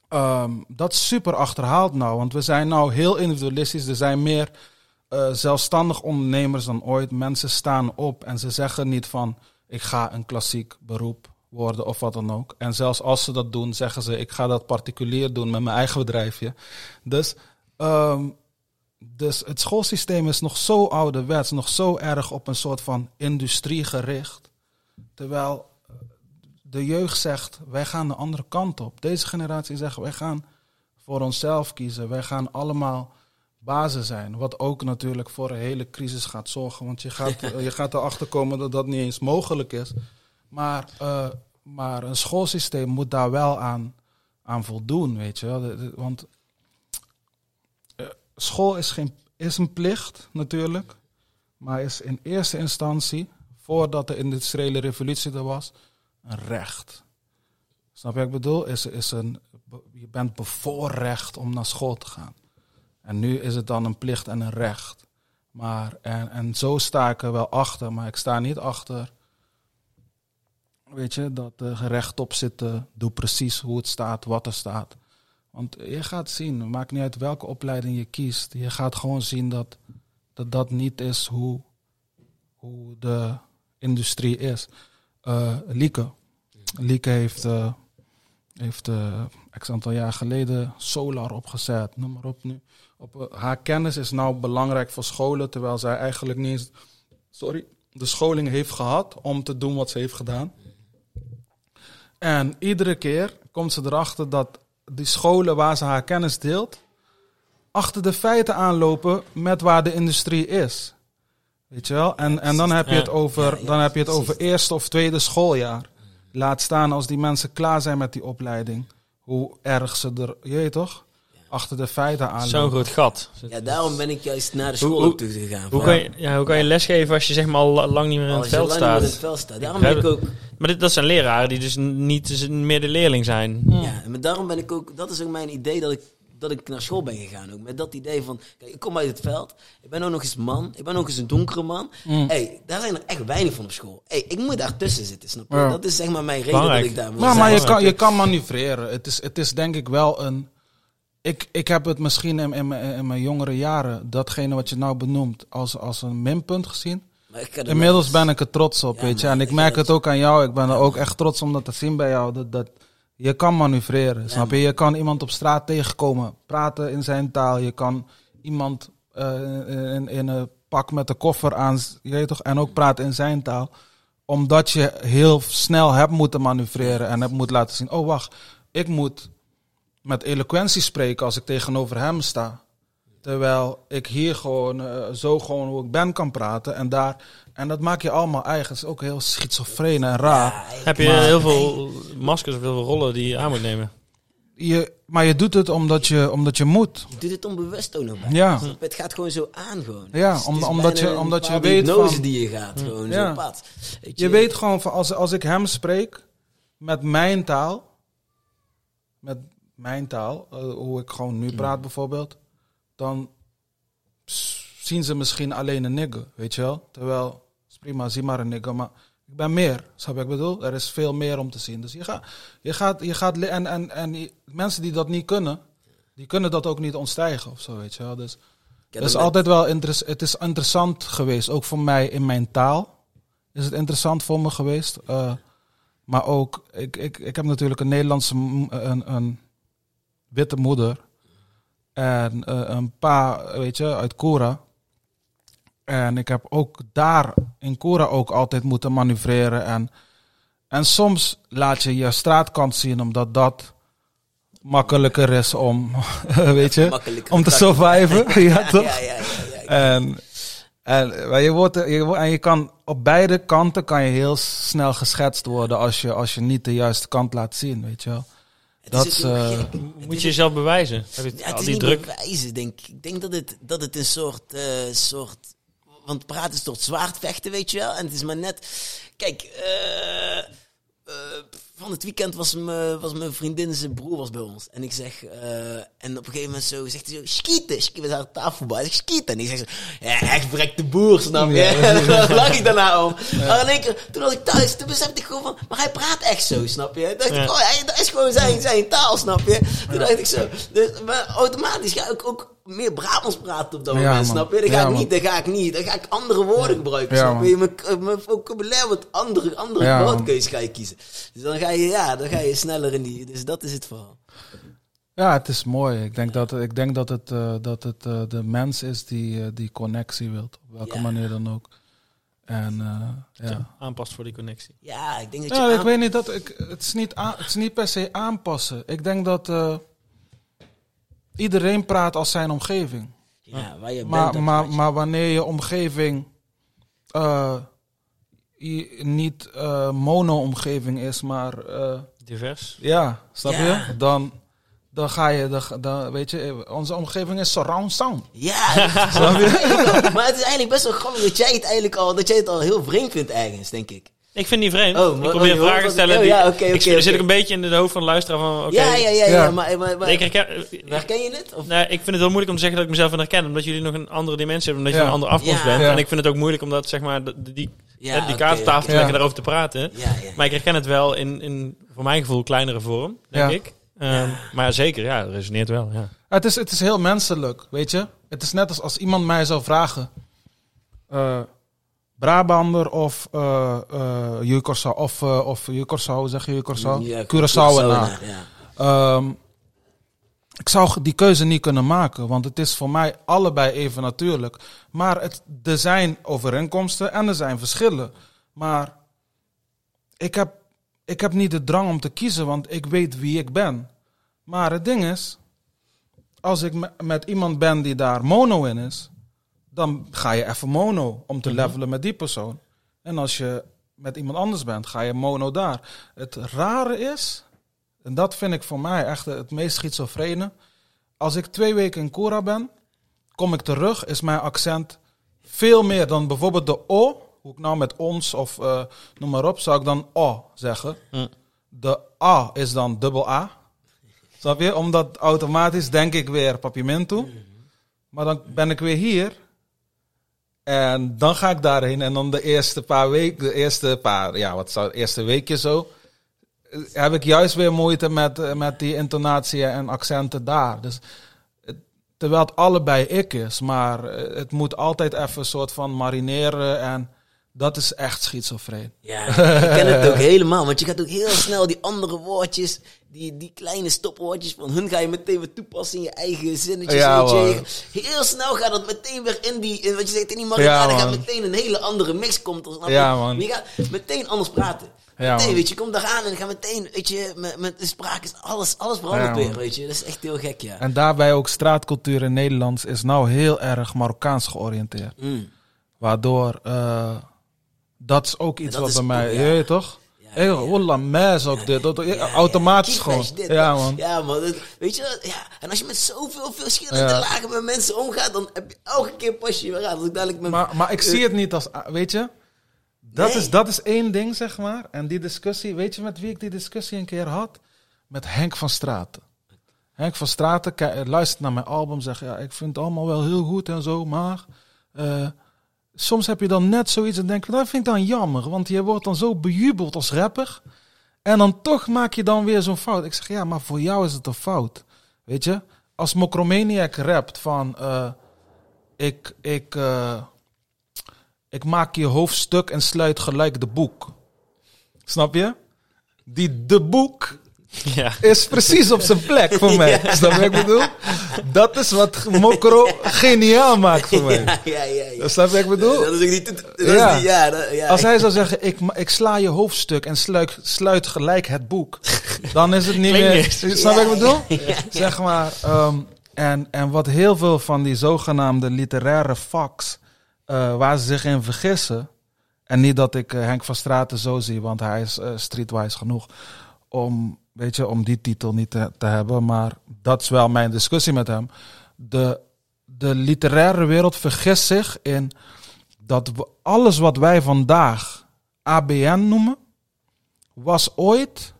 Ehm, dat is super achterhaald nou, want we zijn nou heel individualistisch. Er zijn meer eh, zelfstandig ondernemers dan ooit. Mensen staan op en ze zeggen niet van ik ga een klassiek beroep worden of wat dan ook. En zelfs als ze dat doen, zeggen ze ik ga dat particulier doen met mijn eigen bedrijfje. Dus, ehm, dus het schoolsysteem is nog zo ouderwets, nog zo erg op een soort van industrie gericht. Terwijl de jeugd zegt, wij gaan de andere kant op. Deze generatie zegt, wij gaan voor onszelf kiezen. Wij gaan allemaal bazen zijn. Wat ook natuurlijk voor een hele crisis gaat zorgen. Want je gaat, eh, je gaat erachter komen dat dat niet eens mogelijk is. Maar, eh, maar een schoolsysteem moet daar wel aan, aan voldoen, weet je wel. Want eh, school is, geen, is een plicht natuurlijk. Maar is in eerste instantie, voordat de industriële revolutie er was, een recht. Snap je wat ik bedoel? Is, is een, je bent bevoorrecht om naar school te gaan. En nu is het dan een plicht en een recht. Maar, en, en zo sta ik er wel achter, maar ik sta niet achter. Weet je, dat er rechtop zitten, doe precies hoe het staat, wat er staat. Want je gaat zien, maakt niet uit welke opleiding je kiest. Je gaat gewoon zien dat dat, dat niet is hoe, hoe de industrie is. Eh Lieke. Lieke heeft, eh, heeft eh, x aantal jaar geleden Solar opgezet, noem maar op nu. Op, eh, haar kennis is nou belangrijk voor scholen, terwijl zij eigenlijk niet eens, sorry, de scholing heeft gehad om te doen wat ze heeft gedaan. En iedere keer komt ze erachter dat die scholen waar ze haar kennis deelt, achter de feiten aanlopen met waar de industrie is. Weet je wel? En, en dan heb je het over, dan heb je het over eerste of tweede schooljaar. Laat staan als die mensen klaar zijn met die opleiding. Hoe erg ze er, je weet toch? Achter de feiten aanlopen. Zo'n groot gat. Ja, daarom ben ik juist naar de school hoe- toe gegaan. Hoe kan, je, ja, hoe kan je lesgeven als je zeg maar al la- lang niet meer in het als je veld lang niet meer in het staat? veld staat. Daarom ben ik ook... Maar dit, dat zijn leraren die dus niet meer de leerling zijn. Ja, maar daarom ben ik ook... Dat is ook mijn idee dat ik, dat ik naar school ben gegaan. Ook met dat idee van... Kijk, ik kom uit het veld. Ik ben ook nog eens man. Ik ben ook eens een donkere man. hey, daar zijn er echt weinig van op school. hey, ik moet daar tussen zitten, snap je? Ja. Dat is zeg maar mijn reden Belangrijk. dat ik daar Maar, zijn. maar je, kan, je kan manoeuvreren. Het is, het is denk ik wel een. Ik, ik heb het misschien in, in, mijn- in mijn jongere jaren, datgene wat je nou benoemt, als, als een minpunt gezien. Inmiddels ben ik er trots op, Ja, weet je. En ik ik merk het ook aan jou. Ik ben er ook echt trots om dat te zien bij jou. Dat, dat, je kan manoeuvreren, snap je? Je kan iemand op straat tegenkomen, praten in zijn taal. Je kan iemand eh, in, in een pak met een koffer aan, je weet toch, en ook praten in zijn taal. Omdat je heel snel hebt moeten manoeuvreren en hebt moeten laten zien, oh wacht, ik moet met eloquentie spreken als ik tegenover hem sta. Terwijl ik hier gewoon eh, zo gewoon hoe ik ben kan praten en daar. En dat maak je allemaal eigen. Het is ook heel schizofreen en raar. Ja, Heb je Maar- heel veel maskers of heel veel rollen die je aan moet nemen? Je, maar je doet het omdat je, omdat je moet. je doet het onbewust ook nog bij. Ja. Je? Het gaat gewoon zo aan gewoon. Ja, om- het is omdat bijna je- een omdat je weet hypnose van- die je gaat gewoon Ja. zo pad. Weet Je weet gewoon van als, als ik hem spreek met mijn taal, met mijn taal, eh, hoe ik gewoon nu praat bijvoorbeeld, dan zien ze misschien alleen een nigger, weet je wel? Terwijl, is prima, zie maar een nigger, maar ik ben meer, snap je wat ik bedoel? Er is veel meer om te zien. Dus je gaat, je gaat, je gaat, en, en, en mensen die dat niet kunnen, die kunnen dat ook niet ontstijgen of zo, weet je wel? Dus Het is altijd wel interess- het is interessant geweest, ook voor mij in mijn taal. Is het interessant voor me geweest. Eh, maar ook, ik, ik, ik heb natuurlijk een Nederlandse, een, een witte moeder. En eh, een pa, weet je, uit Koera. En ik heb ook daar in Koera ook altijd moeten manoeuvreren. En, en soms laat je je straatkant zien, omdat dat makkelijker is om, weet je, om te surviven. ja, toch? Ja, ja, ja. ja, ja. En, en, maar je wordt, je, wordt- en je kan op beide kanten kan je heel snel geschetst worden als je, als je niet de juiste kant laat zien, weet je wel. Dat is heel eh, gek. Moet is je jezelf bewijzen? Heb je Ja, al het is die niet druk? bewijzen, denk ik. Ik denk dat het, dat het een soort, eh, soort... Want praten is tot zwaard vechten, weet je wel. En het is maar net... Kijk, eh, eh, van het weekend was, me, was mijn vriendin, zijn broer was bij ons. En ik zeg... eh, en op een gegeven moment zo, zegt hij zo... Skieten, skieten. We zaten tafelvoetbal. Hij zegt, skieten. En ik zeg zo... Ja, echt brek de boer, snap je? En daar lag ik daarna om. Keer, toen was ik thuis, toen besefte ik gewoon van... Maar hij praat echt zo, snap je? Dacht Ja. ik, oh, hij, dat is gewoon zijn, zijn taal, snap je? Toen dacht ik zo. Dus, maar automatisch ga ik ook meer Brabants praten op dat Ja, moment, snap je? Dan ga, Ja, ik niet, dan ga ik niet. Dan ga ik andere woorden gebruiken, Ja, snap je? Mijn, mijn vocabulaire wordt andere, andere Ja, man. woordkeuzes ga je kiezen. Dus dan ga je, ja, dan ga je sneller in die... Dus dat is het verhaal. Ja, het is mooi. Ik denk dat, ik denk dat het, eh, dat het eh, de mens is die eh, die connectie wil, op welke Ja. manier dan ook. En eh, ja. Aanpast voor die connectie. Ja, ik denk dat je... Ja, ik weet niet dat ik. Het is niet, aan- het is niet per se aanpassen. Ik denk dat eh, iedereen praat als zijn omgeving. Ja, waar je bent. Maar, dat maar, je. maar wanneer je omgeving eh, je- niet eh, mono-omgeving is, maar eh, Divers. ja, snap Ja. je? Dan, dan ga je, dan, dan, weet je, onze omgeving is surround sound. Ja, maar het is eigenlijk best wel grappig dat jij het eigenlijk al, dat jij het al heel vreemd vindt ergens, denk ik. Ik vind die vreemd. Oh, ik probeer oh, vragen te stellen. oh, die, ja, ik zit- zit oké. een beetje in de hoofd van de luisteraar van... oké, Ja, ja, ja, ja, Ja. maar, maar, maar Ik herken, herken je het? Of? nou, ik vind het heel moeilijk om te zeggen dat ik mezelf in herken. Omdat jullie nog een andere dimensie hebben. Omdat je een andere afkomst Ja. bent. Ja. En ik vind het ook moeilijk om dat, zeg maar, die, die, Ja, hè, die oké, kaart op tafel oké. te leggen Ja. daarover te praten. Ja, ja. Maar ik herken het wel in, in voor mijn gevoel, kleinere vorm, denk Ja. ik. Ehm, Maar zeker, ja, het resoneert wel, ja. Het is, het is heel menselijk, weet je. Het is net als als iemand mij zou vragen... eh, Brabander of uh, uh, of, uh, of hoe zeg je Curaçao? Ja. Ehm, ik zou die keuze niet kunnen maken, want het is voor mij allebei even natuurlijk. Maar het, er zijn overeenkomsten en er zijn verschillen. Maar ik heb, ik heb niet de drang om te kiezen, want ik weet wie ik ben. Maar het ding is, als ik me- met iemand ben die daar mono in is, dan ga je even mono om te levelen met die persoon. En als je met iemand anders bent, ga je mono daar. Het rare is, en dat vind ik voor mij echt het meest schizofrene. Als ik twee weken in Cura ben, kom ik terug, is mijn accent veel meer dan bijvoorbeeld de O. Hoe ik nou met ons of eh, noem maar op, zou ik dan O zeggen. Hm. De A is dan dubbel A. Snap je? Omdat automatisch denk ik weer papiamento. Maar dan ben ik weer hier. En dan ga ik daarheen. En dan de eerste paar weken, de eerste paar, ja, wat zou eerste weekje zo. Heb ik juist weer moeite met, eh, met die intonatie en accenten daar. Dus, terwijl het allebei ik is. Maar eh, het moet altijd even een soort van marineren. En dat is echt schizofreen. Ja, ik ken het ook helemaal. Want je gaat ook heel snel die andere woordjes, die, die kleine stopwoordjes van hun ga je meteen weer toepassen in je eigen zinnetjes. Ja, je. man. Heel snel gaat dat meteen weer in die, in, wat je zegt, in die marinade Ja, gaat meteen een hele andere mix komt. er, snap je? Ja, man. Je gaat meteen anders praten. Ja, meteen, weet je, komt daar aan en ga meteen, weet je, met, met de spraak is alles, alles verandert Ja, weer, weet je. Dat is echt heel gek, ja. En daarbij ook straatcultuur in Nederlands is nou heel erg Marokkaans georiënteerd. Mm. Waardoor eh, dat is ook iets wat bij mij, je weet toch? Hey, wallah, mes ook dit. dat- automatisch gewoon. Ja, man. Ja, man. weet je, wat? ja. En als je met zoveel verschillende lagen met mensen omgaat, dan heb je elke keer pas je weer aan. Ik dadelijk met... Maar, maar ik zie het niet als, weet je, dat, Nee. is, dat is één ding, zeg maar. En die discussie, weet je met wie ik die discussie een keer had? Met Henk van Straten. Henk van Straten luistert naar mijn album, zegt ja, ik vind het allemaal wel heel goed en zo, maar eh, soms heb je dan net zoiets en denk dat vind ik dan jammer, want je wordt dan zo bejubeld als rapper. En dan toch maak je dan weer zo'n fout. Ik zeg, ja, maar voor jou is het een fout. Weet je? Als Mokromaniac rapt van... eh, ik, ik, eh, ik maak je hoofdstuk en sluit gelijk de boek. Snap je? Die de boek Ja. is precies op zijn plek voor mij. Snap je wat ik bedoel? Dat is wat Mokro geniaal maakt voor mij. Ja, ja, ja. ja. Snap je wat ik bedoel? Dat is ook niet... Dat is Ja. niet ja, dat- ja. Als hij zou zeggen, ik, ik sla je hoofdstuk en sluit, sluit gelijk het boek. Dan is het niet meer... Snap je wat ik bedoel? Ja. Zeg maar, ehm, en, en wat heel veel van die zogenaamde literaire fucks, eh, waar ze zich in vergissen, en niet dat ik eh, Henk van Straten zo zie, want hij is eh, streetwise genoeg om, weet je, om die titel niet te, hebben, maar dat is wel mijn discussie met hem. De, de literaire wereld vergist zich in dat alles wat wij vandaag ABN noemen, was ooit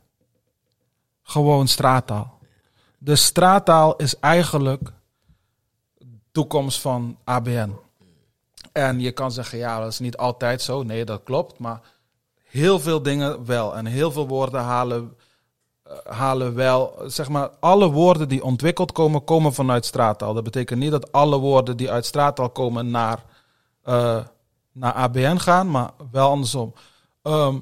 gewoon straattaal. De straattaal is eigenlijk toekomst van ABN. En je kan zeggen, ja, dat is niet altijd zo. Nee, dat klopt. Maar heel veel dingen wel. En heel veel woorden halen, halen wel. Zeg maar, alle woorden die ontwikkeld komen, komen vanuit straattaal. Dat betekent niet dat alle woorden die uit straattaal komen naar, eh, naar ABN gaan, maar wel andersom. Ehm,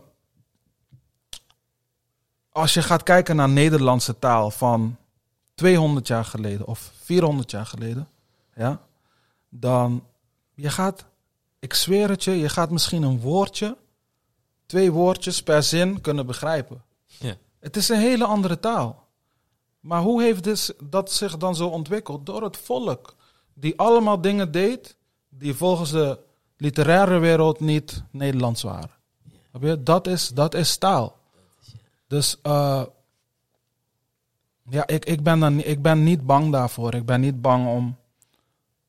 als je gaat kijken naar Nederlandse taal van 200 jaar geleden of 400 jaar geleden, ja, dan je gaat, ik zweer het je, je gaat misschien een woordje, twee woordjes per zin kunnen begrijpen. Ja. Het is een hele andere taal. Maar hoe heeft dit, dat zich dan zo ontwikkeld? Door het volk, die allemaal dingen deed die volgens de literaire wereld niet Nederlands waren. Dat is, dat is taal. Dus eh, ja, ik, ik, ben dan, ik ben niet bang daarvoor. Ik ben niet bang om,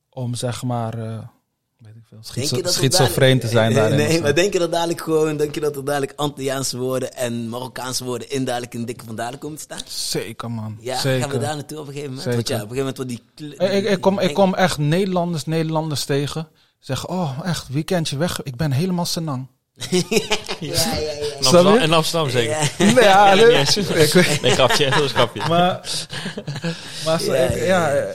om zeg maar, eh, veel, Denk je dat schizofreen te zijn Nee, daarin. Nee, maar denk je dat dadelijk gewoon, denk je dat er dadelijk Antilliaanse woorden en Marokkaanse woorden in dadelijk in dikke van dadelijk komen te staan? Zeker man, Ja, zeker. gaan we daar naartoe op een gegeven moment? Zeker. Want ja, op een gegeven moment wordt die... Ik, ik, kom, ik kom echt Nederlanders, Nederlanders tegen. Zeggen, oh echt, weekendje weg. Ik ben helemaal senang. Ja, ja, ja. In Amsterdam, je? in Amsterdam zeker. Ja. Ja, nee, weet- Nee, grapje, dat is een grapje. maar, maar zo, Ja, ik, ja, ja, ja.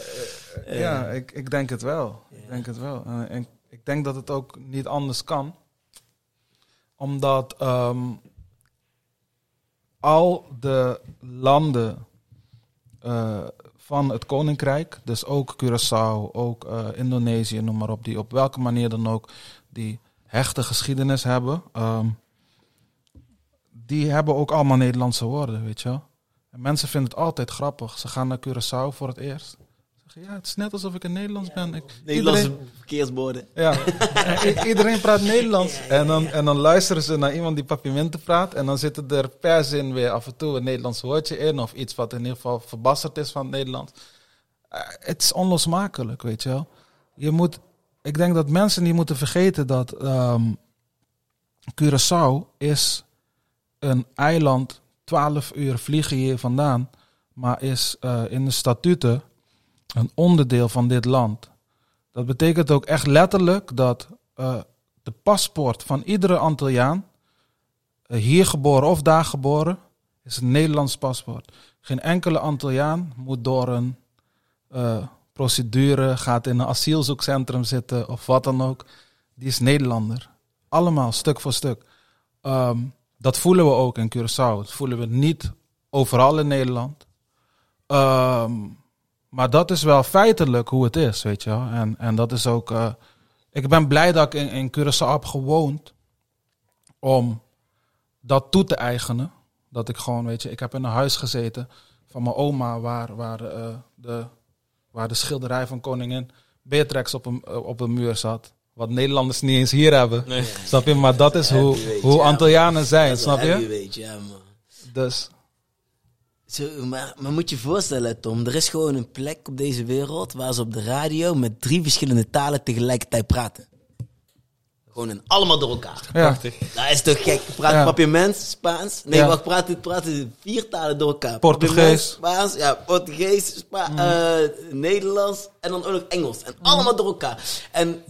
eh, ja, ik, ik denk het wel. Ik denk het wel. En ik, denk dat het ook niet anders kan. Omdat ehm, al de landen eh, van het koninkrijk, dus ook Curaçao, ook eh, Indonesië, noem maar op, die op welke manier dan ook die hechte geschiedenis hebben, ehm, die hebben ook allemaal Nederlandse woorden, weet je. En mensen vinden het altijd grappig. Ze gaan naar Curaçao voor het eerst. Ja, het is net alsof ik in Nederlands ben. Ik, Nederlandse iedereen- verkeersborden. ja, iedereen praat Nederlands. En dan, en dan luisteren ze naar iemand die papimenten praat. En dan zit er per zin weer af en toe een Nederlands woordje in. Of iets wat in ieder geval verbasterd is van het Nederlands. Eh, Het is onlosmakelijk, weet je wel. Je moet, ik denk dat mensen niet moeten vergeten dat ehm Curaçao is een eiland 12 uur vliegen hier vandaan. Maar is eh, in de statuten een onderdeel van dit land. Dat betekent ook echt letterlijk dat eh, de paspoort van iedere Antilliaan, eh, hier geboren of daar geboren, is een Nederlands paspoort. Geen enkele Antilliaan moet door een eh, procedure, gaat in een asielzoekcentrum zitten of wat dan ook. Die is Nederlander. Allemaal, stuk voor stuk. Ehm, dat voelen we ook in Curaçao. Dat voelen we niet overal in Nederland. Ehm, maar dat is wel feitelijk hoe het is, weet je wel. En, en dat is ook... eh, ik ben blij dat ik in, in Curaçao heb gewoond om dat toe te eigenen. Dat ik gewoon, weet je, ik heb in een huis gezeten van mijn oma waar, waar, eh, de, waar de schilderij van koningin Beatrix op een, eh, op een muur zat. Wat Nederlanders niet eens hier hebben. Nee. Snap je? Maar dat is hoe, hoe Antillianen zijn, snap je? weet je, ja, man. Dus Zo, maar, maar moet je je voorstellen, Tom, er is gewoon een plek op deze wereld waar ze op de radio met drie verschillende talen tegelijkertijd praten. Gewoon in, allemaal door elkaar. ja. Prachtig. Dat is toch gek? Praat Ja. Papiaments, Spaans? Nee, Ja. wacht, praten, praten vier talen door elkaar. Portugees. Spaans, ja, Portugees, Spa eh, Nederlands en dan ook nog Engels. En allemaal door elkaar. En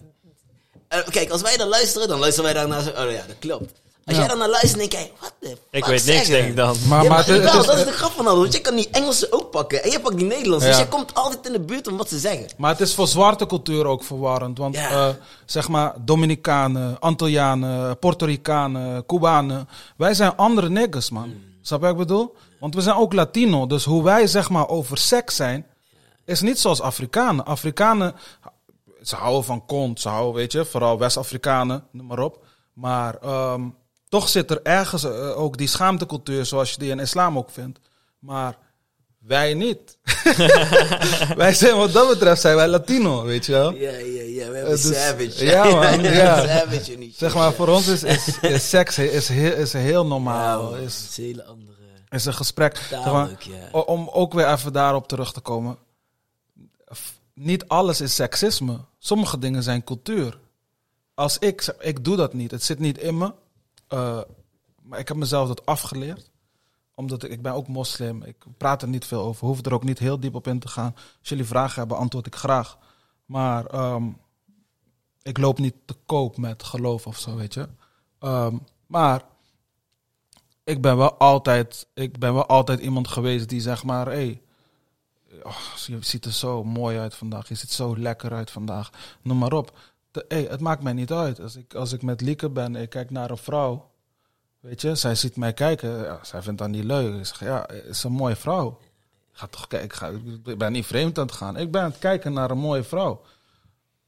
eh, kijk, als wij dan luisteren, dan luisteren wij daarna zo, oh ja, dat klopt. Als Ja. jij dan naar luistert, denk jij, wat de Ik weet niks, denk ik dan. Maar, Ja, maar het, wel, dat is de grap van alles. Want jij kan die Engelse ook pakken en jij pakt die Nederlandse. Ja. Dus jij komt altijd in de buurt om wat ze zeggen. maar het is voor zwarte cultuur ook verwarrend. Want Ja. eh, zeg maar, Dominicanen, Antillianen, Puerto Ricanen, Cubanen. Wij zijn andere niggas, man. Hmm. Snap je wat ik bedoel? Want we zijn ook Latino. Dus hoe wij zeg maar over seks zijn, is niet zoals Afrikanen. Afrikanen, ze houden van kont, ze houden, weet je, vooral West-Afrikanen, noem maar op. Maar ehm, toch zit er ergens eh, ook die schaamtecultuur, zoals je die in islam ook vindt. Maar wij niet. wij zijn wat dat betreft zijn wij Latino, weet je wel. Ja, ja, ja. We hebben Eh, dus- savage. ja, man, ja. savage die Zeg maar, voor ons is, is, is seks is heel, is heel normaal. man, is, een hele andere is een gesprek. Zeg maar, ja. om ook weer even daarop terug te komen. Niet alles is seksisme. Sommige dingen zijn cultuur. Als ik, ik doe dat niet. Het zit niet in me. Eh, maar ik heb mezelf dat afgeleerd. Omdat ik, ben ook moslim. Ik praat er niet veel over. Hoef er ook niet heel diep op in te gaan. Als jullie vragen hebben, antwoord ik graag. Maar ehm, ik loop niet te koop met geloof of zo, weet je. Ehm, maar ik ben wel altijd, ik ben wel altijd iemand geweest die zeg maar, hey, oh, je ziet er zo mooi uit vandaag, je ziet zo lekker uit vandaag, noem maar op. Hey, het maakt mij niet uit. Als ik, als ik met Lieke ben en ik kijk naar een vrouw, weet je, zij ziet mij kijken, ja, zij vindt dat niet leuk. Ik zeg, ja, het is een mooie vrouw. Ik ga toch kijken, ik, ga, ik ben niet vreemd aan het gaan. Ik ben aan het kijken naar een mooie vrouw.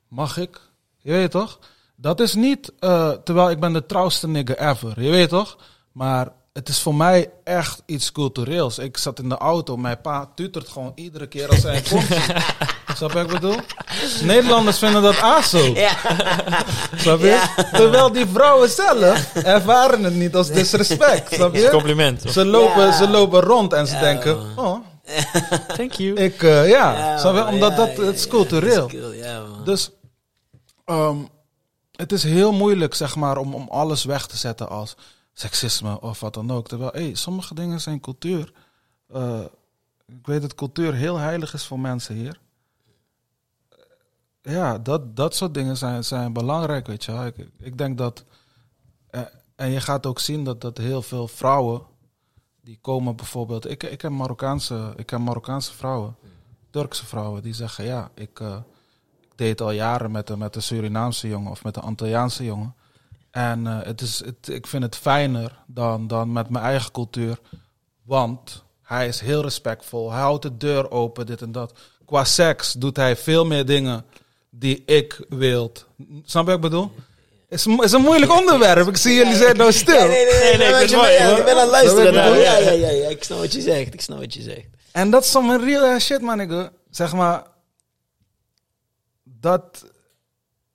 Mag ik? Je weet toch? Dat is niet, eh, terwijl ik ben de trouwste nigger ever. Je weet toch? Maar het is voor mij echt iets cultureels. Ik zat in de auto, mijn pa tutert gewoon iedere keer als hij komt. Snap je wat ik bedoel? Nederlanders vinden dat aso. Ja. Snap je? Terwijl die vrouwen zelf ervaren het niet als disrespect. Snap Is een je? compliment. Ze lopen, Ja. ze lopen rond en ze Ja, denken, oh, Thank you. ik, eh, ja. Ja, Snap je? man, Omdat ja, dat, ja, het is cultureel. Dus ehm, het is heel moeilijk, zeg maar, om, om alles weg te zetten als seksisme of wat dan ook. Terwijl, hey, sommige dingen zijn cultuur. Eh, ik weet dat cultuur heel heilig is voor mensen hier. Ja, dat, dat soort dingen zijn, zijn belangrijk, weet je. Ik, ik denk dat... eh, en je gaat ook zien dat, dat heel veel vrouwen... die komen bijvoorbeeld... Ik, ik, heb Marokkaanse, ik heb Marokkaanse vrouwen, Turkse vrouwen... die zeggen, ja, ik... eh, ik deed al jaren met een, met een Surinaamse jongen of met een Antilliaanse jongen. En eh, het is, het, ik vind het fijner dan, dan met mijn eigen cultuur. Want hij is heel respectvol. Hij houdt de deur open, dit en dat. Qua seks doet hij veel meer dingen die ik wil. Snap je wat ik bedoel? Het is, een- is een moeilijk onderwerp. Ik zie jullie zijn nou stil. Nee, nee, nee, Nee, nee, nee, ik mooi, ja, ik ben aan het luisteren. Nou. ik Ja, ja, ja, ja, ik snap wat je zegt. Ik snap wat je zegt. En dat is zo'n real shit, man. nigga. Zeg maar. Dat,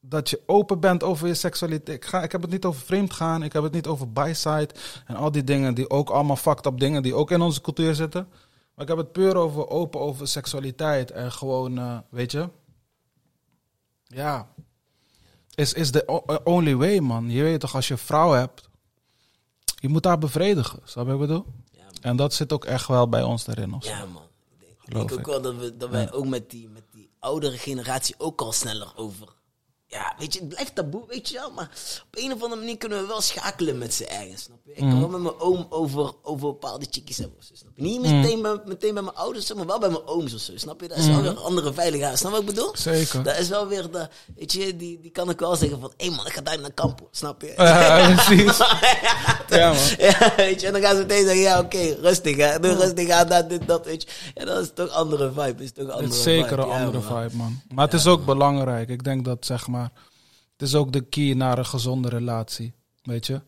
dat je open bent over je seksualiteit. Ik, ga, ik heb het niet over vreemd gaan. Ik heb het niet over byside. En al die dingen die ook allemaal fucked up dingen die ook in onze cultuur zitten. Maar ik heb het puur over open over seksualiteit. En gewoon, eh, weet je. Ja. Is, is the o- only way, man. Je weet toch, als je een vrouw hebt. Je moet haar bevredigen. Snap je wat ik bedoel? Ja. En dat zit ook echt wel bij ons. Of zo. Ja, man. Ik denk, ik Geloof denk ook wel dat, we, dat wij ook met die, met die oudere generatie ook al sneller over... Ja, weet je, het blijft taboe, weet je wel. Maar op een of andere manier kunnen we wel schakelen met z'n eigen, snap je? Ik kan Mhm. wel met mijn oom over, over bepaalde chickies hebben of zo, snap je? Niet meteen, bij, meteen bij mijn ouders, maar wel bij mijn ooms of zo, snap je? Dat is wel weer een andere veiligheid, snap je wat ik bedoel? Mhm. Zeker. Dat is wel weer de, weet je, die, die kan ik wel zeggen van, hé man, ik ga daar naar kampen, snap je? Ja, precies. Ja, man. Ja, weet je, en dan gaan ze meteen zeggen, ja, oké, rustig, hè. Doe rustig aan, dat, dit, dat, weet je. Ja, dat is toch een andere vibe, is toch andere Het is zeker vibe. een andere vibe, man. Maar het is ook belangrijk. Ik denk dat, zeg maar... Het is ook de key naar een gezonde relatie. Weet je?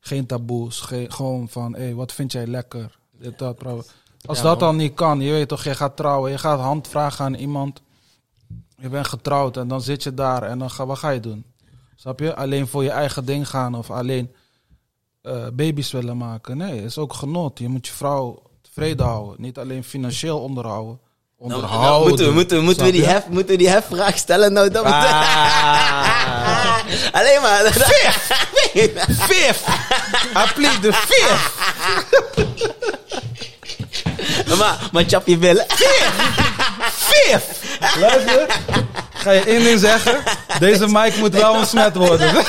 Geen taboes. Geen, gewoon van, hé, wat vind jij lekker? Dit, dat, bro. Als dat al niet kan, je weet toch, je gaat trouwen. Je gaat hand vragen aan iemand. Je bent getrouwd en dan zit je daar. En dan ga, wat ga je doen? Snap je? Alleen voor je eigen ding gaan of alleen eh, baby's willen maken. Nee, het is ook genot. Je moet je vrouw tevreden houden. Niet alleen financieel onderhouden. Nou, Onderhouden. nou, moeten we, moeten we, moeten we die hef, moeten we die hefvraag stellen nou? Dat Ah. Alleen maar. Vif! Hij pleegt de vif! maar, maar chap je billen. Vif! Luister, ga je één ding zeggen? Deze mic moet wel ontsmet worden.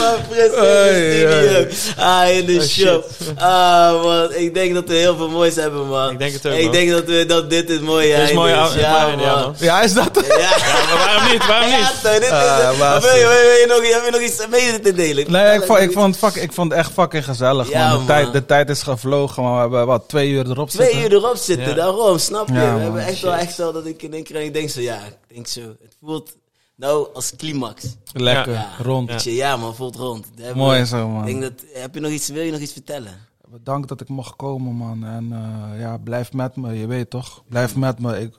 Man, Frits in de Hey, studio. Ah, in de Oh, shop. Ah, man. Ik denk dat we heel veel moois hebben, man. Ik denk het ook, Ik denk dat, we, dat dit het mooie Dit is mooi, is. mooi Ja, man. man. Ja, is dat? Ja. Ja, maar waarom niet? Waarom Ja, niet? toch, dit is Ah, het. maar Wil je, wil je, wil je nog, heb je nog iets mee te delen? Nee, ik vond, ik, vond, fuck, ik vond het echt fucking gezellig, Ja, man. De, man. Tijd, de tijd is gevlogen, man. We hebben wat, twee uur erop Twee zitten. uur erop zitten, Ja. daarom, snap je? Ja, we hebben echt wel, echt wel dat ik in één keer ik denk zo, ja, ik denk zo, het voelt nou als climax. Lekker, Ja, rond. Ja man, voelt rond. Mooi we- zo, man. Denk dat, heb je nog iets, wil je nog iets vertellen? Bedankt dat ik mocht komen, man. En eh, ja, blijf met me, je weet toch? Blijf met me. Ik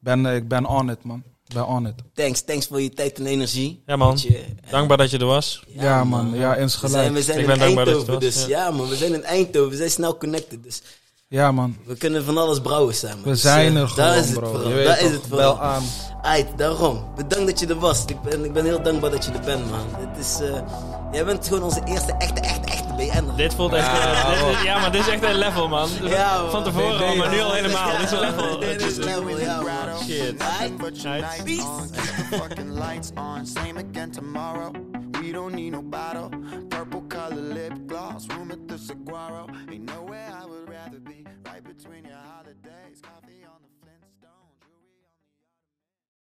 ben, ik ben on it, man. Ik ben on it. Thanks, thanks voor je tijd en energie. Ja, man. Je, Dankbaar dat je er was. Ja, man. Ja, We insgelijks. zijn, we zijn Ik in ben dankbaar dat je Eindhoven, het was, dus ja. ja. man, we zijn in Eindhoven, we zijn snel connected, dus Ja, man. we kunnen van alles brouwen samen. We zijn er gewoon, Daar is het bro. vooral, Je weet daar toch, is het bel vooral. aan. Aight, daarom. Bedankt dat je er was. Ik ben, ik ben heel dankbaar dat je er bent, man. Het is, eh, jij bent gewoon onze eerste echte, echte, echte BN'er. Dit voelt echt... eh, dit ja, maar dit is echt een level, man. Ja, man. Van tevoren al, maar nu al helemaal. Dit is een level. Dit is level, ja, man. Shit. Again tomorrow. We don't need no bottle. Purple color lip gloss, room at the saguaro. Ain't no